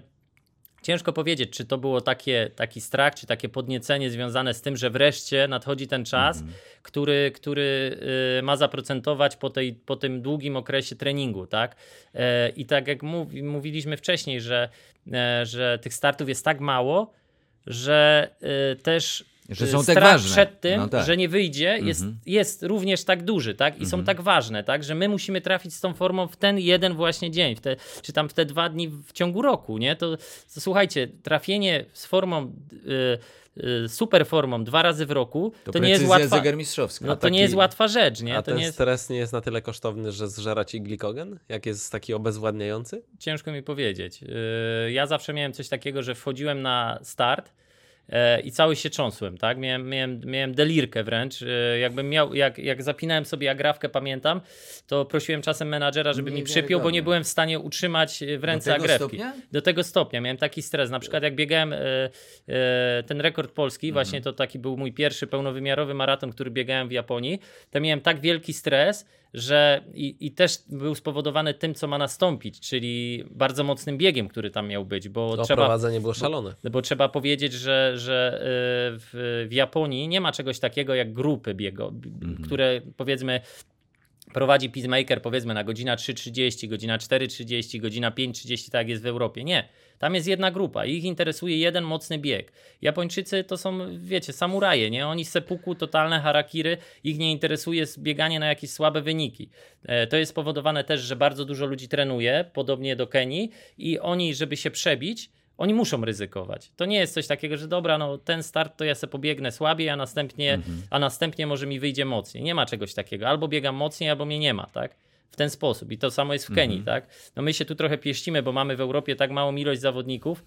Speaker 3: Ciężko powiedzieć, czy to było takie, taki strach, czy takie podniecenie związane z tym, że wreszcie nadchodzi ten czas, który, który y, ma zaprocentować po, tej, po tym długim okresie treningu, tak? E, I tak jak mówi, mówiliśmy wcześniej, że, e, że tych startów jest tak mało, że y, też
Speaker 2: Że
Speaker 3: y,
Speaker 2: są tak
Speaker 3: strach
Speaker 2: ważne.
Speaker 3: przed tym,
Speaker 2: No tak.
Speaker 3: że nie wyjdzie, jest, jest również tak duży, tak? I
Speaker 2: Mhm.
Speaker 3: są tak ważne, tak? Że my musimy trafić z tą formą w ten jeden właśnie dzień, w te, czy tam w te dwa dni w ciągu roku, nie? To, to słuchajcie, trafienie z formą, y, y, super formą dwa razy w roku,
Speaker 2: To,
Speaker 3: to, nie jest łatwa.
Speaker 2: zegarmistrzowska.
Speaker 3: No to
Speaker 1: taki-
Speaker 3: nie jest łatwa rzecz, nie?
Speaker 1: A
Speaker 3: To
Speaker 1: ten
Speaker 3: nie jest
Speaker 1: stres nie jest na tyle kosztowny, że zżera ci glikogen? Jak jest taki obezwładniający?
Speaker 3: ciężko mi powiedzieć. Yy, Ja zawsze miałem coś takiego, że wchodziłem na start i cały się trząsłem, tak? Miałem, miałem, miałem delirkę wręcz. E, Jakbym miał, jak, jak zapinałem sobie agrafkę, pamiętam, to prosiłem czasem menadżera, żeby mi przypiął, bo nie byłem w stanie utrzymać e, w ręce agrafki.
Speaker 2: stopnia?
Speaker 3: Do tego stopnia. Miałem taki stres. Na przykład jak biegałem e, e, ten rekord polski,
Speaker 2: Mhm.
Speaker 3: właśnie to taki był mój pierwszy pełnowymiarowy maraton, który biegałem w Japonii, to miałem tak wielki stres, że i, i też był spowodowany tym, co ma nastąpić, czyli bardzo mocnym biegiem, który tam miał być, bo
Speaker 1: To
Speaker 3: trzeba,
Speaker 1: prowadzenie było szalone.
Speaker 3: bo trzeba powiedzieć, że, że y, w, w Japonii nie ma czegoś takiego jak grupy biego, b- które powiedzmy prowadzi Peacemaker powiedzmy na godzina 3.30, godzina 4.30, godzina 5.30, tak jak jest w Europie. Nie. Tam jest jedna grupa ich interesuje jeden mocny bieg. Japończycy to są, wiecie, samuraje, nie? Oni sepuku, totalne harakiry, ich nie interesuje bieganie na jakieś słabe wyniki. E, To jest spowodowane też, że bardzo dużo ludzi trenuje, podobnie do Kenii i oni, żeby się przebić, oni muszą ryzykować. To nie jest coś takiego, że dobra, no ten start to ja sobie pobiegnę słabiej, a następnie, a następnie może mi wyjdzie mocniej. Nie ma czegoś takiego. Albo biegam mocniej, albo mnie nie ma, tak? W ten sposób. I to samo jest w Kenii, tak? No my się tu trochę pieścimy, bo mamy w Europie tak małą ilość zawodników,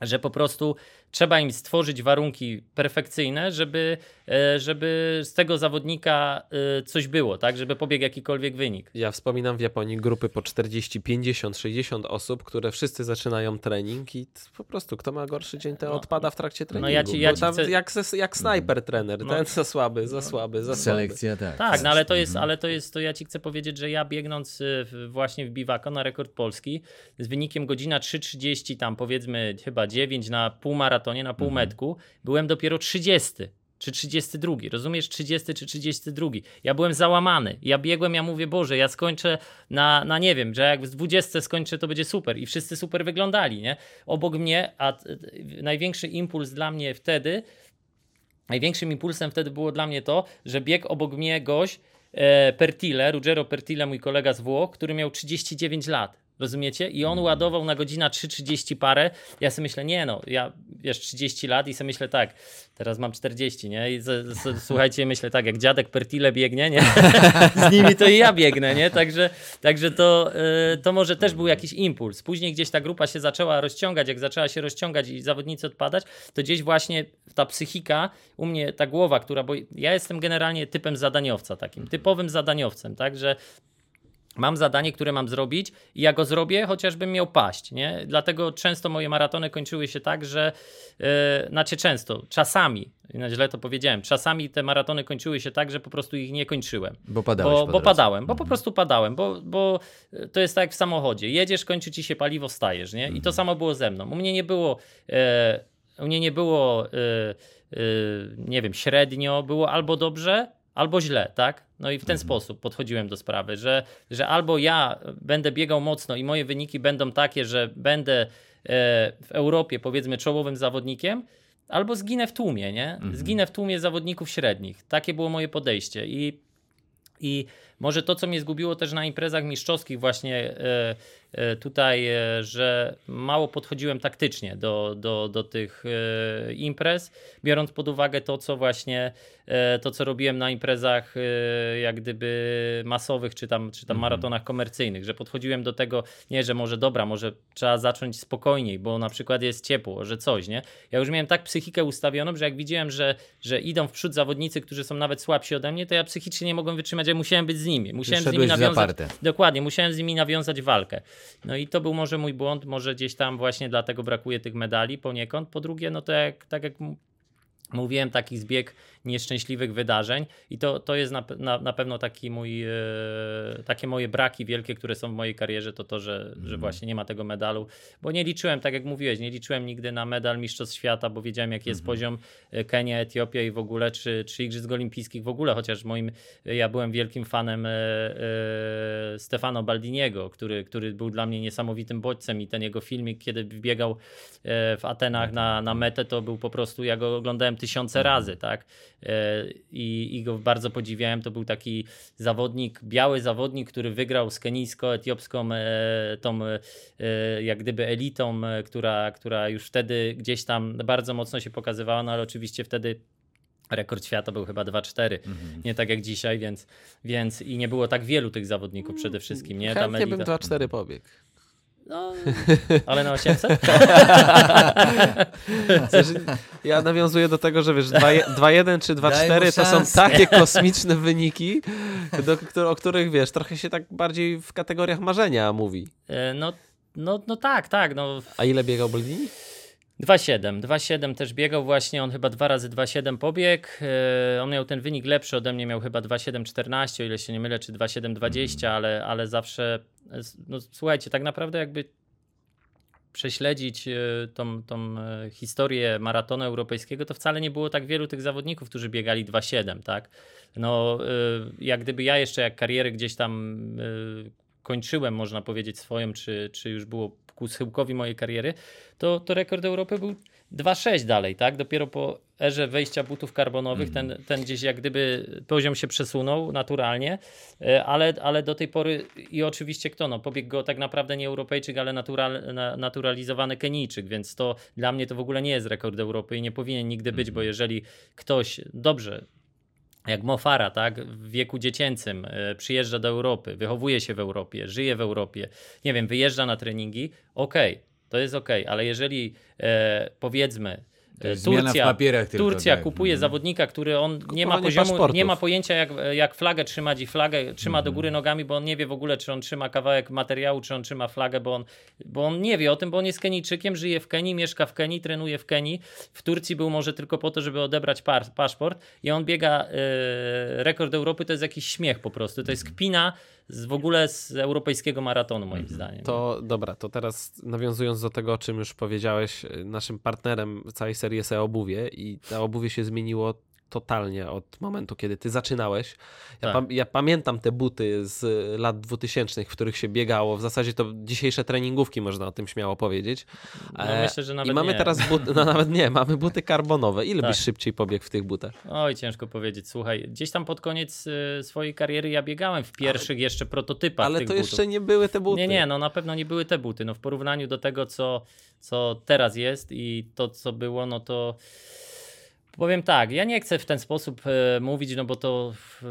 Speaker 3: że po prostu trzeba im stworzyć warunki perfekcyjne, żeby, e, żeby z tego zawodnika e, coś było, tak? Żeby pobiegł jakikolwiek wynik.
Speaker 1: Ja wspominam w Japonii grupy po 40, 50, 60 osób, które wszyscy zaczynają trening i po prostu kto ma gorszy dzień, ten
Speaker 3: No.
Speaker 1: odpada w trakcie treningu.
Speaker 3: No ja ci- ja ci
Speaker 1: tam
Speaker 3: chcę-
Speaker 1: jak, jak snajper trener,
Speaker 3: No.
Speaker 1: ten za słaby, za słaby, za słaby.
Speaker 2: Selekcja, tak.
Speaker 3: Tak, no ale to jest, ale to jest, to ja ci chcę powiedzieć, że ja biegnąc w- właśnie w Biwako na rekord polski z wynikiem godzina 3.30 tam powiedzmy chyba 9 na półmaratonie, na półmetku, byłem dopiero 30 czy 32, rozumiesz? 30 czy 32. Ja byłem załamany. Ja biegłem, ja mówię, Boże, ja skończę na, na nie wiem, że jak z 20 skończę, to będzie super. I wszyscy super wyglądali, nie? Obok mnie, a największy impuls dla mnie wtedy, Największym impulsem wtedy było dla mnie to, że biegł obok mnie gość e, Pertile, Ruggero Pertile, mój kolega z Włoch, który miał 39 lat. Rozumiecie? I on ładował na godzina 3.30 parę. Ja sobie myślę, nie no, ja wiesz, 30 lat i sobie myślę tak, teraz mam 40, nie? I z, z, słuchajcie, myślę tak, jak dziadek Pertile biegnie, nie? z nimi to i ja biegnę, nie? Także, także to, y, to może też był jakiś impuls. Później gdzieś ta grupa się zaczęła rozciągać, jak zaczęła się rozciągać i zawodnicy odpadać, to gdzieś właśnie ta psychika, u mnie ta głowa, która, bo ja jestem generalnie typem zadaniowca takim, typowym zadaniowcem, tak, że Mam zadanie, które mam zrobić i ja go zrobię, chociażbym miał paść, nie? Dlatego często moje maratony kończyły się tak, że yy, znaczy często, czasami, źle to powiedziałem, czasami te maratony kończyły się tak, że po prostu ich nie kończyłem.
Speaker 2: Bo padałeś
Speaker 3: Bo,
Speaker 2: po
Speaker 3: bo padałem, bo po prostu padałem, bo, bo to jest tak jak w samochodzie. Jedziesz, kończy ci się paliwo, stajesz, nie? I to samo było ze mną. U mnie nie było, e, u mnie nie było, e, e, nie wiem, średnio, było albo dobrze, albo źle, tak? No i w ten sposób podchodziłem do sprawy, że, że albo ja będę biegał mocno i moje wyniki będą takie, że będę e, w Europie powiedzmy czołowym zawodnikiem, albo zginę w tłumie, nie? Zginę w tłumie zawodników średnich. Takie było moje podejście i i może to, co mnie zgubiło też na imprezach mistrzowskich, właśnie e, e, tutaj, e, że mało podchodziłem taktycznie do, do, do tych imprez, biorąc pod uwagę to, co właśnie to, co robiłem na imprezach jak gdyby masowych, czy tam, czy tam maratonach komercyjnych, że podchodziłem do tego, nie, że może dobra, może trzeba zacząć spokojniej, bo na przykład jest ciepło, że coś, nie? Ja już miałem tak psychikę ustawioną, że jak widziałem, że, że idą w przód zawodnicy, którzy są nawet słabsi ode mnie, to ja psychicznie nie mogłem wytrzymać, ja musiałem być z nimi. Musiałem z nimi nawiązać.
Speaker 2: zaparte.
Speaker 3: Dokładnie, musiałem z nimi nawiązać walkę. No i to był może mój błąd, może gdzieś tam właśnie dlatego brakuje tych medali poniekąd. Po drugie, no to jak, tak jak mówiłem, taki zbieg nieszczęśliwych wydarzeń i to, to jest na, na, na pewno taki mój, e, takie moje braki wielkie, które są w mojej karierze, to to, że, że właśnie nie ma tego medalu, bo nie liczyłem, tak jak mówiłeś, nie liczyłem nigdy na medal Mistrzostw Świata, bo wiedziałem jaki jest poziom e, Kenia, Etiopia i w ogóle, czy, czy Igrzysk Olimpijskich w ogóle, chociaż moim, ja byłem wielkim fanem e, e, Stefano Baldiniego, który, który był dla mnie niesamowitym bodźcem i ten jego filmik, kiedy biegał e, w Atenach na, na metę, to był po prostu, ja go oglądałem tysiące razy, tak? E, I, I go bardzo podziwiałem. To był taki zawodnik, biały zawodnik, który wygrał z kenijsko-etiopską e, tą e, jak gdyby elitą, która, która już wtedy gdzieś tam bardzo mocno się pokazywała, no ale oczywiście wtedy rekord świata był chyba 2-4, nie tak jak dzisiaj, więc, więc i nie było tak wielu tych zawodników przede wszystkim, nie?
Speaker 1: Chętnie bym
Speaker 3: elita-
Speaker 1: 2-4 pobiegł.
Speaker 3: No, ale na 800?
Speaker 1: Znaczy, ja nawiązuję do tego, że wiesz, 2-1 czy
Speaker 2: Daj mu
Speaker 1: 2-4 to są takie kosmiczne wyniki, do, o których wiesz, trochę się tak bardziej w kategoriach marzenia mówi.
Speaker 3: E, No, no, no tak, tak, no
Speaker 1: A ile biegał Boldini?
Speaker 3: 2,7. 2,7 też biegał właśnie, on chyba dwa razy 2,7 pobiegł. E, On miał ten wynik lepszy ode mnie, miał chyba 2,7,14, o ile się nie mylę, czy 2,7,20, ale, ale zawsze, no słuchajcie, tak naprawdę jakby prześledzić e, tą, tą e, historię maratonu europejskiego, to wcale nie było tak wielu tych zawodników, którzy biegali 2,7, tak? No, jak gdyby ja jeszcze jak karierę gdzieś tam kończyłem, można powiedzieć, swoją, czy, czy już było ku schyłkowi mojej kariery, to, to rekord Europy był 2,6 dalej, tak? Dopiero po erze wejścia butów karbonowych ten, ten gdzieś jak gdyby poziom się przesunął naturalnie, e, ale, ale do tej pory i oczywiście kto, no pobiegł go tak naprawdę nie Europejczyk, ale natural, na, naturalizowany Kenijczyk, więc to dla mnie to w ogóle nie jest rekord Europy i nie powinien nigdy być, bo jeżeli ktoś, dobrze, jak Mofara, tak, w wieku dziecięcym e, przyjeżdża do Europy, wychowuje się w Europie, żyje w Europie, nie wiem, wyjeżdża na treningi, okej, to jest okej, ale jeżeli e, powiedzmy E,
Speaker 2: zmiana w
Speaker 3: Turcja,
Speaker 2: papierach tylko,
Speaker 3: Turcja
Speaker 2: tak.
Speaker 3: kupuje
Speaker 2: Mhm.
Speaker 3: zawodnika, który on nie ma
Speaker 1: Kupowanie
Speaker 3: poziomu,
Speaker 1: paszportów.
Speaker 3: nie ma pojęcia jak, jak flagę trzymać i flagę trzyma
Speaker 2: Mhm.
Speaker 3: do góry nogami, bo on nie wie w ogóle, czy on trzyma kawałek materiału, czy on trzyma flagę, bo on, bo on nie wie o tym, bo on jest Kenijczykiem, żyje w Kenii, mieszka w Kenii, trenuje w Kenii. W Turcji był może tylko po to, żeby odebrać par, paszport i on biega e, rekord Europy, to jest jakiś śmiech po prostu. To jest
Speaker 2: Mhm.
Speaker 3: kpina z, w ogóle z europejskiego maratonu moim zdaniem.
Speaker 1: To dobra, to teraz nawiązując do tego, o czym już powiedziałeś, y, naszym partnerem w całej serii jest e-obuwie i to obuwie się zmieniło totalnie od momentu, kiedy ty zaczynałeś. Ja,
Speaker 3: Tak.
Speaker 1: pam- ja pamiętam te buty z lat 2000, w których się biegało. W zasadzie to dzisiejsze treningówki, można o tym śmiało powiedzieć.
Speaker 3: No,
Speaker 1: E,
Speaker 3: myślę, że nawet
Speaker 1: I mamy
Speaker 3: nie.
Speaker 1: teraz buty, no nawet nie, mamy buty karbonowe. Ile
Speaker 3: Tak.
Speaker 1: byś szybciej pobiegł w tych butach?
Speaker 3: Oj, ciężko powiedzieć. Słuchaj, gdzieś tam pod koniec y, swojej kariery ja biegałem w pierwszych jeszcze prototypach
Speaker 1: Ale to
Speaker 3: butów.
Speaker 1: jeszcze nie były te buty.
Speaker 3: Nie, nie, no na pewno nie były te buty. No w porównaniu do tego, co, co teraz jest i to, co było, no to powiem tak, ja nie chcę w ten sposób e, mówić, no bo to e,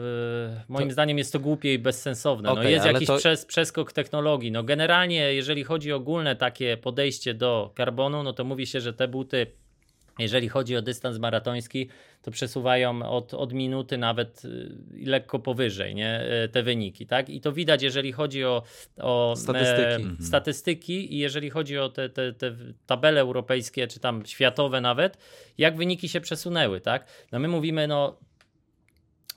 Speaker 3: moim
Speaker 1: To-
Speaker 3: zdaniem jest to głupie i bezsensowne. no
Speaker 1: Okej,
Speaker 3: jest jakiś
Speaker 1: to-
Speaker 3: przes, przeskok technologii. No generalnie, jeżeli chodzi o ogólne takie podejście do karbonu, no to mówi się, że te buty jeżeli chodzi o dystans maratoński, to przesuwają od, od minuty nawet y, lekko powyżej nie? Y, te wyniki. Tak? I to widać, jeżeli chodzi o, o
Speaker 1: Statystyki.
Speaker 3: E, statystyki i jeżeli chodzi o te, te, te tabele europejskie, czy tam światowe nawet, jak wyniki się przesunęły. Tak? No my mówimy, no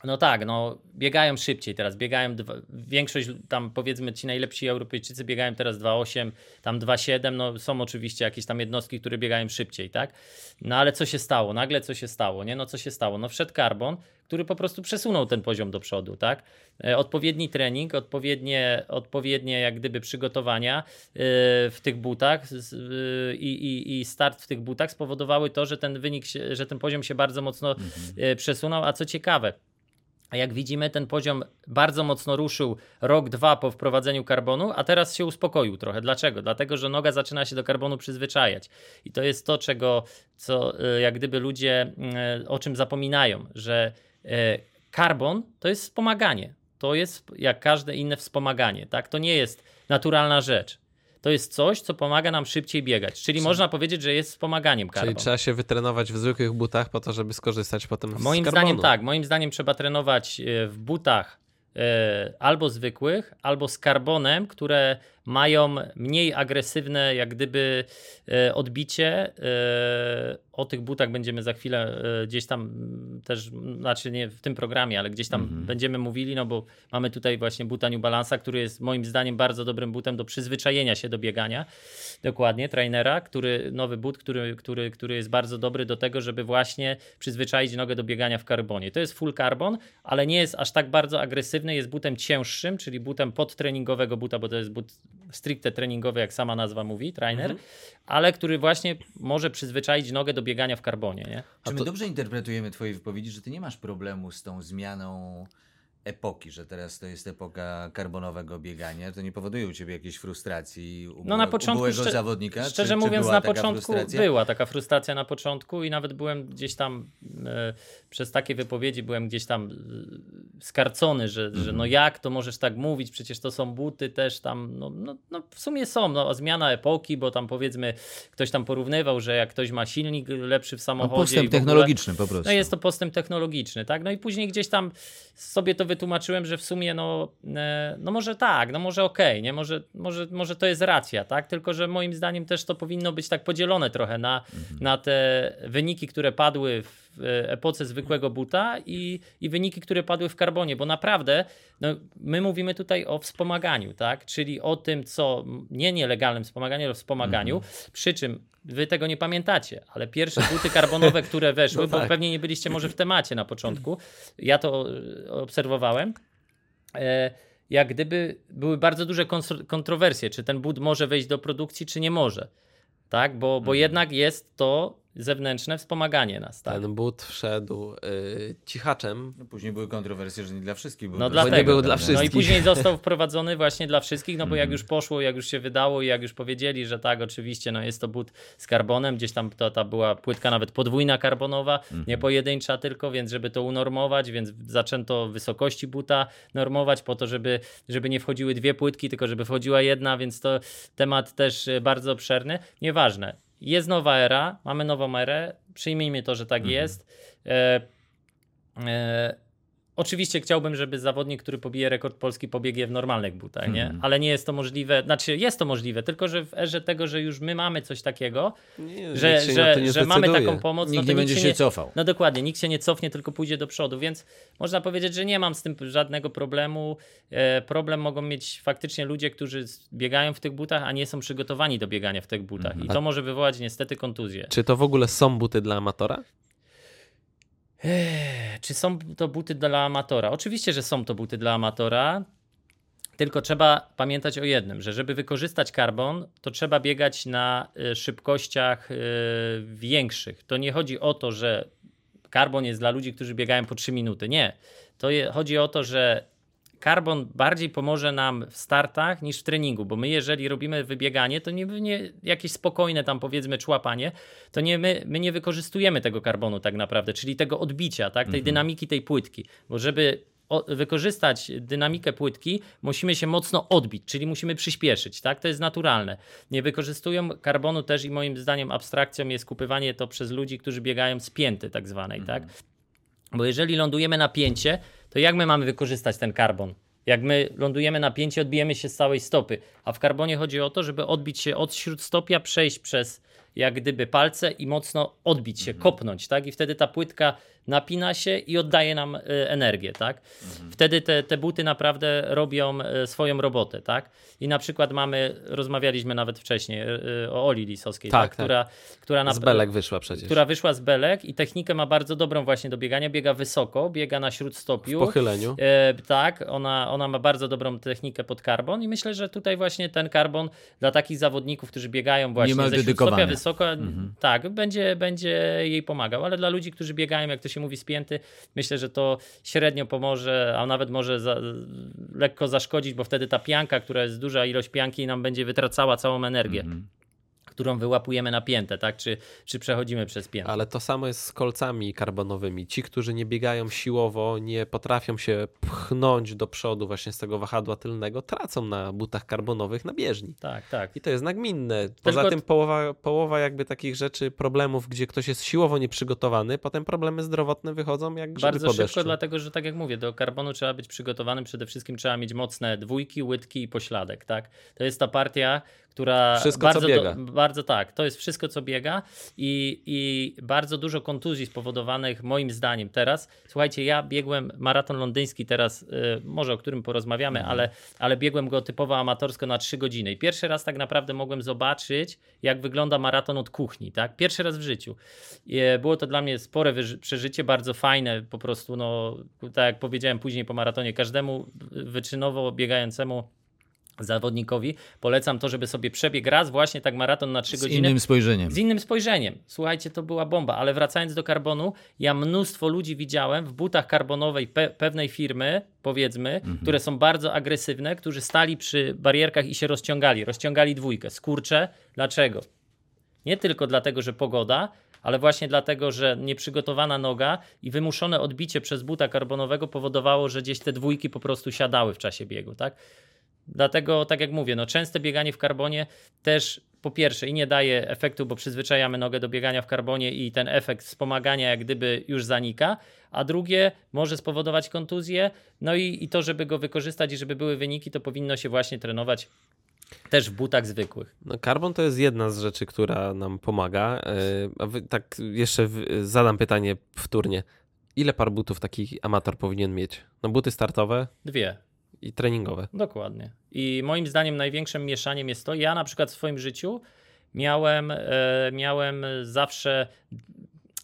Speaker 3: No tak, no biegają szybciej teraz, biegają, dwa, większość tam powiedzmy ci najlepsi Europejczycy biegają teraz 2,8, tam 2,7, no są oczywiście jakieś tam jednostki, które biegają szybciej, tak? No ale co się stało? Nagle co się stało, nie? No co się stało? No wszedł Carbon, który po prostu przesunął ten poziom do przodu, tak? E, odpowiedni trening, odpowiednie, odpowiednie jak gdyby przygotowania e, w tych butach i, i, i start w tych butach spowodowały to, że ten wynik, się, że ten poziom się bardzo mocno e, przesunął, a co ciekawe, jak widzimy, ten poziom bardzo mocno ruszył rok, dwa po wprowadzeniu karbonu, a teraz się uspokoił trochę. Dlaczego? Dlatego, że noga zaczyna się do karbonu przyzwyczajać. I to jest to, czego, co e, jak gdyby ludzie e, o czym zapominają, że e, karbon to jest wspomaganie. To jest jak każde inne wspomaganie, tak? To nie jest naturalna rzecz. To jest coś, co pomaga nam szybciej biegać. Czyli można powiedzieć, że jest wspomaganiem karbon.
Speaker 1: Czyli trzeba się wytrenować w zwykłych butach po to, żeby skorzystać potem z
Speaker 3: Moim zdaniem tak, moim zdaniem trzeba trenować e, w butach e, albo zwykłych, albo z karbonem, które mają mniej agresywne jak gdyby e, odbicie. E, o tych butach będziemy za chwilę e, gdzieś tam mm, też, m, znaczy nie w tym programie, ale gdzieś tam będziemy mówili, no bo mamy tutaj właśnie buta New Balance'a, który jest moim zdaniem bardzo dobrym butem do przyzwyczajenia się do biegania. Dokładnie, trainera, który, nowy but, który, który, który jest bardzo dobry do tego, żeby właśnie przyzwyczaić nogę do biegania w karbonie. To jest full carbon, ale nie jest aż tak bardzo agresywny, jest butem cięższym, czyli butem podtreningowego buta, bo to jest but stricte treningowy, jak sama nazwa mówi, trainer, ale który właśnie może przyzwyczaić nogę do biegania w karbonie, nie?
Speaker 2: Czy my
Speaker 1: to-
Speaker 2: dobrze interpretujemy twoje wypowiedzi, że ty nie masz problemu z tą zmianą epoki, że teraz to jest epoka karbonowego biegania, to nie powoduje u ciebie jakiejś frustracji u
Speaker 3: No na początku, szczer-
Speaker 2: zawodnika?
Speaker 3: szczerze
Speaker 2: czy,
Speaker 3: mówiąc, na początku
Speaker 2: frustracja?
Speaker 3: była taka frustracja na początku i nawet byłem gdzieś tam e, przez takie wypowiedzi byłem gdzieś tam e, skarcony, że, że
Speaker 2: Mhm.
Speaker 3: no jak to możesz tak mówić, przecież to są buty też tam, no, no, no w sumie są, no zmiana epoki, bo tam powiedzmy ktoś tam porównywał, że jak ktoś ma silnik lepszy w
Speaker 2: No,
Speaker 3: samochodzie. i
Speaker 2: postęp
Speaker 3: w ogóle-
Speaker 2: technologiczny po prostu.
Speaker 3: no jest to postęp technologiczny, tak? No i później gdzieś tam sobie to wytłumaczyłem, że w sumie no, e, no może tak, no może okej, nie? Może, może, może to jest racja, tak? Tylko, że moim zdaniem też to powinno być tak podzielone trochę na, na te wyniki, które padły w e, epoce zwykłego buta i, i wyniki, które padły w karbonie, bo naprawdę no, my mówimy tutaj o wspomaganiu, tak? Czyli o tym, co nie nielegalnym wspomaganiu, ale wspomaganiu, przy czym wy tego nie pamiętacie, ale pierwsze buty karbonowe, które weszły,
Speaker 1: No
Speaker 3: bo
Speaker 1: tak.
Speaker 3: pewnie nie byliście może w temacie na początku, ja to e, obserwowałem, e, jak gdyby były bardzo duże kontrowersje, czy ten but może wejść do produkcji, czy nie może. Tak, bo,
Speaker 1: Mhm.
Speaker 3: bo jednak jest to zewnętrzne wspomaganie nas. Tak?
Speaker 1: Ten but wszedł y, cichaczem.
Speaker 2: No, później były kontrowersje, że nie dla wszystkich. Był
Speaker 3: No dlatego.
Speaker 1: nie był dla
Speaker 3: No i
Speaker 1: wszystkich.
Speaker 3: później został wprowadzony właśnie dla wszystkich, no bo
Speaker 2: Mhm.
Speaker 3: jak już poszło, jak już się wydało i jak już powiedzieli, że tak, oczywiście, no jest to but z karbonem, gdzieś tam to, ta była płytka nawet podwójna karbonowa,
Speaker 2: Mhm.
Speaker 3: nie pojedyncza tylko, więc żeby to unormować, więc zaczęto wysokości buta normować po to, żeby, żeby nie wchodziły dwie płytki, tylko żeby wchodziła jedna, więc to temat też e, bardzo obszerny. Nieważne. Jest nowa era, mamy nową erę, przyjmijmy to, że tak
Speaker 2: Mhm.
Speaker 3: jest. E, e, Oczywiście chciałbym, żeby zawodnik, który pobije rekord Polski, pobiegł je w normalnych butach, nie?
Speaker 2: Mhm.
Speaker 3: Ale nie jest to możliwe. Znaczy, jest to możliwe, tylko że w erze tego, że już my mamy coś takiego,
Speaker 1: Nie,
Speaker 3: że, że, że mamy taką pomoc,
Speaker 2: Nikt
Speaker 3: no to
Speaker 2: nie będzie się
Speaker 3: nie,
Speaker 2: cofał.
Speaker 3: no dokładnie, nikt się nie cofnie, tylko pójdzie do przodu, więc można powiedzieć, że nie mam z tym żadnego problemu. E, problem mogą mieć faktycznie ludzie, którzy biegają w tych butach, a nie są przygotowani do biegania w tych butach.
Speaker 2: Mhm.
Speaker 3: I to może wywołać niestety kontuzję.
Speaker 1: Czy to w ogóle są buty dla amatora?
Speaker 3: Czy są to buty dla amatora? Oczywiście, że są to buty dla amatora. Tylko trzeba pamiętać o jednym, że żeby wykorzystać karbon, to trzeba biegać na y, szybkościach y, większych. To nie chodzi o to, że karbon jest dla ludzi, którzy biegają po 3 minuty. Nie. To je, chodzi o to, że karbon bardziej pomoże nam w startach niż w treningu, bo my jeżeli robimy wybieganie, to nie, nie jakieś spokojne tam powiedzmy człapanie, to nie my, my nie wykorzystujemy tego karbonu tak naprawdę, czyli tego odbicia, tak, tej dynamiki tej płytki, bo żeby o, wykorzystać dynamikę płytki, musimy się mocno odbić, czyli musimy przyspieszyć, tak? To jest naturalne. Nie wykorzystują karbonu też i moim zdaniem abstrakcją jest kupywanie to przez ludzi, którzy biegają z pięty tak zwanej, tak? Bo jeżeli lądujemy na pięcie, to jak my mamy wykorzystać ten karbon? Jak my lądujemy na pięcie, odbijemy się z całej stopy. A w karbonie chodzi o to, żeby odbić się od śródstopia, przejść przez jak gdyby palce i mocno odbić się, kopnąć, tak? I wtedy ta płytka napina się i oddaje nam y, energię, tak? Wtedy te, te buty naprawdę robią y, swoją robotę, tak? I na przykład mamy, rozmawialiśmy nawet wcześniej y, o Oli Lisowskiej,
Speaker 1: Tak,
Speaker 3: tak,
Speaker 1: tak.
Speaker 3: Która, która na,
Speaker 1: Z belek wyszła przecież.
Speaker 3: która wyszła z belek i technikę ma bardzo dobrą właśnie do biegania, biega wysoko, biega na śródstopiu.
Speaker 1: W pochyleniu.
Speaker 3: E, tak, ona, ona ma bardzo dobrą technikę pod karbon i myślę, że tutaj właśnie ten karbon dla takich zawodników, którzy biegają właśnie ze śródstopia wysoko, tak, będzie, będzie jej pomagał, ale dla ludzi, którzy biegają, jak to się mówi, spięty, myślę, że to średnio pomoże, a nawet może za, lekko zaszkodzić, bo wtedy ta pianka, która jest duża ilość pianki nam będzie wytracała całą energię. Którą wyłapujemy na piętę, tak? Czy, czy przechodzimy przez piętę.
Speaker 1: Ale to samo jest z kolcami karbonowymi. Ci, którzy nie biegają siłowo, nie potrafią się pchnąć do przodu właśnie z tego wahadła tylnego, tracą na butach karbonowych na bieżni.
Speaker 3: Tak, tak.
Speaker 1: I to jest nagminne. Poza
Speaker 3: Tylko-
Speaker 1: tym połowa, połowa jakby takich rzeczy, problemów, gdzie ktoś jest siłowo nieprzygotowany, potem problemy zdrowotne wychodzą jak grzyby
Speaker 3: Bardzo
Speaker 1: po
Speaker 3: szybko,
Speaker 1: deszczu.
Speaker 3: dlatego że tak jak mówię, do karbonu trzeba być przygotowanym. Przede wszystkim trzeba mieć mocne dwójki, łydki i pośladek. Tak? To jest ta partia, która.
Speaker 1: Wszystko, co
Speaker 3: bardzo
Speaker 1: biega.
Speaker 3: bardzo tak, to jest wszystko, co biega i, i bardzo dużo kontuzji spowodowanych, moim zdaniem, teraz. Słuchajcie, ja biegłem maraton londyński teraz, y, może o którym porozmawiamy,
Speaker 1: Mhm.
Speaker 3: ale, ale biegłem go typowo amatorsko na 3 godziny. I pierwszy raz tak naprawdę mogłem zobaczyć, jak wygląda maraton od kuchni. Tak? Pierwszy raz w życiu. I, e, Było to dla mnie spore przeżycie, bardzo fajne, po prostu, no, tak jak powiedziałem później po maratonie, każdemu wyczynowo biegającemu zawodnikowi polecam to, żeby sobie przebiegł raz właśnie tak maraton na 3
Speaker 2: Z
Speaker 3: godziny.
Speaker 2: innym spojrzeniem.
Speaker 3: Z innym spojrzeniem. Słuchajcie, to była bomba, ale wracając do karbonu, ja mnóstwo ludzi widziałem w butach karbonowej pe pewnej firmy, powiedzmy, które są bardzo agresywne, którzy stali przy barierkach i się rozciągali. Rozciągali dwójkę. Skurcze. Dlaczego? Nie tylko dlatego, że pogoda, ale właśnie dlatego, że nieprzygotowana noga i wymuszone odbicie przez buta karbonowego powodowało, że gdzieś te dwójki po prostu siadały w czasie biegu, tak? Dlatego, tak jak mówię, no częste bieganie w karbonie też po pierwsze i nie daje efektu, bo przyzwyczajamy nogę do biegania w karbonie i ten efekt wspomagania jak gdyby już zanika, a drugie może spowodować kontuzję, no i, i to, żeby go wykorzystać i żeby były wyniki, to powinno się właśnie trenować też w butach zwykłych.
Speaker 1: No, karbon to jest jedna z rzeczy, która nam pomaga. Yy, A wy, tak jeszcze zadam pytanie wtórnie. Ile par butów taki amator powinien mieć? No buty startowe
Speaker 3: Dwie.
Speaker 1: I treningowe.
Speaker 3: Dokładnie. I moim zdaniem największym mieszaniem jest to, ja na przykład w swoim życiu miałem, e, miałem zawsze.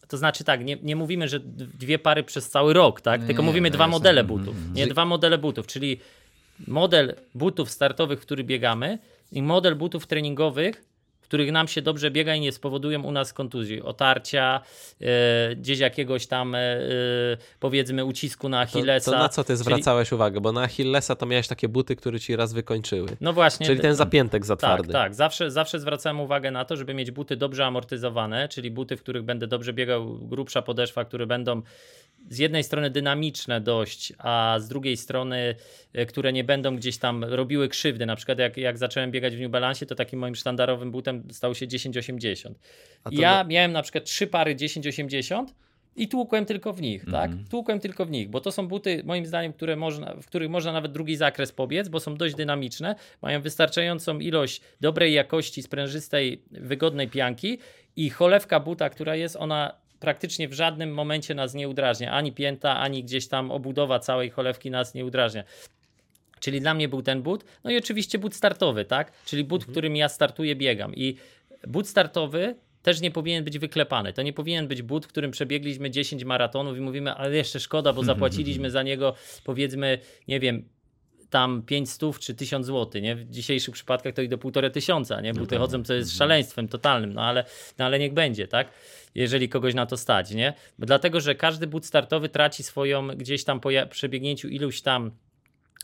Speaker 3: To znaczy tak, nie, nie mówimy, że dwie pary przez cały rok, tak? Tylko
Speaker 2: nie,
Speaker 3: mówimy
Speaker 2: no
Speaker 3: dwa modele
Speaker 2: Mhm,
Speaker 3: butów.
Speaker 2: mhm.
Speaker 3: Nie, dwa modele butów, czyli model butów startowych, w który biegamy i model butów treningowych, których nam się dobrze biega i nie spowodują u nas kontuzji, otarcia, e, gdzieś jakiegoś tam e, powiedzmy ucisku na
Speaker 1: To,
Speaker 3: Achillesa.
Speaker 1: to na co ty
Speaker 3: Czyli-
Speaker 1: zwracałeś uwagę? Bo na Achillesa to miałeś takie buty, które ci raz wykończyły.
Speaker 3: No właśnie.
Speaker 1: Czyli ten zapiętek za
Speaker 3: Tak,
Speaker 1: twardy.
Speaker 3: tak. Zawsze, zawsze zwracałem uwagę na to, żeby mieć buty dobrze amortyzowane, czyli buty, w których będę dobrze biegał, grubsza podeszwa, które będą z jednej strony dynamiczne dość, a z drugiej strony, które nie będą gdzieś tam robiły krzywdy. Na przykład jak, jak zacząłem biegać w New Balance, to takim moim sztandarowym butem stał się 1080.
Speaker 1: A to
Speaker 3: Ja
Speaker 1: no-
Speaker 3: miałem na przykład trzy pary 1080 i tłukłem tylko w nich, tak?
Speaker 1: Mhm.
Speaker 3: Tłukłem tylko w nich, bo to są buty, moim zdaniem, które można, w których można nawet drugi zakres pobiec, bo są dość dynamiczne, mają wystarczającą ilość dobrej jakości, sprężystej, wygodnej pianki i cholewka buta, która jest, ona praktycznie w żadnym momencie nas nie udrażnia. Ani pięta, ani gdzieś tam obudowa całej cholewki nas nie udrażnia. Czyli dla mnie był ten but. No i oczywiście but startowy, tak? Czyli but, w którym ja startuję, biegam. I but startowy też nie powinien być wyklepany. To nie powinien być but, w którym przebiegliśmy 10 maratonów i mówimy, ale jeszcze szkoda, bo zapłaciliśmy za niego powiedzmy, nie wiem, tam 500 czy 1000 zł, nie? W dzisiejszych przypadkach to i do półtora tysiąca, nie? Buty chodzą, to jest szaleństwem totalnym, no ale, no ale niech będzie, tak? Jeżeli kogoś na to stać, nie? Bo dlatego, że każdy but startowy traci swoją, gdzieś tam po przebiegnięciu iluś tam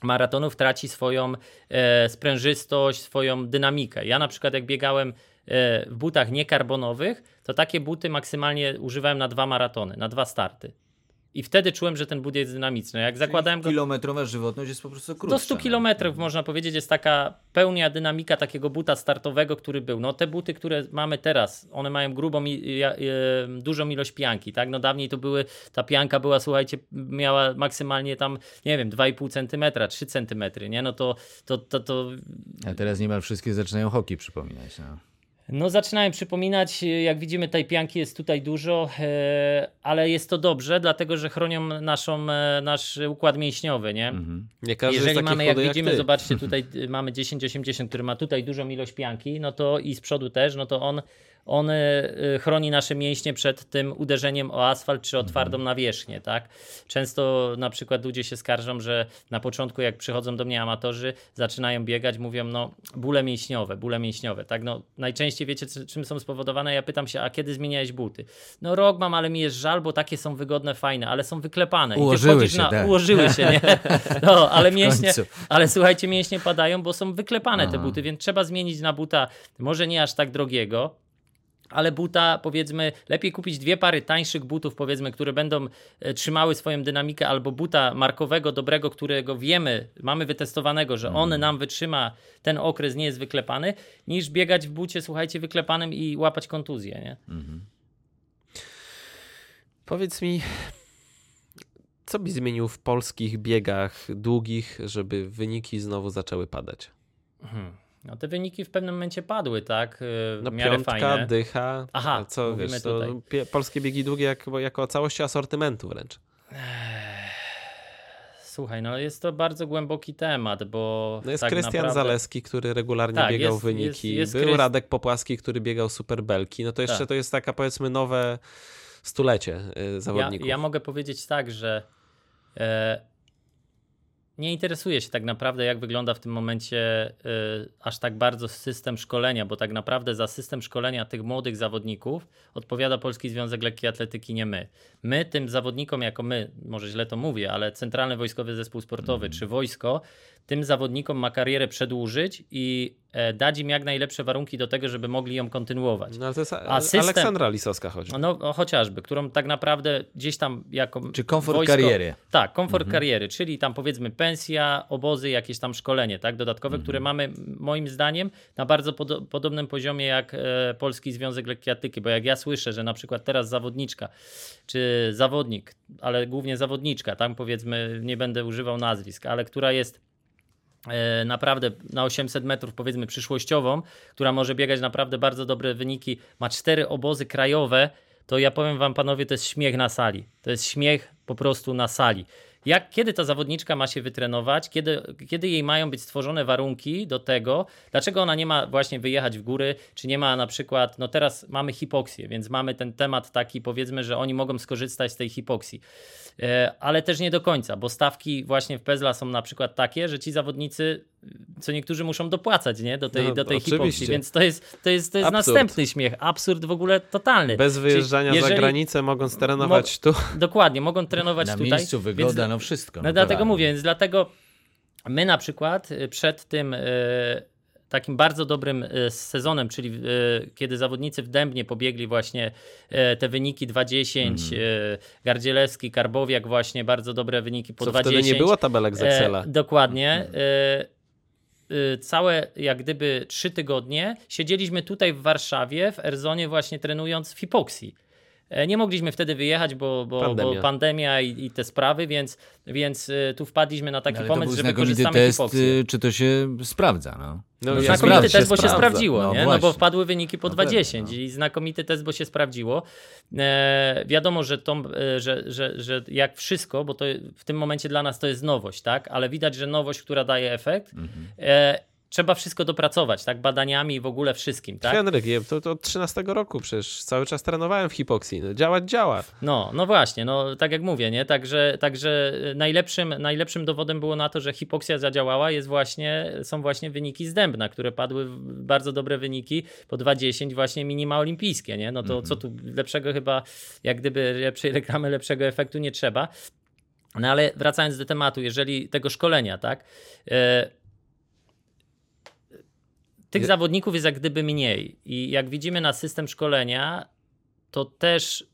Speaker 3: maratonów traci swoją e, sprężystość, swoją dynamikę. Ja na przykład jak biegałem e, w butach niekarbonowych, to takie buty maksymalnie używałem na dwa maratony, na dwa starty. I wtedy czułem, że ten but jest dynamiczny. Jak zakładałem go
Speaker 2: Kilometrowa żywotność jest po prostu krótsza.
Speaker 3: do 100
Speaker 2: no.
Speaker 3: km można powiedzieć jest taka pełnia dynamika takiego buta startowego, który był. No te buty, które mamy teraz, one mają grubą, dużą ilość pianki, tak? No dawniej to były, ta pianka była, słuchajcie, miała maksymalnie tam, nie wiem, 2,5 cm, 3 cm, nie? No to, to, to, to
Speaker 2: A teraz niemal wszystkie zaczynają hoki przypominać. No.
Speaker 3: No zaczynają przypominać, jak widzimy tej pianki jest tutaj dużo, e, ale jest to dobrze, dlatego że chronią naszą, e, nasz układ mięśniowy, nie?
Speaker 1: Nie każdy
Speaker 3: Jeżeli mamy, jak widzimy,
Speaker 1: ty.
Speaker 3: zobaczcie, tutaj y, mamy 1080, który ma tutaj dużą ilość pianki, no to i z przodu też, no to on, on y, y, chroni nasze mięśnie przed tym uderzeniem o asfalt czy o twardą nawierzchnię, tak? Często na przykład ludzie się skarżą, że na początku jak przychodzą do mnie amatorzy, zaczynają biegać, mówią, no bóle mięśniowe, bóle mięśniowe, tak? No najczęściej wiecie, czy- czym są spowodowane? Ja pytam się, a kiedy zmieniałeś buty? No rok mam, ale mi jest żal, bo takie są wygodne, fajne, ale są wyklepane.
Speaker 2: Ułożyły się,
Speaker 3: na,
Speaker 2: tak.
Speaker 3: Ułożyły się, nie? No, ale mięśnie, ale słuchajcie, mięśnie padają, bo są wyklepane te buty, więc trzeba zmienić na buta, może nie aż tak drogiego, ale buta, powiedzmy, lepiej kupić dwie pary tańszych butów, powiedzmy, które będą e, trzymały swoją dynamikę, albo buta markowego, dobrego, którego wiemy, mamy wytestowanego, że on nam wytrzyma ten okres, nie jest wyklepany, niż biegać w bucie, słuchajcie, wyklepanym i łapać kontuzję, nie?
Speaker 1: Powiedz mi, co byś zmienił w polskich biegach długich, żeby wyniki znowu zaczęły padać?
Speaker 3: No te wyniki w pewnym momencie padły, tak? e, W
Speaker 1: No piątka,
Speaker 3: fajne.
Speaker 1: dycha,
Speaker 3: Aha,
Speaker 1: co wiesz, to
Speaker 3: tutaj.
Speaker 1: polskie biegi długie jako, jako całość asortymentu wręcz.
Speaker 3: Słuchaj, no jest to bardzo głęboki temat, bo
Speaker 1: No jest
Speaker 3: tak
Speaker 1: Krystian
Speaker 3: naprawdę...
Speaker 1: Zaleski, który regularnie
Speaker 3: Tak,
Speaker 1: biegał
Speaker 3: jest-
Speaker 1: wyniki.
Speaker 3: jest- jest
Speaker 1: Był Radek Popłaski, który biegał superbelki. No to jeszcze
Speaker 3: Tak.
Speaker 1: to jest taka powiedzmy nowe stulecie y,
Speaker 3: Ja,
Speaker 1: zawodników.
Speaker 3: ja mogę powiedzieć tak, że e, nie interesuję się tak naprawdę, jak wygląda w tym momencie e, aż tak bardzo system szkolenia, bo tak naprawdę za system szkolenia tych młodych zawodników odpowiada Polski Związek Lekkiej Atletyki, nie my. My tym zawodnikom, jako my, może źle to mówię, ale Centralny Wojskowy Zespół Sportowy czy wojsko, tym zawodnikom ma karierę przedłużyć i e, dać im jak najlepsze warunki do tego, żeby mogli ją kontynuować.
Speaker 1: No ale to jest
Speaker 3: A system-
Speaker 1: Aleksandra Lisowska chodzi.
Speaker 3: No chociażby, którą tak naprawdę gdzieś tam jako.
Speaker 2: Czy komfort kariery.
Speaker 3: Tak, komfort kariery, czyli tam powiedzmy pensja, obozy, jakieś tam szkolenie, tak, dodatkowe, które mamy moim zdaniem na bardzo podo- podobnym poziomie jak e, Polski Związek Lekkiej Atletyki, bo jak ja słyszę, że na przykład teraz zawodniczka czy zawodnik, ale głównie zawodniczka, tam powiedzmy, nie będę używał nazwisk, ale która jest naprawdę na 800 metrów, powiedzmy przyszłościową, która może biegać naprawdę bardzo dobre wyniki, ma cztery obozy krajowe, to ja powiem wam panowie, to jest śmiech na sali. To jest śmiech po prostu na sali. Jak, kiedy ta zawodniczka ma się wytrenować, kiedy, kiedy jej mają być stworzone warunki do tego, dlaczego ona nie ma właśnie wyjechać w góry, czy nie ma na przykład, no teraz mamy hipoksję, więc mamy ten temat taki powiedzmy, że oni mogą skorzystać z tej hipoksji. E, ale też nie do końca, bo stawki właśnie w Pezla są na przykład takie, że ci zawodnicy, co niektórzy muszą dopłacać nie? do tej,
Speaker 1: No,
Speaker 3: do tej
Speaker 1: oczywiście.
Speaker 3: więc to jest, to jest, to jest
Speaker 1: Absurd.
Speaker 3: następny śmiech, absurd w ogóle totalny.
Speaker 1: Bez
Speaker 3: Czyli
Speaker 1: wyjeżdżania za
Speaker 3: jeżeli-
Speaker 1: granicę mogąc trenować tu.
Speaker 3: Dokładnie, mogą trenować
Speaker 2: Na
Speaker 3: tutaj.
Speaker 2: miejscu wygoda,
Speaker 3: więc-
Speaker 2: no wszystko.
Speaker 3: no
Speaker 2: to
Speaker 3: dlatego mówię, więc dlatego my na przykład y, przed tym y, takim bardzo dobrym y, sezonem, czyli y, kiedy zawodnicy w Dębnie pobiegli właśnie te wyniki 2.10, y, Gardzielewski, Karbowiak właśnie bardzo dobre wyniki po
Speaker 1: Co
Speaker 3: 2.10.
Speaker 1: wtedy nie było tabelek z Excela.
Speaker 3: Dokładnie. E, całe jak gdyby trzy tygodnie siedzieliśmy tutaj w Warszawie w Erzonie właśnie trenując w hipoksji. E, Nie mogliśmy wtedy wyjechać, bo, bo pandemia, bo pandemia i, i te sprawy, więc, więc e, tu wpadliśmy na taki
Speaker 2: Ale to
Speaker 3: pomysł, że
Speaker 2: znakomity
Speaker 3: wykorzystamy
Speaker 2: test,
Speaker 3: hipoksję.
Speaker 2: y, czy to się sprawdza. No.
Speaker 1: No,
Speaker 3: No, znakomity test, bo się sprawdziło,
Speaker 2: No
Speaker 3: nie? no
Speaker 2: właśnie.
Speaker 3: bo wpadły wyniki po
Speaker 2: Na pewno,
Speaker 3: 2.10
Speaker 2: no.
Speaker 3: i znakomity test, bo się sprawdziło. E, wiadomo, że, to, e, że, że, że jak wszystko, bo to w tym momencie dla nas to jest nowość, tak? Ale widać, że nowość, która daje efekt,
Speaker 2: Mhm.
Speaker 3: e, trzeba wszystko dopracować, tak? Badaniami i w ogóle wszystkim, tak?
Speaker 1: Henryk, je- to, to od 13 roku przecież cały czas trenowałem w hipoksji. No, działać działa.
Speaker 3: No, no właśnie, no tak jak mówię, nie? Także, także najlepszym, najlepszym dowodem było na to, że hipoksja zadziałała, jest właśnie, są właśnie wyniki z Dębna, które padły w bardzo dobre wyniki po 2.10 właśnie minima olimpijskie, nie? No to co tu lepszego chyba, jak gdyby lepszej reklamy, lepszego efektu nie trzeba. No ale wracając do tematu, jeżeli tego szkolenia, tak? E, tych zawodników jest jak gdyby mniej. I jak widzimy na system szkolenia, to też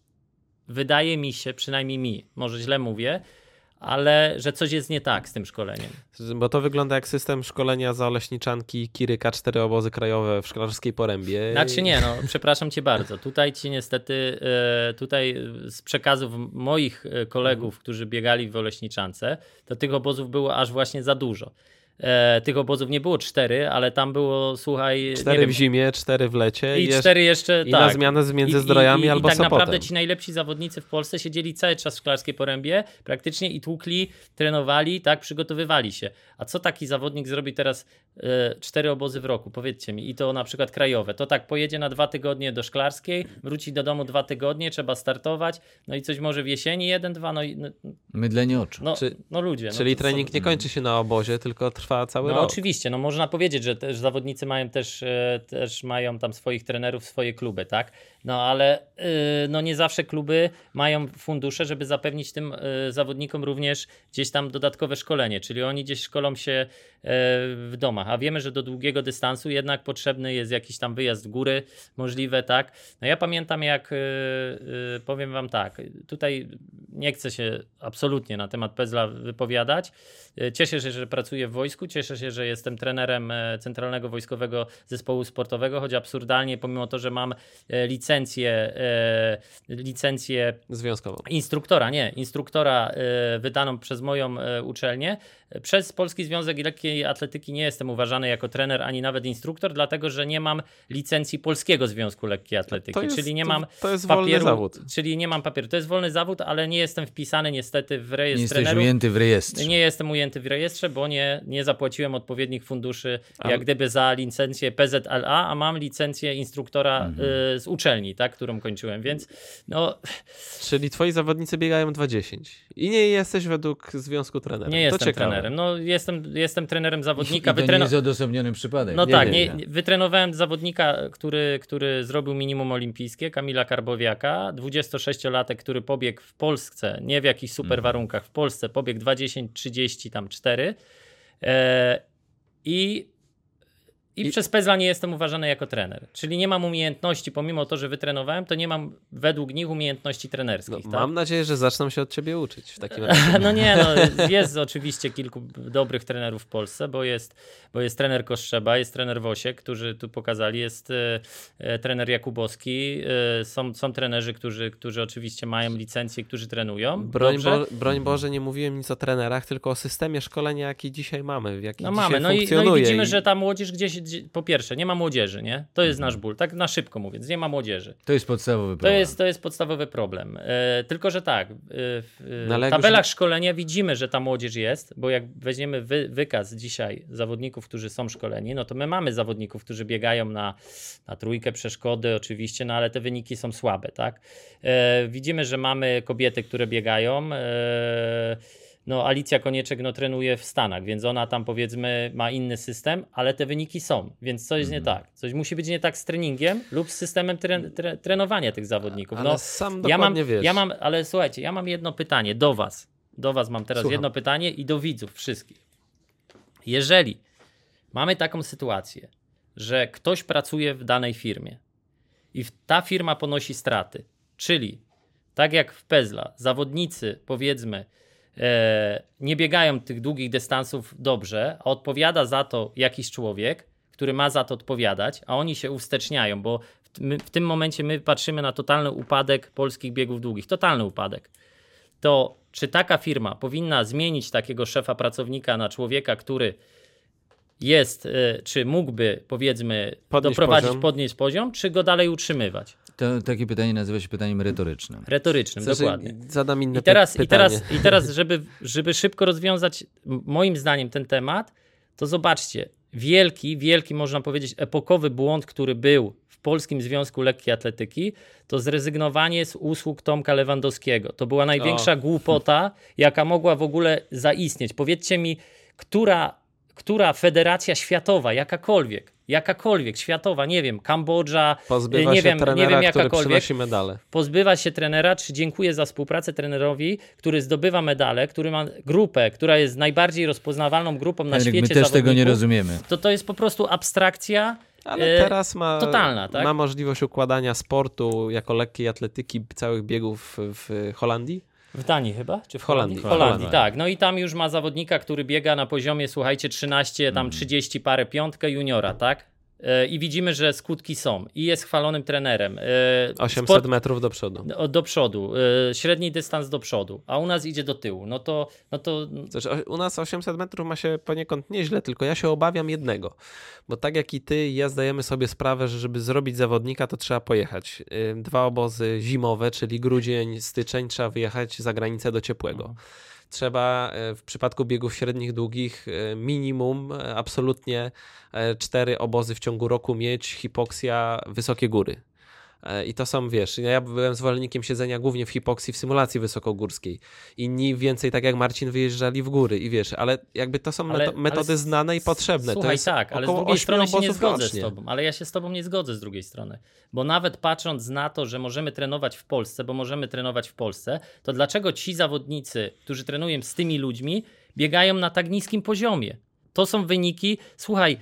Speaker 3: wydaje mi się, przynajmniej mi, może źle mówię, ale że coś jest nie tak z tym szkoleniem.
Speaker 1: Bo to wygląda jak system szkolenia za oleśniczanki Kiryka, cztery obozy krajowe w Szklarskiej Porębie.
Speaker 3: Znaczy nie, no przepraszam cię bardzo. Tutaj ci niestety, e, tutaj z przekazów moich e, kolegów, którzy biegali w Oleśniczance, to tych obozów było aż właśnie za dużo. E, tych obozów nie było cztery, ale tam było, słuchaj,
Speaker 1: Cztery
Speaker 3: nie wiem,
Speaker 1: w zimie, cztery w lecie
Speaker 3: i
Speaker 1: jeszcze-
Speaker 3: cztery jeszcze,
Speaker 1: i
Speaker 3: tak.
Speaker 1: na zmianę z między
Speaker 3: I- i-
Speaker 1: zdrojami
Speaker 3: i,
Speaker 1: albo
Speaker 3: I tak
Speaker 1: Sopotem.
Speaker 3: naprawdę ci najlepsi zawodnicy w Polsce siedzieli cały czas w Szklarskiej Porębie praktycznie i tłukli, trenowali, tak, przygotowywali się. A co taki zawodnik zrobi teraz e, cztery obozy w roku? Powiedzcie mi. I to na przykład krajowe. To tak pojedzie na dwa tygodnie do Szklarskiej, wróci do domu dwa tygodnie, trzeba startować, no i coś może w jesieni jeden, dwa, no i no,
Speaker 2: Mydlenie oczu.
Speaker 3: no,
Speaker 1: Czy-
Speaker 3: no ludzie.
Speaker 1: Czyli
Speaker 3: no
Speaker 1: trening
Speaker 3: co-
Speaker 1: nie kończy się na obozie, tylko trwa cały
Speaker 3: no
Speaker 1: rok.
Speaker 3: oczywiście, no można powiedzieć, że też zawodnicy mają też, e, też mają tam swoich trenerów, swoje kluby, tak? No ale y, no nie zawsze kluby mają fundusze, żeby zapewnić tym y, zawodnikom również gdzieś tam dodatkowe szkolenie, czyli oni gdzieś szkolą się e, w domach, a wiemy, że do długiego dystansu jednak potrzebny jest jakiś tam wyjazd w góry, możliwe, tak? No ja pamiętam jak, y, y, powiem wam tak, tutaj nie chcę się absolutnie na temat Pezla wypowiadać, Cieszę się, że pracuję w wojsku, cieszę się, że jestem trenerem e, Centralnego Wojskowego Zespołu Sportowego, choć absurdalnie, pomimo to, że mam e, licencję, e, licencję
Speaker 1: Związkową.
Speaker 3: instruktora, nie, instruktora e, wydaną przez moją e, uczelnię. Przez Polski Związek Lekkiej Atletyki nie jestem uważany jako trener ani nawet instruktor, dlatego że nie mam licencji Polskiego Związku Lekkiej Atletyki,
Speaker 1: To jest-
Speaker 3: czyli nie
Speaker 1: to-
Speaker 3: mam
Speaker 1: to jest wolny
Speaker 3: papieru,
Speaker 1: zawód.
Speaker 3: czyli nie mam papieru. To jest wolny zawód, ale nie jestem wpisany niestety w
Speaker 2: Nie
Speaker 3: rejestr
Speaker 2: jesteś
Speaker 3: trenerów.
Speaker 2: ujęty w rejestrze.
Speaker 3: Nie jestem ujęty w rejestrze, bo nie, nie zapłaciłem odpowiednich funduszy,
Speaker 1: Ale-
Speaker 3: jak gdyby za licencję PZLA, a mam licencję instruktora
Speaker 2: Mhm.
Speaker 3: y, z uczelni, tak, którą kończyłem, więc no,
Speaker 1: Czyli twoi zawodnicy biegają 2.10 i nie jesteś według Związku Trenerem.
Speaker 3: nie
Speaker 1: to
Speaker 3: jestem
Speaker 1: ciekawe.
Speaker 3: trenerem. No, jestem, jestem trenerem
Speaker 2: I
Speaker 3: zawodnika.
Speaker 2: to nie
Speaker 3: Wytreno-
Speaker 2: jest odosobniony przypadek.
Speaker 3: no
Speaker 1: Nie
Speaker 3: tak, nie,
Speaker 1: nie.
Speaker 3: nie, wytrenowałem zawodnika, który, który zrobił minimum olimpijskie, Kamila Karbowiaka, 26-latek, który pobiegł w Polsce, nie w jakichś super warunkach, w Polsce pobiegł 2.10.30, tam 4 e, i i,
Speaker 1: I-
Speaker 3: przez Pezla nie jestem uważany jako trener. Czyli nie mam umiejętności, pomimo to, że wytrenowałem, to nie mam według nich umiejętności
Speaker 1: No,
Speaker 3: trenerskich. tak?
Speaker 1: Mam nadzieję, że zaczną się od ciebie uczyć w takim razie.
Speaker 3: No nie, no, jest oczywiście kilku dobrych trenerów w Polsce, bo jest, bo jest trener Koszczeba, jest trener Wosiek, którzy tu pokazali, jest e, e, trener Jakubowski, e, są, są trenerzy, którzy, którzy oczywiście mają licencję, którzy trenują.
Speaker 1: Broń,
Speaker 3: Dobrze.
Speaker 1: Bo, broń Boże, nie mówiłem nic o trenerach, tylko o systemie szkolenia, jaki dzisiaj mamy, w jaki
Speaker 3: No mamy, no i, no i widzimy,
Speaker 1: I-
Speaker 3: że ta młodzież gdzieś, gdzie, po pierwsze, nie ma młodzieży, nie? To jest nasz ból, tak na szybko mówiąc, nie ma młodzieży.
Speaker 2: To jest podstawowy
Speaker 3: To
Speaker 2: problem.
Speaker 3: jest, to jest podstawowy problem. E, tylko, że tak, e, w
Speaker 1: No
Speaker 3: e,
Speaker 1: jak
Speaker 3: tabelach
Speaker 1: już-
Speaker 3: szkolenia widzimy, że ta młodzież jest, bo jak weźmiemy wy, wykaz dzisiaj zawodników, którzy są szkoleni, no to my mamy zawodników, którzy biegają na, na trójkę przeszkody oczywiście, no ale te wyniki są słabe, tak? E, widzimy, że mamy kobiety, które biegają. E, no, Alicja Konieczek no, trenuje w Stanach, więc ona tam powiedzmy ma inny system, ale te wyniki są, więc coś jest nie tak. Coś musi być nie tak z treningiem lub z systemem tre, tre, trenowania tych zawodników.
Speaker 1: Ale
Speaker 3: no,
Speaker 1: sam
Speaker 3: ja mam,
Speaker 1: wiesz.
Speaker 3: ja mam, ale słuchajcie, ja mam jedno pytanie do Was. Do Was mam teraz
Speaker 1: Słucham.
Speaker 3: jedno pytanie i do widzów wszystkich. Jeżeli mamy taką sytuację, że ktoś pracuje w danej firmie i ta firma ponosi straty, czyli tak jak w Pezla, zawodnicy powiedzmy nie biegają tych długich dystansów dobrze, a odpowiada za to jakiś człowiek, który ma za to odpowiadać, a oni się uwsteczniają, bo w tym momencie my patrzymy na totalny upadek polskich biegów długich, totalny upadek. To czy taka firma powinna zmienić takiego szefa pracownika na człowieka, który jest, e, czy mógłby powiedzmy
Speaker 1: Podnieść
Speaker 3: doprowadzić,
Speaker 1: poziom.
Speaker 3: podnieść poziom, czy go dalej utrzymywać?
Speaker 2: To, takie pytanie nazywa się pytaniem retorycznym.
Speaker 3: Retorycznym,
Speaker 1: Znaczy,
Speaker 3: dokładnie.
Speaker 1: Zadam inne
Speaker 3: I teraz,
Speaker 1: py-
Speaker 3: i teraz,
Speaker 1: pytanie.
Speaker 3: i teraz żeby, żeby szybko rozwiązać m- moim zdaniem ten temat, to zobaczcie, wielki, wielki można powiedzieć epokowy błąd, który był w Polskim Związku Lekkiej Atletyki, to zrezygnowanie z usług Tomka Lewandowskiego. To była największa głupota, jaka mogła w ogóle zaistnieć. Powiedzcie mi, która, która federacja światowa, jakakolwiek, jakakolwiek światowa, nie wiem, Kambodża,
Speaker 1: Pozbywa
Speaker 3: nie
Speaker 1: się
Speaker 3: wiem,
Speaker 1: trenera,
Speaker 3: nie wiem jakakolwiek, pozbywa się trenera, czy dziękuję za współpracę trenerowi, który zdobywa medale, który ma grupę, która jest najbardziej rozpoznawalną grupą na
Speaker 2: Henryk,
Speaker 3: świecie
Speaker 2: my też tego nie rozumiemy.
Speaker 3: To to jest po prostu abstrakcja.
Speaker 1: Ale
Speaker 3: e,
Speaker 1: teraz ma,
Speaker 3: totalna, tak?
Speaker 1: ma możliwość układania sportu jako lekkiej atletyki całych biegów w Holandii.
Speaker 3: W Danii chyba? Czy w,
Speaker 1: Holandii.
Speaker 3: W Holandii,
Speaker 2: Holandii.
Speaker 3: tak. No i tam już ma zawodnika, który biega na poziomie, słuchajcie, 13, tam 30 parę piątkę juniora, tak? E, i widzimy, że skutki są i jest chwalonym trenerem. e,
Speaker 1: 800
Speaker 3: sport-
Speaker 1: metrów do przodu.
Speaker 3: do przodu, e, średni dystans do przodu, a u nas idzie do tyłu. No to, no to
Speaker 1: Znaczy, u nas 800 metrów ma się poniekąd nieźle, tylko ja się obawiam jednego. Bo tak jak i ty, ja zdajemy sobie sprawę, że żeby zrobić zawodnika, to trzeba pojechać. Dwa obozy zimowe, czyli grudzień, styczeń, trzeba wyjechać za granicę do ciepłego. Trzeba e, w przypadku biegów średnich, długich e, minimum e, absolutnie cztery obozy w ciągu roku mieć, hipoksja, wysokie góry. E, I to są, wiesz, ja byłem zwolennikiem siedzenia głównie w hipoksji w symulacji wysokogórskiej. Inni więcej, tak jak Marcin, wyjeżdżali w góry i wiesz, ale jakby to są
Speaker 3: Ale-
Speaker 1: meto- metody
Speaker 3: ale-
Speaker 1: znane i potrzebne.
Speaker 3: Słuchaj,
Speaker 1: to jest
Speaker 3: tak, ale z drugiej strony się nie zgodzę
Speaker 1: rocznie.
Speaker 3: z tobą. Ale ja się z tobą nie zgodzę z drugiej strony. Bo nawet patrząc na to, że możemy trenować w Polsce, bo możemy trenować w Polsce, to dlaczego ci zawodnicy, którzy trenują z tymi ludźmi, biegają na tak niskim poziomie? To są wyniki. Słuchaj,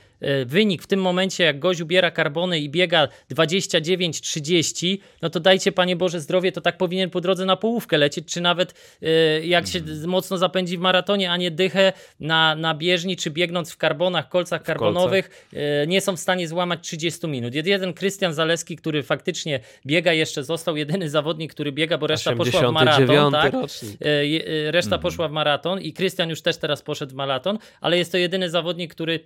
Speaker 3: wynik w tym momencie, jak gość ubiera karbony i biega 29-30, no to dajcie Panie Boże zdrowie, to tak powinien po drodze na połówkę lecieć, czy nawet e, jak się
Speaker 1: Mhm.
Speaker 3: mocno zapędzi w maratonie, a nie dychę na, na bieżni, czy biegnąc w karbonach, kolcach karbonowych, e, nie są w stanie złamać 30 minut. Jed- Jeden Krystian Zaleski, który faktycznie biega, jeszcze został jedyny zawodnik, który biega, bo reszta poszła w maraton.
Speaker 1: 89
Speaker 3: Tak?
Speaker 1: rocznik.
Speaker 3: E, e, Reszta poszła w maraton i Krystian już też teraz poszedł w maraton, ale jest to jedyny zawodnik, który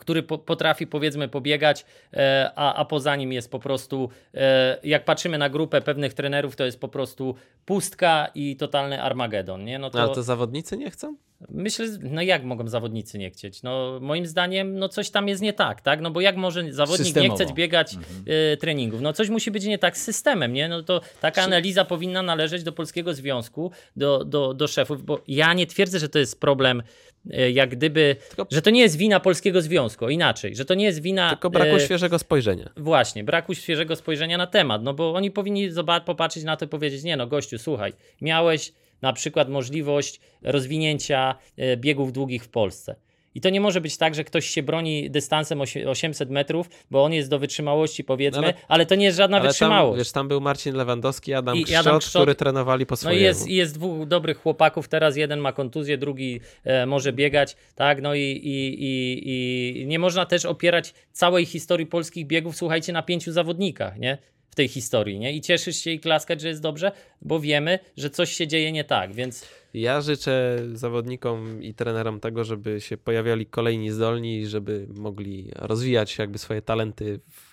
Speaker 3: który po, potrafi powiedzmy pobiegać, e, a, a poza nim jest po prostu, e, jak patrzymy na grupę pewnych trenerów, to jest po prostu pustka i totalny Armagedon. Nie? No
Speaker 1: No, ale to zawodnicy nie chcą?
Speaker 3: Myślę, no jak mogą zawodnicy nie chcieć? No moim zdaniem, no coś tam jest nie tak, tak? No bo jak może zawodnik
Speaker 2: Systemowo.
Speaker 3: nie chcieć biegać e, treningów? No coś musi być nie tak z systemem, nie? No to taka analiza powinna należeć do Polskiego Związku, do, do, do szefów, bo ja nie twierdzę, że to jest problem e, jak gdyby,
Speaker 1: Tylko-
Speaker 3: że to nie jest wina Polskiego Związku, inaczej, że to nie jest wina...
Speaker 1: Tylko braku
Speaker 3: e,
Speaker 1: świeżego spojrzenia.
Speaker 3: Właśnie, braku świeżego spojrzenia na temat, no bo oni powinni zobaczyć, popatrzeć na to i powiedzieć, nie no gościu, słuchaj, miałeś na przykład możliwość rozwinięcia e, biegów długich w Polsce. I to nie może być tak, że ktoś się broni dystansem osie- 800 metrów, bo on jest do wytrzymałości powiedzmy,
Speaker 1: No
Speaker 3: ale,
Speaker 1: ale-
Speaker 3: to nie jest żadna
Speaker 1: Ale tam,
Speaker 3: wytrzymałość.
Speaker 1: wiesz, tam był Marcin Lewandowski, Adam
Speaker 3: I- Adam Kszczot-
Speaker 1: który trenowali po
Speaker 3: No
Speaker 1: swojemu.
Speaker 3: i jest, i jest dwóch dobrych chłopaków, teraz jeden ma kontuzję, drugi e, może biegać, tak, no i, i, i, i nie można też opierać całej historii polskich biegów, słuchajcie, na pięciu zawodnikach, nie? W tej historii, nie? I cieszysz się i klaskać, że jest dobrze, bo wiemy, że coś się dzieje nie tak, więc
Speaker 1: Ja życzę zawodnikom i trenerom tego, żeby się pojawiali kolejni zdolni i żeby mogli rozwijać jakby swoje talenty w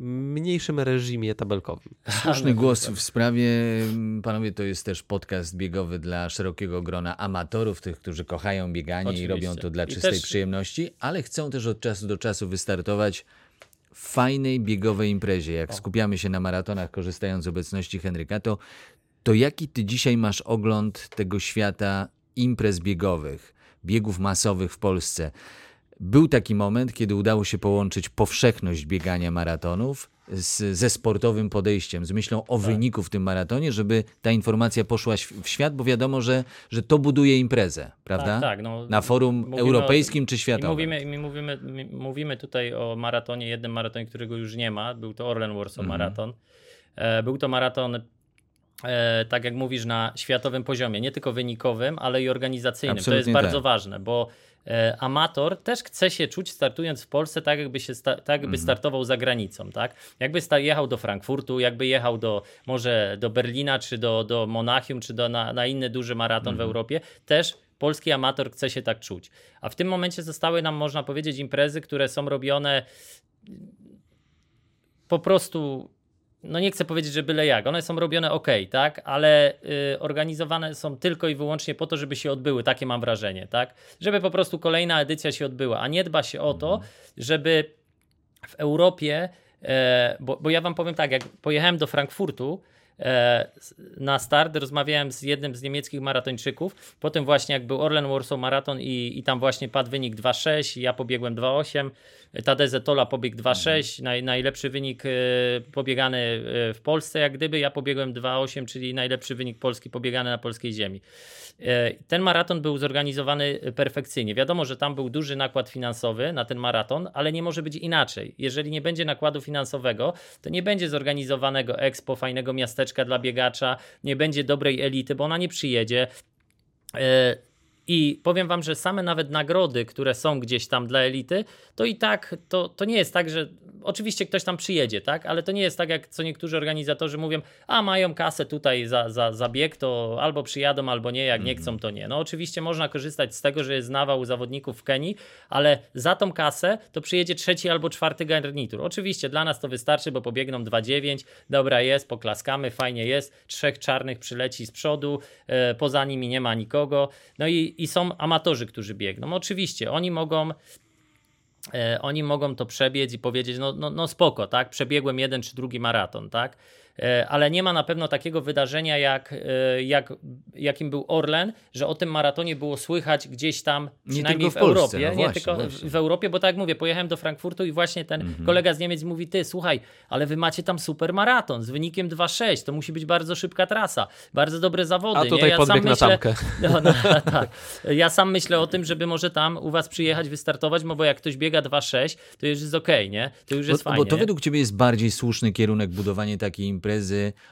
Speaker 1: mniejszym reżimie tabelkowym.
Speaker 2: Słuszny głos w sprawie, m, panowie, to jest też podcast biegowy dla szerokiego grona amatorów, tych, którzy kochają bieganie
Speaker 3: Oczywiście.
Speaker 2: i robią to dla czystej
Speaker 3: też-
Speaker 2: przyjemności, ale chcą też od czasu do czasu wystartować w fajnej biegowej imprezie. Jak skupiamy się na maratonach, korzystając z obecności Henryka, to, to jaki ty dzisiaj masz ogląd tego świata imprez biegowych, biegów masowych w Polsce? Był taki moment, kiedy udało się połączyć powszechność biegania maratonów z, ze sportowym podejściem, z myślą o wyniku w tym maratonie, żeby ta informacja poszła w świat, bo wiadomo, że, że to buduje imprezę, prawda?
Speaker 3: Tak, tak, no,
Speaker 2: Na forum europejskim
Speaker 3: o-
Speaker 2: czy światowym.
Speaker 3: mówimy, mówimy, mówimy tutaj o maratonie, jednym maratonie, którego już nie ma. Był to Orlen Warsaw
Speaker 2: Mhm.
Speaker 3: Maraton. E, był to maraton, tak jak mówisz, na światowym poziomie, nie tylko wynikowym, ale i organizacyjnym. to
Speaker 2: Absolutnie
Speaker 3: jest bardzo
Speaker 2: tak.
Speaker 3: ważne, bo e, amator też chce się czuć startując w Polsce tak, jakby, się sta- tak
Speaker 2: Mhm.
Speaker 3: jakby startował za granicą. Tak? Jakby jechał do Frankfurtu, jakby jechał do może do Berlina, czy do, do Monachium, czy do, na, na inny duży maraton w Europie, też polski amator chce się tak czuć. A w tym momencie zostały nam, można powiedzieć, imprezy, które są robione po prostu, no nie chcę powiedzieć, że byle jak, one są robione ok, tak, ale y, organizowane są tylko i wyłącznie po to, żeby się odbyły, takie mam wrażenie, tak, żeby po prostu kolejna edycja się odbyła, a nie dba się o to, żeby w Europie, e, bo, bo ja wam powiem tak, jak pojechałem do Frankfurtu, e, na start rozmawiałem z jednym z niemieckich maratończyków. Potem właśnie jak był Orlen Warsaw Maraton i, i tam właśnie padł wynik 2.6, ja pobiegłem 2.8, Tadej Zetola pobiegł 2.6, naj, najlepszy wynik e, pobiegany e, w Polsce jak gdyby, ja pobiegłem 2.8, czyli najlepszy wynik Polski pobiegany na polskiej ziemi. E, Ten maraton był zorganizowany perfekcyjnie. Wiadomo, że tam był duży nakład finansowy na ten maraton, ale nie może być inaczej. Jeżeli nie będzie nakładu finansowego, to nie będzie zorganizowanego expo, fajnego miasteczka dla biegacza, nie będzie dobrej elity, bo ona nie przyjedzie. I powiem wam, że same nawet nagrody, które są gdzieś tam dla elity, to i tak to, to nie jest tak, że oczywiście ktoś tam przyjedzie, tak? Ale to nie jest tak, jak co niektórzy organizatorzy mówią, a mają kasę tutaj za, za, za bieg, to albo przyjadą, albo nie, jak nie chcą, to nie. No oczywiście można korzystać z tego, że jest nawał zawodników w Kenii, ale za tą kasę to przyjedzie trzeci albo czwarty garnitur. Oczywiście dla nas to wystarczy, bo pobiegną 2,9, dobra jest, poklaskamy, fajnie jest, trzech czarnych przyleci z przodu, e, poza nimi nie ma nikogo, no i, i są amatorzy, którzy biegną. Oczywiście, oni mogą e, oni mogą to przebiec i powiedzieć, no, no, no spoko, tak, przebiegłem jeden czy drugi maraton, tak, ale nie ma na pewno takiego wydarzenia, jak, e, jak, jakim był Orlen, że o tym maratonie było słychać gdzieś tam, przynajmniej
Speaker 2: w
Speaker 3: w,
Speaker 2: Polsce,
Speaker 3: Europie.
Speaker 2: no
Speaker 3: nie
Speaker 2: właśnie,
Speaker 3: tylko w-
Speaker 2: właśnie.
Speaker 3: w Europie, bo tak jak mówię, pojechałem do Frankfurtu i właśnie ten
Speaker 2: Mhm.
Speaker 3: kolega z Niemiec mówi, ty słuchaj, ale wy macie tam super maraton z wynikiem 2,6, to musi być bardzo szybka trasa, bardzo dobre zawody.
Speaker 1: A
Speaker 3: nie?
Speaker 1: tutaj
Speaker 3: ja
Speaker 1: podbieg
Speaker 3: sam
Speaker 1: na
Speaker 3: myślę,
Speaker 1: tamkę.
Speaker 3: no, no, tak. Ja sam myślę o tym, żeby może tam u was przyjechać, wystartować, no bo jak ktoś biega 2,6, to już jest okej, nie? To już jest
Speaker 2: bo,
Speaker 3: fajnie.
Speaker 2: bo to
Speaker 3: nie?
Speaker 2: według ciebie jest bardziej słuszny kierunek budowanie takiej imprezy,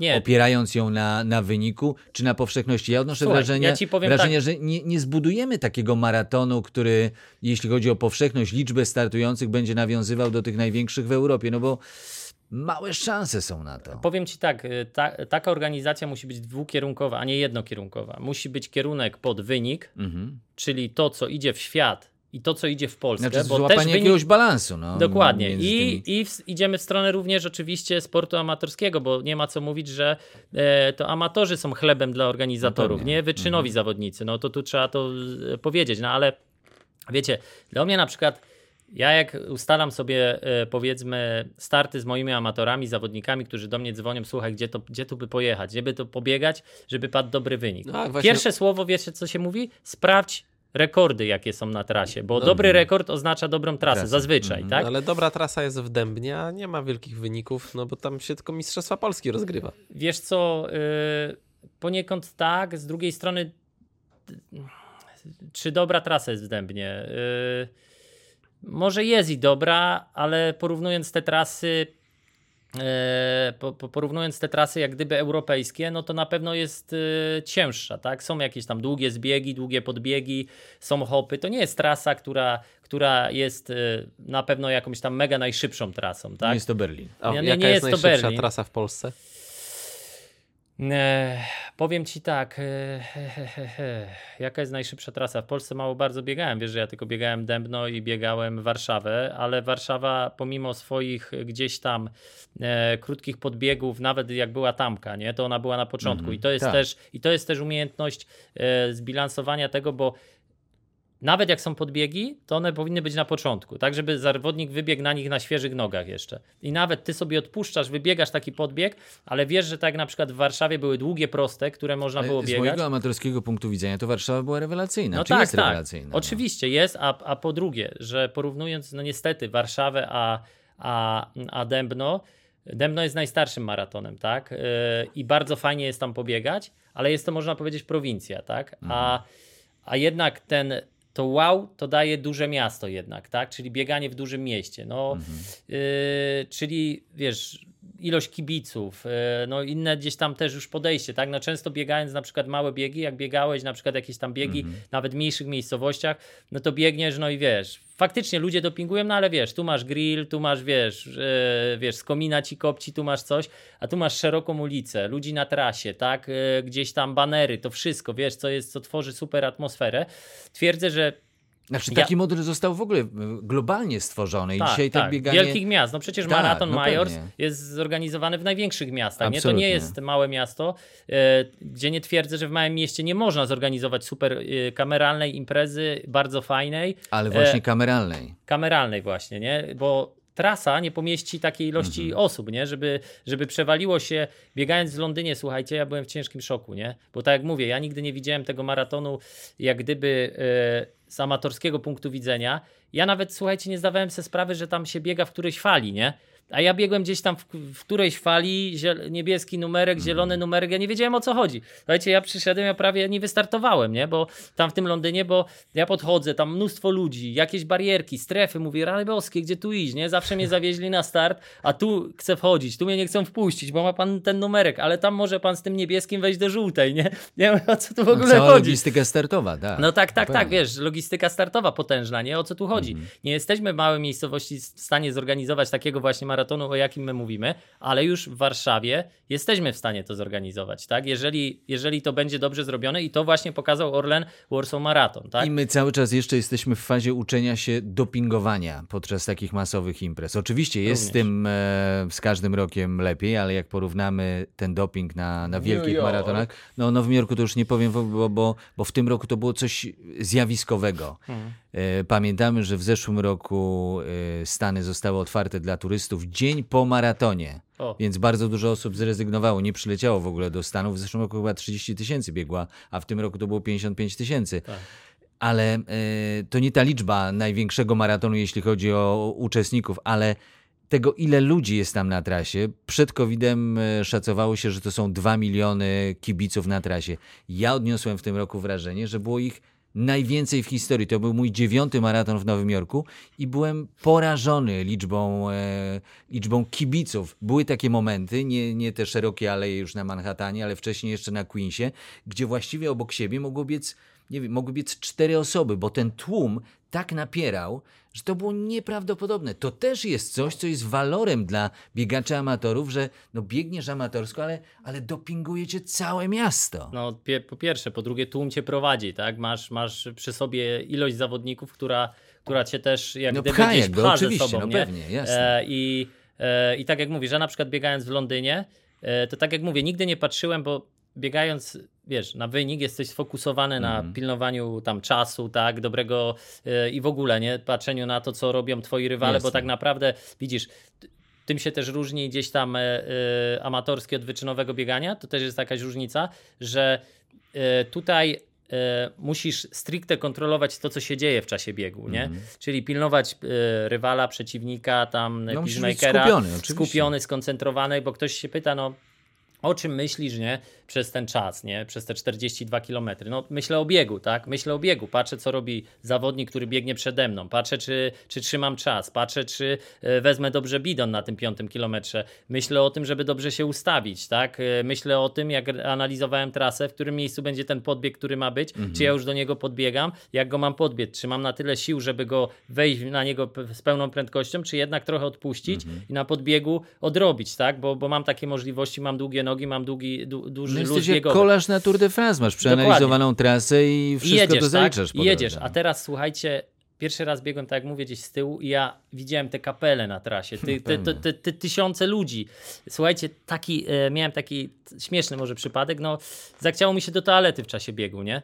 Speaker 3: Nie.
Speaker 2: opierając ją na, na wyniku, czy na powszechności? Ja odnoszę
Speaker 3: Słuchaj,
Speaker 2: wrażenie,
Speaker 3: ja
Speaker 2: wrażenie
Speaker 3: tak.
Speaker 2: że nie, nie zbudujemy takiego maratonu, który, jeśli chodzi o powszechność, liczbę startujących, będzie nawiązywał do tych największych w Europie, no bo małe szanse są na to.
Speaker 3: Powiem ci tak, y, ta, taka organizacja musi być dwukierunkowa, a nie jednokierunkowa. Musi być kierunek pod wynik,
Speaker 2: Mhm.
Speaker 3: czyli to, co idzie w świat i to, co idzie w Polskę,
Speaker 2: Znaczy
Speaker 3: bo
Speaker 2: złapanie
Speaker 3: też wynik...
Speaker 2: jakiegoś balansu. No,
Speaker 3: Dokładnie.
Speaker 2: między tymi-
Speaker 3: I, i w, idziemy w stronę również oczywiście sportu amatorskiego, bo nie ma co mówić, że e, to amatorzy są chlebem dla organizatorów,
Speaker 2: No
Speaker 3: nie wyczynowi zawodnicy. No to tu trzeba to e, powiedzieć. No ale wiecie, dla mnie na przykład ja jak ustalam sobie e, powiedzmy starty z moimi amatorami, zawodnikami, którzy do mnie dzwonią, słuchaj, gdzie, to, gdzie tu by pojechać, gdzie by to pobiegać, żeby padł dobry wynik.
Speaker 1: No, właśnie-
Speaker 3: Pierwsze słowo, wiecie co się mówi? Sprawdź rekordy, jakie są na trasie, bo dobry rekord oznacza dobrą trasę,
Speaker 2: Trasę.
Speaker 3: zazwyczaj,
Speaker 2: Mhm.
Speaker 3: tak?
Speaker 1: Ale dobra trasa jest w Dębnie, a nie ma wielkich wyników, no bo tam się tylko Mistrzostwa Polski rozgrywa.
Speaker 3: Wiesz co, y, poniekąd tak, z drugiej strony y, czy dobra trasa jest w Dębnie? Y, może jest i dobra, ale porównując te trasy po, po, porównując te trasy jak gdyby europejskie, no to na pewno jest e, cięższa, tak? Są jakieś tam długie zbiegi, długie podbiegi, są hopy. To nie jest trasa, która, która jest e, na pewno jakąś tam mega najszybszą trasą,
Speaker 2: Nie
Speaker 3: tak?
Speaker 2: jest to Berlin.
Speaker 1: A
Speaker 3: Nie, nie,
Speaker 1: jaka
Speaker 3: nie
Speaker 1: jest,
Speaker 3: jest to
Speaker 1: najszybsza
Speaker 3: Berlin.
Speaker 1: trasa w Polsce?
Speaker 3: Powiem ci tak, e, he, he, he, jaka jest najszybsza trasa? W Polsce mało bardzo biegałem, wiesz, że ja tylko biegałem Dębno i biegałem Warszawę, ale Warszawa pomimo swoich gdzieś tam e, krótkich podbiegów, nawet jak była tamka, nie, to ona była na początku i to jest
Speaker 2: tak.
Speaker 3: też i to jest też umiejętność e, zbilansowania tego, bo nawet jak są podbiegi, to one powinny być na początku, tak żeby zawodnik wybiegł na nich na świeżych nogach jeszcze. I nawet ty sobie odpuszczasz, wybiegasz taki podbieg, ale wiesz, że tak jak na przykład w Warszawie były długie, proste, które można było
Speaker 2: Z
Speaker 3: biegać.
Speaker 2: mojego amatorskiego punktu widzenia to Warszawa była rewelacyjna.
Speaker 3: No
Speaker 2: Czy
Speaker 3: tak,
Speaker 2: jest
Speaker 3: tak.
Speaker 2: rewelacyjna? no?
Speaker 3: Oczywiście jest, a, a po drugie, że porównując, no niestety, Warszawę a, a, a Dębno, Dębno jest najstarszym maratonem, tak? Yy, I bardzo fajnie jest tam pobiegać, ale jest to, można powiedzieć, prowincja, tak? A, a jednak ten, to wow to daje duże miasto jednak, tak? Czyli bieganie w dużym mieście. No, yy, czyli wiesz, ilość kibiców, yy, no inne gdzieś tam też już podejście, tak? No często biegając na przykład małe biegi, jak biegałeś na przykład jakieś tam biegi, nawet w mniejszych miejscowościach, no to biegniesz, no i wiesz, faktycznie ludzie dopingują, no ale wiesz, tu masz grill, tu masz, wiesz, yy, wiesz, z komina ci kopci, tu masz coś, a tu masz szeroką ulicę, ludzi na trasie, tak? Yy, gdzieś tam banery, to wszystko, wiesz, co jest, co tworzy super atmosferę. Twierdzę, że
Speaker 2: Znaczy
Speaker 3: Ja-
Speaker 2: taki model został w ogóle e, globalnie stworzony i
Speaker 3: tak,
Speaker 2: dzisiaj
Speaker 3: tak,
Speaker 2: tak bieganie...
Speaker 3: wielkich miast. No przecież
Speaker 2: Tak,
Speaker 3: maraton
Speaker 2: no
Speaker 3: Majors
Speaker 2: pewnie.
Speaker 3: jest zorganizowany w największych miastach. Nie? To nie jest małe miasto, e, gdzie nie twierdzę, że w małym mieście nie można zorganizować super e, kameralnej imprezy, bardzo fajnej,
Speaker 2: Ale właśnie
Speaker 3: E,
Speaker 2: kameralnej.
Speaker 3: kameralnej właśnie, nie? Bo trasa nie pomieści takiej ilości
Speaker 2: Mhm.
Speaker 3: osób, nie? Żeby, żeby przewaliło się, biegając w Londynie, słuchajcie, ja byłem w ciężkim szoku, nie? Bo tak jak mówię, ja nigdy nie widziałem tego maratonu jak gdyby z amatorskiego punktu widzenia. Ja nawet, słuchajcie, nie zdawałem sobie sprawy, że tam się biega w którejś fali, nie? A ja biegłem gdzieś tam w, w którejś fali, ziel, niebieski numerek, zielony numerek, ja nie wiedziałem o co chodzi. Słuchajcie, ja przyszedłem, ja prawie nie wystartowałem, nie? Bo tam w tym Londynie, bo ja podchodzę, tam mnóstwo ludzi, jakieś barierki, strefy, mówię, rany boskie, gdzie tu iść, nie? Zawsze mnie zawieźli na start, a tu chcę wchodzić, tu mnie nie chcą wpuścić, bo ma pan ten numerek, ale tam może pan z tym niebieskim wejść do żółtej, nie? Nie wiem, o co tu w ogóle
Speaker 2: Cała
Speaker 3: chodzi.
Speaker 2: logistyka startowa, tak.
Speaker 3: No tak, tak, tak, wiesz, logistyka startowa potężna, nie? O co tu chodzi?
Speaker 2: Mhm.
Speaker 3: Nie jesteśmy w małej miejscowości w stanie zorganizować takiego właśnie maratonu, o jakim my mówimy, ale już w Warszawie jesteśmy w stanie to zorganizować, tak? Jeżeli, jeżeli to będzie dobrze zrobione i to właśnie pokazał Orlen Warsaw Marathon, tak?
Speaker 2: I my cały czas jeszcze jesteśmy w fazie uczenia się dopingowania podczas takich masowych imprez. Oczywiście jest z
Speaker 3: Również.
Speaker 2: tym e, z każdym rokiem lepiej, ale jak porównamy ten doping na, na wielkich maratonach, no, no w New Yorku to już nie powiem, bo, bo, bo w tym roku to było coś zjawiskowego.
Speaker 3: Mhm.
Speaker 2: E, Pamiętamy, że w zeszłym roku e, Stany zostały otwarte dla turystów dzień po maratonie.
Speaker 3: O.
Speaker 2: Więc bardzo dużo osób zrezygnowało, nie przyleciało w ogóle do Stanów. W zeszłym roku chyba 30 tysięcy biegła, a w tym roku to było 55 tysięcy.
Speaker 3: Tak.
Speaker 2: Ale e, to nie ta liczba największego maratonu, jeśli chodzi o uczestników, ale tego, ile ludzi jest tam na trasie. Przed COVID-em e, szacowało się, że to są 2 miliony kibiców na trasie. Ja odniosłem w tym roku wrażenie, że było ich najwięcej w historii. To był mój dziewiąty maraton w Nowym Jorku i byłem porażony liczbą, e, liczbą kibiców. Były takie momenty, nie, nie te szerokie aleje już na Manhattanie, ale wcześniej jeszcze na Queensie, gdzie właściwie obok siebie mogło biec, nie wiem, mogły biec cztery osoby, bo ten tłum tak napierał, że to było nieprawdopodobne. To też jest coś, co jest walorem dla biegaczy amatorów, że no biegniesz amatorsko, ale, ale dopingujecie całe miasto.
Speaker 3: No, pie, po pierwsze, po drugie, tłum cię prowadzi, tak? Masz, masz przy sobie ilość zawodników, która, która cię też jak
Speaker 2: No
Speaker 3: gdyby
Speaker 2: pcha
Speaker 3: gdzieś
Speaker 2: jakby,
Speaker 3: pcha
Speaker 2: oczywiście,
Speaker 3: ze sobą,
Speaker 2: no
Speaker 3: nie?
Speaker 2: pewnie, jasne.
Speaker 3: E, i, e, I tak jak mówisz, że na przykład biegając w Londynie, e, to tak jak mówię, nigdy nie patrzyłem, bo biegając, wiesz, na wynik jesteś sfokusowany
Speaker 2: Mhm.
Speaker 3: na pilnowaniu tam czasu, tak, dobrego e, i w ogóle, nie, patrzeniu na to, co robią twoi rywale, bo
Speaker 2: Jasne.
Speaker 3: tak naprawdę, widzisz, tym się też różni gdzieś tam e, amatorskie od wyczynowego biegania, to też jest jakaś różnica, że e, tutaj musisz stricte kontrolować to, co się dzieje w czasie biegu, nie? Czyli pilnować rywala, przeciwnika, tam
Speaker 2: Mhm. No,
Speaker 3: peacemakera,
Speaker 2: skupiony, oczywiście.
Speaker 3: skupiony, skoncentrowany, bo ktoś się pyta, no o czym myślisz, nie? Przez ten czas, nie? Przez te 42 km. No myślę o biegu, tak? Myślę o biegu. Patrzę, co robi zawodnik, który biegnie przede mną. Patrzę, czy, czy trzymam czas. Patrzę, czy e, wezmę dobrze bidon na tym piątym kilometrze. Myślę o tym, żeby dobrze się ustawić, tak? E, Myślę o tym, jak analizowałem trasę, w którym miejscu będzie ten podbieg, który ma być. Czy ja już do niego podbiegam? Jak go mam podbiec? Czy mam na tyle sił, żeby go wejść na niego z pełną prędkością, czy jednak trochę odpuścić i na podbiegu odrobić, tak? Bo, bo mam takie możliwości, mam długie nogi, mam długi, du, duży luz biegowy.
Speaker 2: kolarz na Tour de France, masz przeanalizowaną trasę i
Speaker 3: I
Speaker 2: wszystko
Speaker 3: jedziesz,
Speaker 2: to zaliczasz
Speaker 3: tak? I jedziesz. A teraz słuchajcie, pierwszy raz biegłem, tak jak mówię, gdzieś z tyłu i ja widziałem te kapele na trasie, ty, te, te, te, te tysiące ludzi. Słuchajcie, taki, e, miałem taki śmieszny może przypadek, no zachciało mi się do toalety w czasie biegu, nie?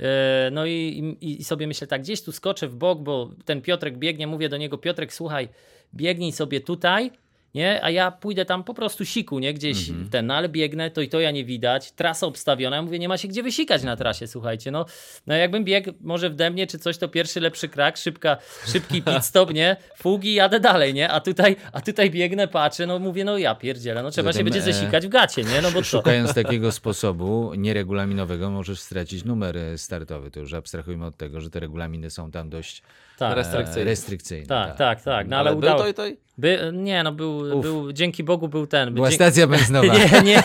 Speaker 3: E, no i, i, i sobie myślę tak, gdzieś tu skoczę w bok, bo ten Piotrek biegnie, mówię do niego, Piotrek, słuchaj, biegnij sobie tutaj, nie? A ja pójdę tam po prostu siku, nie? Gdzieś
Speaker 2: Mhm.
Speaker 3: ten, no ale biegnę, to i to ja nie widać, trasa obstawiona, ja mówię, nie ma się gdzie wysikać na trasie, słuchajcie, no, no jakbym biegł może w demnie czy coś, to pierwszy lepszy krak, szybka, szybki pit stop, nie? Fugi, jadę dalej, nie? A tutaj, a tutaj biegnę, patrzę, no mówię, no ja pierdzielę, no trzeba się
Speaker 2: Zatem,
Speaker 3: będzie
Speaker 2: e,
Speaker 3: zesikać w gacie, nie? No bo?
Speaker 2: Szukając takiego sposobu nieregulaminowego, możesz stracić numer e, startowy. To już abstrahujmy od tego, że te regulaminy są tam dość
Speaker 3: Tak,
Speaker 2: e,
Speaker 1: Restrykcyjne.
Speaker 2: restrykcyjne.
Speaker 3: tak, tak, tak, no ale,
Speaker 1: Ale był
Speaker 3: udało.
Speaker 1: to i to i...
Speaker 3: By, nie, no był, był, dzięki Bogu był ten.
Speaker 2: Była
Speaker 3: dzie-
Speaker 2: stacja benzynowa.
Speaker 3: Nie, nie,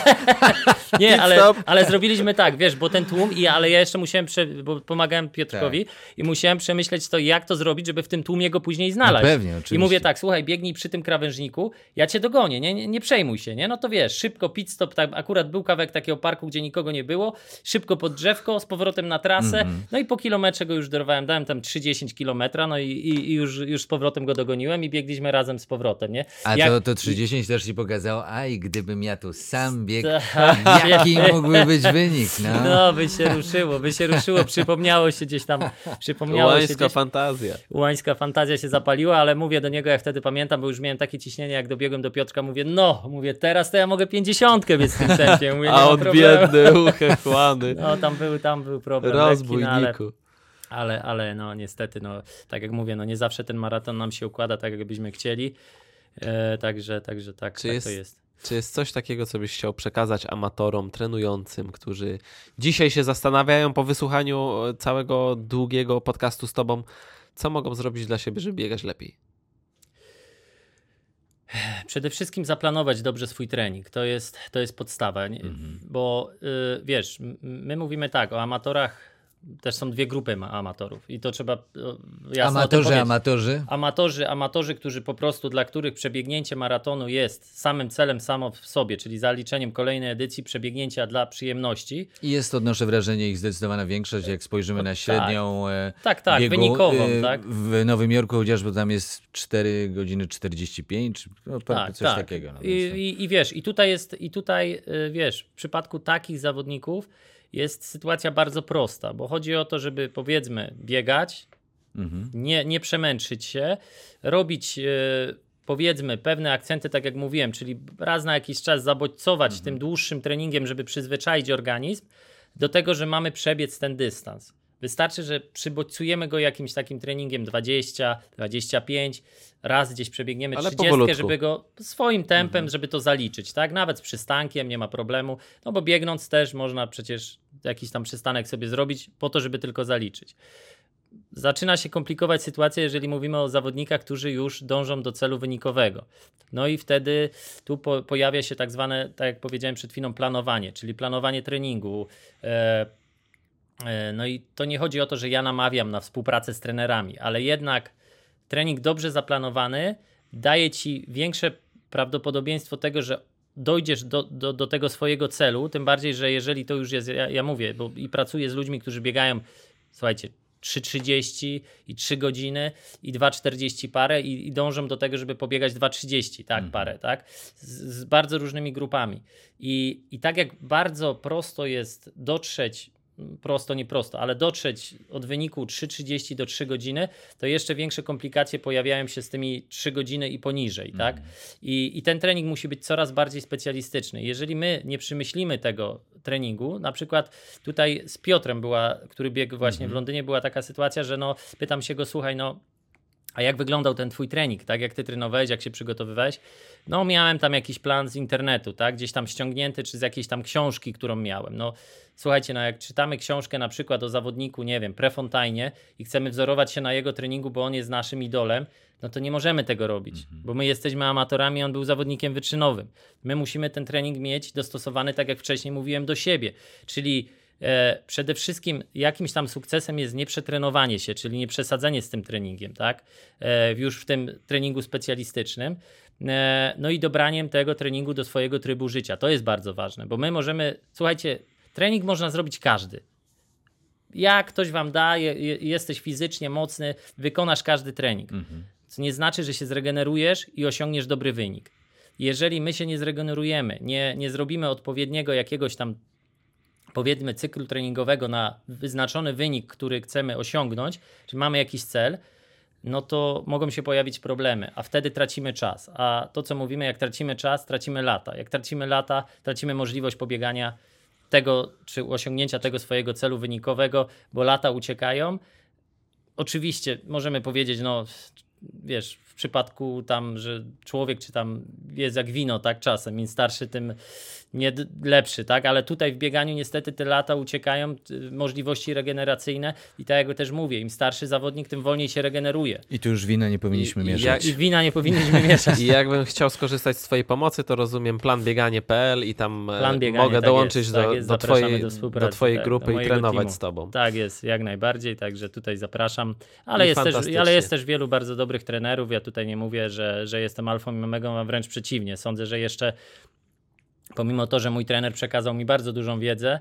Speaker 3: nie ale, ale zrobiliśmy tak, wiesz, bo ten tłum, i, ale ja jeszcze musiałem, prze, bo pomagałem Piotrkowi
Speaker 2: Tak.
Speaker 3: i musiałem przemyśleć to, jak to zrobić, żeby w tym tłumie go później znaleźć.
Speaker 2: No pewnie, oczywiście.
Speaker 3: I mówię tak, słuchaj, biegnij przy tym krawężniku, ja cię dogonię, nie, nie, nie przejmuj się, nie? No to wiesz, szybko pit stop, tak, akurat był kawałek takiego parku, gdzie nikogo nie było, szybko pod drzewko, z powrotem na trasę,
Speaker 2: Mhm.
Speaker 3: no i po kilometrze go już dorwałem, dałem tam 30 kilometra, no i, i, i już, już z powrotem go dogoniłem i biegliśmy razem z powrotem, nie?
Speaker 2: A
Speaker 3: Jak-
Speaker 2: to, to 30 też ci pokazało, aj, gdybym ja tu sam biegł, jaki mógłby być wynik, no.
Speaker 3: No, by się ruszyło, by się ruszyło, przypomniało się gdzieś tam, przypomniało się
Speaker 1: Łańska
Speaker 3: gdzieś,
Speaker 1: fantazja.
Speaker 3: łańska fantazja się zapaliła, ale mówię do niego, jak wtedy pamiętam, bo już miałem takie ciśnienie, jak dobiegłem do Piotrka, mówię, no, mówię, teraz to ja mogę pięćdziesiątkę biec w tym tempie, mówię,
Speaker 1: A on biedny, uchechłany.
Speaker 3: No, tam był, tam był problem, lekki, no, ale,
Speaker 1: Rozbójniku.
Speaker 3: Ale, ale no niestety, no, tak jak mówię, no nie zawsze ten maraton nam się układa tak, jakbyśmy chcieli. E, także, także tak,
Speaker 1: Czy
Speaker 3: tak
Speaker 1: jest-
Speaker 3: to jest.
Speaker 1: Czy jest coś takiego, co byś chciał przekazać amatorom, trenującym, którzy dzisiaj się zastanawiają po wysłuchaniu e, całego długiego podcastu z tobą, co mogą zrobić dla siebie, żeby biegać lepiej?
Speaker 3: Przede wszystkim zaplanować dobrze swój trening. To jest, to jest podstawa. nie? Bo y, wiesz, my mówimy tak, o amatorach też są dwie grupy ma- amatorów i to trzeba jasno
Speaker 2: Amatorzy, amatorzy.
Speaker 3: Amatorzy, amatorzy, którzy po prostu, dla których przebiegnięcie maratonu jest samym celem samo w sobie, czyli zaliczeniem kolejnej edycji przebiegnięcia dla przyjemności.
Speaker 2: I jest, odnoszę wrażenie, ich zdecydowana większość, jak spojrzymy na średnią e,
Speaker 3: Tak, tak,
Speaker 2: biegu,
Speaker 3: wynikową,
Speaker 2: e,
Speaker 3: tak.
Speaker 2: W Nowym Jorku chociażby tam jest 4 godziny 45, czy no,
Speaker 3: Tak,
Speaker 2: coś
Speaker 3: tak.
Speaker 2: takiego. No,
Speaker 3: I, i, I wiesz, i tutaj jest, i tutaj y, wiesz, w przypadku takich zawodników jest sytuacja bardzo prosta, bo chodzi o to, żeby powiedzmy biegać,
Speaker 2: Mhm.
Speaker 3: nie, nie przemęczyć się, robić y, powiedzmy pewne akcenty, tak jak mówiłem, czyli raz na jakiś czas zabodźcować tym dłuższym treningiem, żeby przyzwyczaić organizm do tego, że mamy przebiec ten dystans. Wystarczy, że przybodźcujemy go jakimś takim treningiem 20, 25, raz gdzieś przebiegniemy
Speaker 1: Ale
Speaker 3: 30,
Speaker 1: powolutku.
Speaker 3: żeby go swoim tempem, żeby to zaliczyć, tak? Nawet z przystankiem nie ma problemu, no bo biegnąc też można przecież jakiś tam przystanek sobie zrobić po to, żeby tylko zaliczyć zaczyna się komplikować sytuacja, jeżeli mówimy o zawodnikach, którzy już dążą do celu wynikowego. No i wtedy tu po, pojawia się tak zwane, tak jak powiedziałem przed chwilą, planowanie, czyli planowanie treningu. E, no i to nie chodzi o to, że ja namawiam na współpracę z trenerami, ale jednak trening dobrze zaplanowany daje ci większe prawdopodobieństwo tego, że dojdziesz do, do, do tego swojego celu, tym bardziej, że jeżeli to już jest, ja, ja mówię, bo i pracuję z ludźmi, którzy biegają, słuchajcie, 3,30 i 3 godziny i 2,40 parę i, i dążą do tego, żeby pobiegać 2,30 tak, parę, tak? Z, z bardzo różnymi grupami. I, I tak jak bardzo prosto jest dotrzeć, prosto, nie prosto, ale dotrzeć od wyniku 3,30 do 3 godziny, to jeszcze większe komplikacje pojawiają się z tymi 3 godziny i poniżej, tak? I, I ten trening musi być coraz bardziej specjalistyczny. Jeżeli my nie przemyślimy tego treningu, na przykład tutaj z Piotrem była, który biegł właśnie w Londynie, była taka sytuacja, że no pytam się go, słuchaj, no a jak wyglądał ten twój trening, tak? Jak ty trenowałeś, jak się przygotowywałeś? No, miałem tam jakiś plan z internetu, tak? Gdzieś tam ściągnięty, czy z jakiejś tam książki, którą miałem. No, słuchajcie, no jak czytamy książkę na przykład o zawodniku, nie wiem, Prefontaine i chcemy wzorować się na jego treningu, bo on jest naszym idolem, no to nie możemy tego robić, bo my jesteśmy amatorami, on był zawodnikiem wyczynowym. My musimy ten trening mieć dostosowany, tak jak wcześniej mówiłem, do siebie, czyli przede wszystkim jakimś tam sukcesem jest nieprzetrenowanie się, czyli nieprzesadzenie z tym treningiem, tak? E, już w tym treningu specjalistycznym. E, no i dobraniem tego treningu do swojego trybu życia. To jest bardzo ważne, bo my możemy, słuchajcie, trening można zrobić każdy. Jak ktoś wam da, je, je, jesteś fizycznie mocny, wykonasz każdy trening. Co nie znaczy, że się zregenerujesz i osiągniesz dobry wynik. Jeżeli my się nie zregenerujemy, nie, nie zrobimy odpowiedniego jakiegoś tam powiedzmy cyklu treningowego na wyznaczony wynik, który chcemy osiągnąć, czy mamy jakiś cel, no to mogą się pojawić problemy, a wtedy tracimy czas. A to, co mówimy, jak tracimy czas, tracimy lata. Jak tracimy lata, tracimy możliwość pobiegania tego, czy osiągnięcia tego swojego celu wynikowego, bo lata uciekają. Oczywiście możemy powiedzieć, no wiesz, przypadku tam, że człowiek czy tam jest jak wino, tak czasem, im starszy, tym nie lepszy, tak, ale tutaj w bieganiu niestety te lata uciekają, możliwości regeneracyjne i tak jak też mówię, im starszy zawodnik, tym wolniej się regeneruje.
Speaker 2: I tu już wina nie powinniśmy
Speaker 1: I- i
Speaker 2: mieszać.
Speaker 3: I wina nie powinniśmy mieszać.
Speaker 1: I jakbym chciał skorzystać z Twojej pomocy, to rozumiem planbieganie.pl i tam e,
Speaker 3: Plan biegania,
Speaker 1: mogę
Speaker 3: tak
Speaker 1: dołączyć
Speaker 3: jest,
Speaker 1: do,
Speaker 3: tak jest,
Speaker 1: do, twojej,
Speaker 3: do
Speaker 1: do, twojej
Speaker 3: tak,
Speaker 1: grupy
Speaker 3: do
Speaker 1: i trenować
Speaker 3: teamu.
Speaker 1: z Tobą.
Speaker 3: Tak jest, jak najbardziej, także tutaj zapraszam. Ale
Speaker 1: I
Speaker 3: jest, też, ale jest też wielu bardzo dobrych trenerów. Ja tutaj nie mówię, że, że jestem alfą i omegą, a wręcz przeciwnie. Sądzę, że jeszcze pomimo to, że mój trener przekazał mi bardzo dużą wiedzę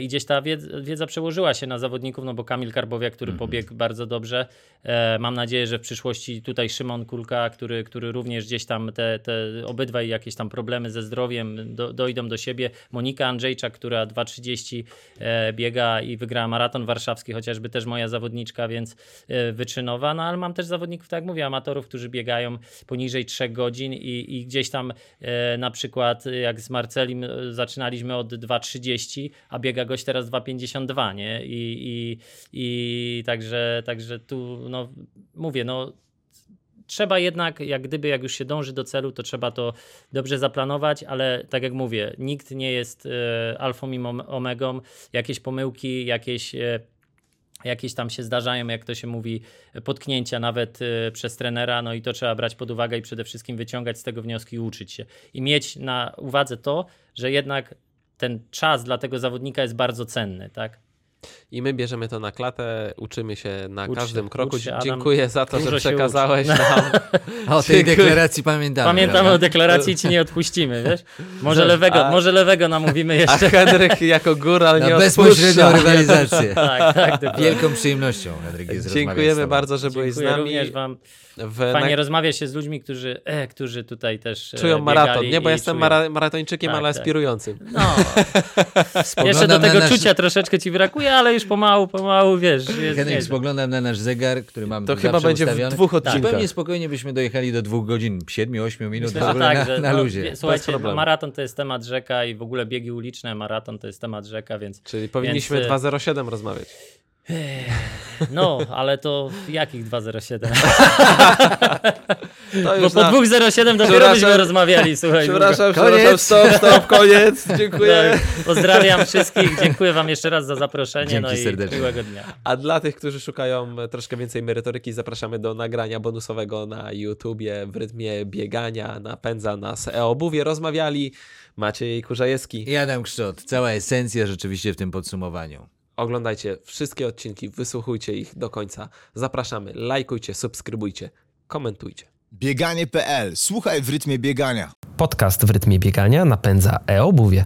Speaker 3: i gdzieś ta wiedza, przełożyła się na zawodników, no bo Kamil Karbowiak, który pobiegł bardzo dobrze, e, mam nadzieję, że w przyszłości tutaj Szymon Kulka, który, który również gdzieś tam te, te obydwaj jakieś tam problemy ze zdrowiem do, dojdą do siebie. Monika Andrzejczak, która 2.30 e, biega i wygrała maraton warszawski, chociażby też moja zawodniczka, więc e, wyczynowa, no ale mam też zawodników, tak jak mówię, amatorów, którzy biegają poniżej 3 godzin i, i gdzieś tam e, na przykład e, jak z Marcelim e, zaczynaliśmy od 2.30, a biega gość teraz 2.52, nie? I, i, i także, także tu, no mówię, no trzeba jednak, jak gdyby, jak już się dąży do celu, to trzeba to dobrze zaplanować, ale tak jak mówię, nikt nie jest e, alfą i omegą. Jakieś pomyłki, jakieś. E, Jakieś tam się zdarzają, jak to się mówi, potknięcia nawet e, przez trenera, no i to trzeba brać pod uwagę i przede wszystkim wyciągać z tego wnioski i uczyć się. I mieć na uwadze to, że jednak ten czas dla tego zawodnika jest bardzo cenny, tak?
Speaker 1: I my bierzemy to na klatę, uczymy się na
Speaker 3: Ucz się,
Speaker 1: każdym kroku.
Speaker 3: ucz się.
Speaker 1: Dziękuję za to, że
Speaker 3: się
Speaker 1: przekazałeś nam.
Speaker 2: O tej deklaracji pamiętamy.
Speaker 3: Pamiętamy
Speaker 2: prawda?
Speaker 3: o deklaracji i ci nie odpuścimy, wiesz? Może lewego,
Speaker 1: A-
Speaker 3: może lewego namówimy
Speaker 1: A
Speaker 3: jeszcze.
Speaker 1: Henryk jako góral nie
Speaker 2: Na bezpośrednią rywalizację.
Speaker 3: Tak, tak, dokładnie.
Speaker 2: Wielką przyjemnością, Henryk, jest
Speaker 1: Dziękujemy bardzo, że byłeś z
Speaker 3: Dziękuję
Speaker 1: nami.
Speaker 3: również wam.
Speaker 1: W,
Speaker 3: Fajnie
Speaker 1: na,
Speaker 3: rozmawia się z ludźmi, którzy, e, którzy tutaj też e,
Speaker 1: czują maraton. Nie, bo jestem
Speaker 3: czują-
Speaker 1: mara, maratończykiem,
Speaker 3: Tak,
Speaker 1: ale
Speaker 3: tak.
Speaker 1: aspirującym.
Speaker 3: No, jeszcze do
Speaker 2: na
Speaker 3: tego
Speaker 2: nasz-
Speaker 3: czucia troszeczkę ci brakuje, ale już pomału, pomału, wiesz, jest
Speaker 2: Henryk, spoglądam na nasz zegar, który mam
Speaker 1: To chyba będzie w
Speaker 2: ustawiony.
Speaker 1: dwóch
Speaker 2: I
Speaker 1: odcinkach.
Speaker 2: Pewnie spokojnie byśmy dojechali do dwóch godzin, siedmiu, ośmiu minut
Speaker 3: Myślę,
Speaker 2: w
Speaker 3: tak,
Speaker 2: na,
Speaker 3: że,
Speaker 2: na
Speaker 3: no,
Speaker 2: luzie.
Speaker 3: wie- Słuchajcie, maraton to jest temat rzeka i w ogóle biegi uliczne, maraton to jest temat rzeka, więc
Speaker 1: Czyli powinniśmy
Speaker 3: Więc, e,
Speaker 1: 2.07 rozmawiać.
Speaker 3: No, ale to jakich 207?
Speaker 1: To
Speaker 3: Bo po
Speaker 1: na...
Speaker 3: 207 dopiero byśmy rozmawiali, słuchaj.
Speaker 1: Przepraszam,
Speaker 2: Koniec.
Speaker 1: przepraszam, stop, stop, koniec. Dziękuję.
Speaker 3: Tak, Pozdrawiam wszystkich, dziękuję wam jeszcze raz za zaproszenie,
Speaker 2: Dzięki
Speaker 3: no i
Speaker 2: serdecznie.
Speaker 3: miłego dnia.
Speaker 1: A dla tych, którzy szukają troszkę więcej merytoryki, zapraszamy do nagrania bonusowego na YouTubie w rytmie biegania. Napędza nas e-obuwie. Rozmawiali Maciej Kurzajewski.
Speaker 2: I Adam Kszczot, cała esencja rzeczywiście w tym podsumowaniu.
Speaker 1: Oglądajcie wszystkie odcinki, wysłuchujcie ich do końca. Zapraszamy, lajkujcie, subskrybujcie, komentujcie.
Speaker 4: Bieganie.pl. Słuchaj w rytmie biegania.
Speaker 5: Podcast w rytmie biegania napędza e-obuwie.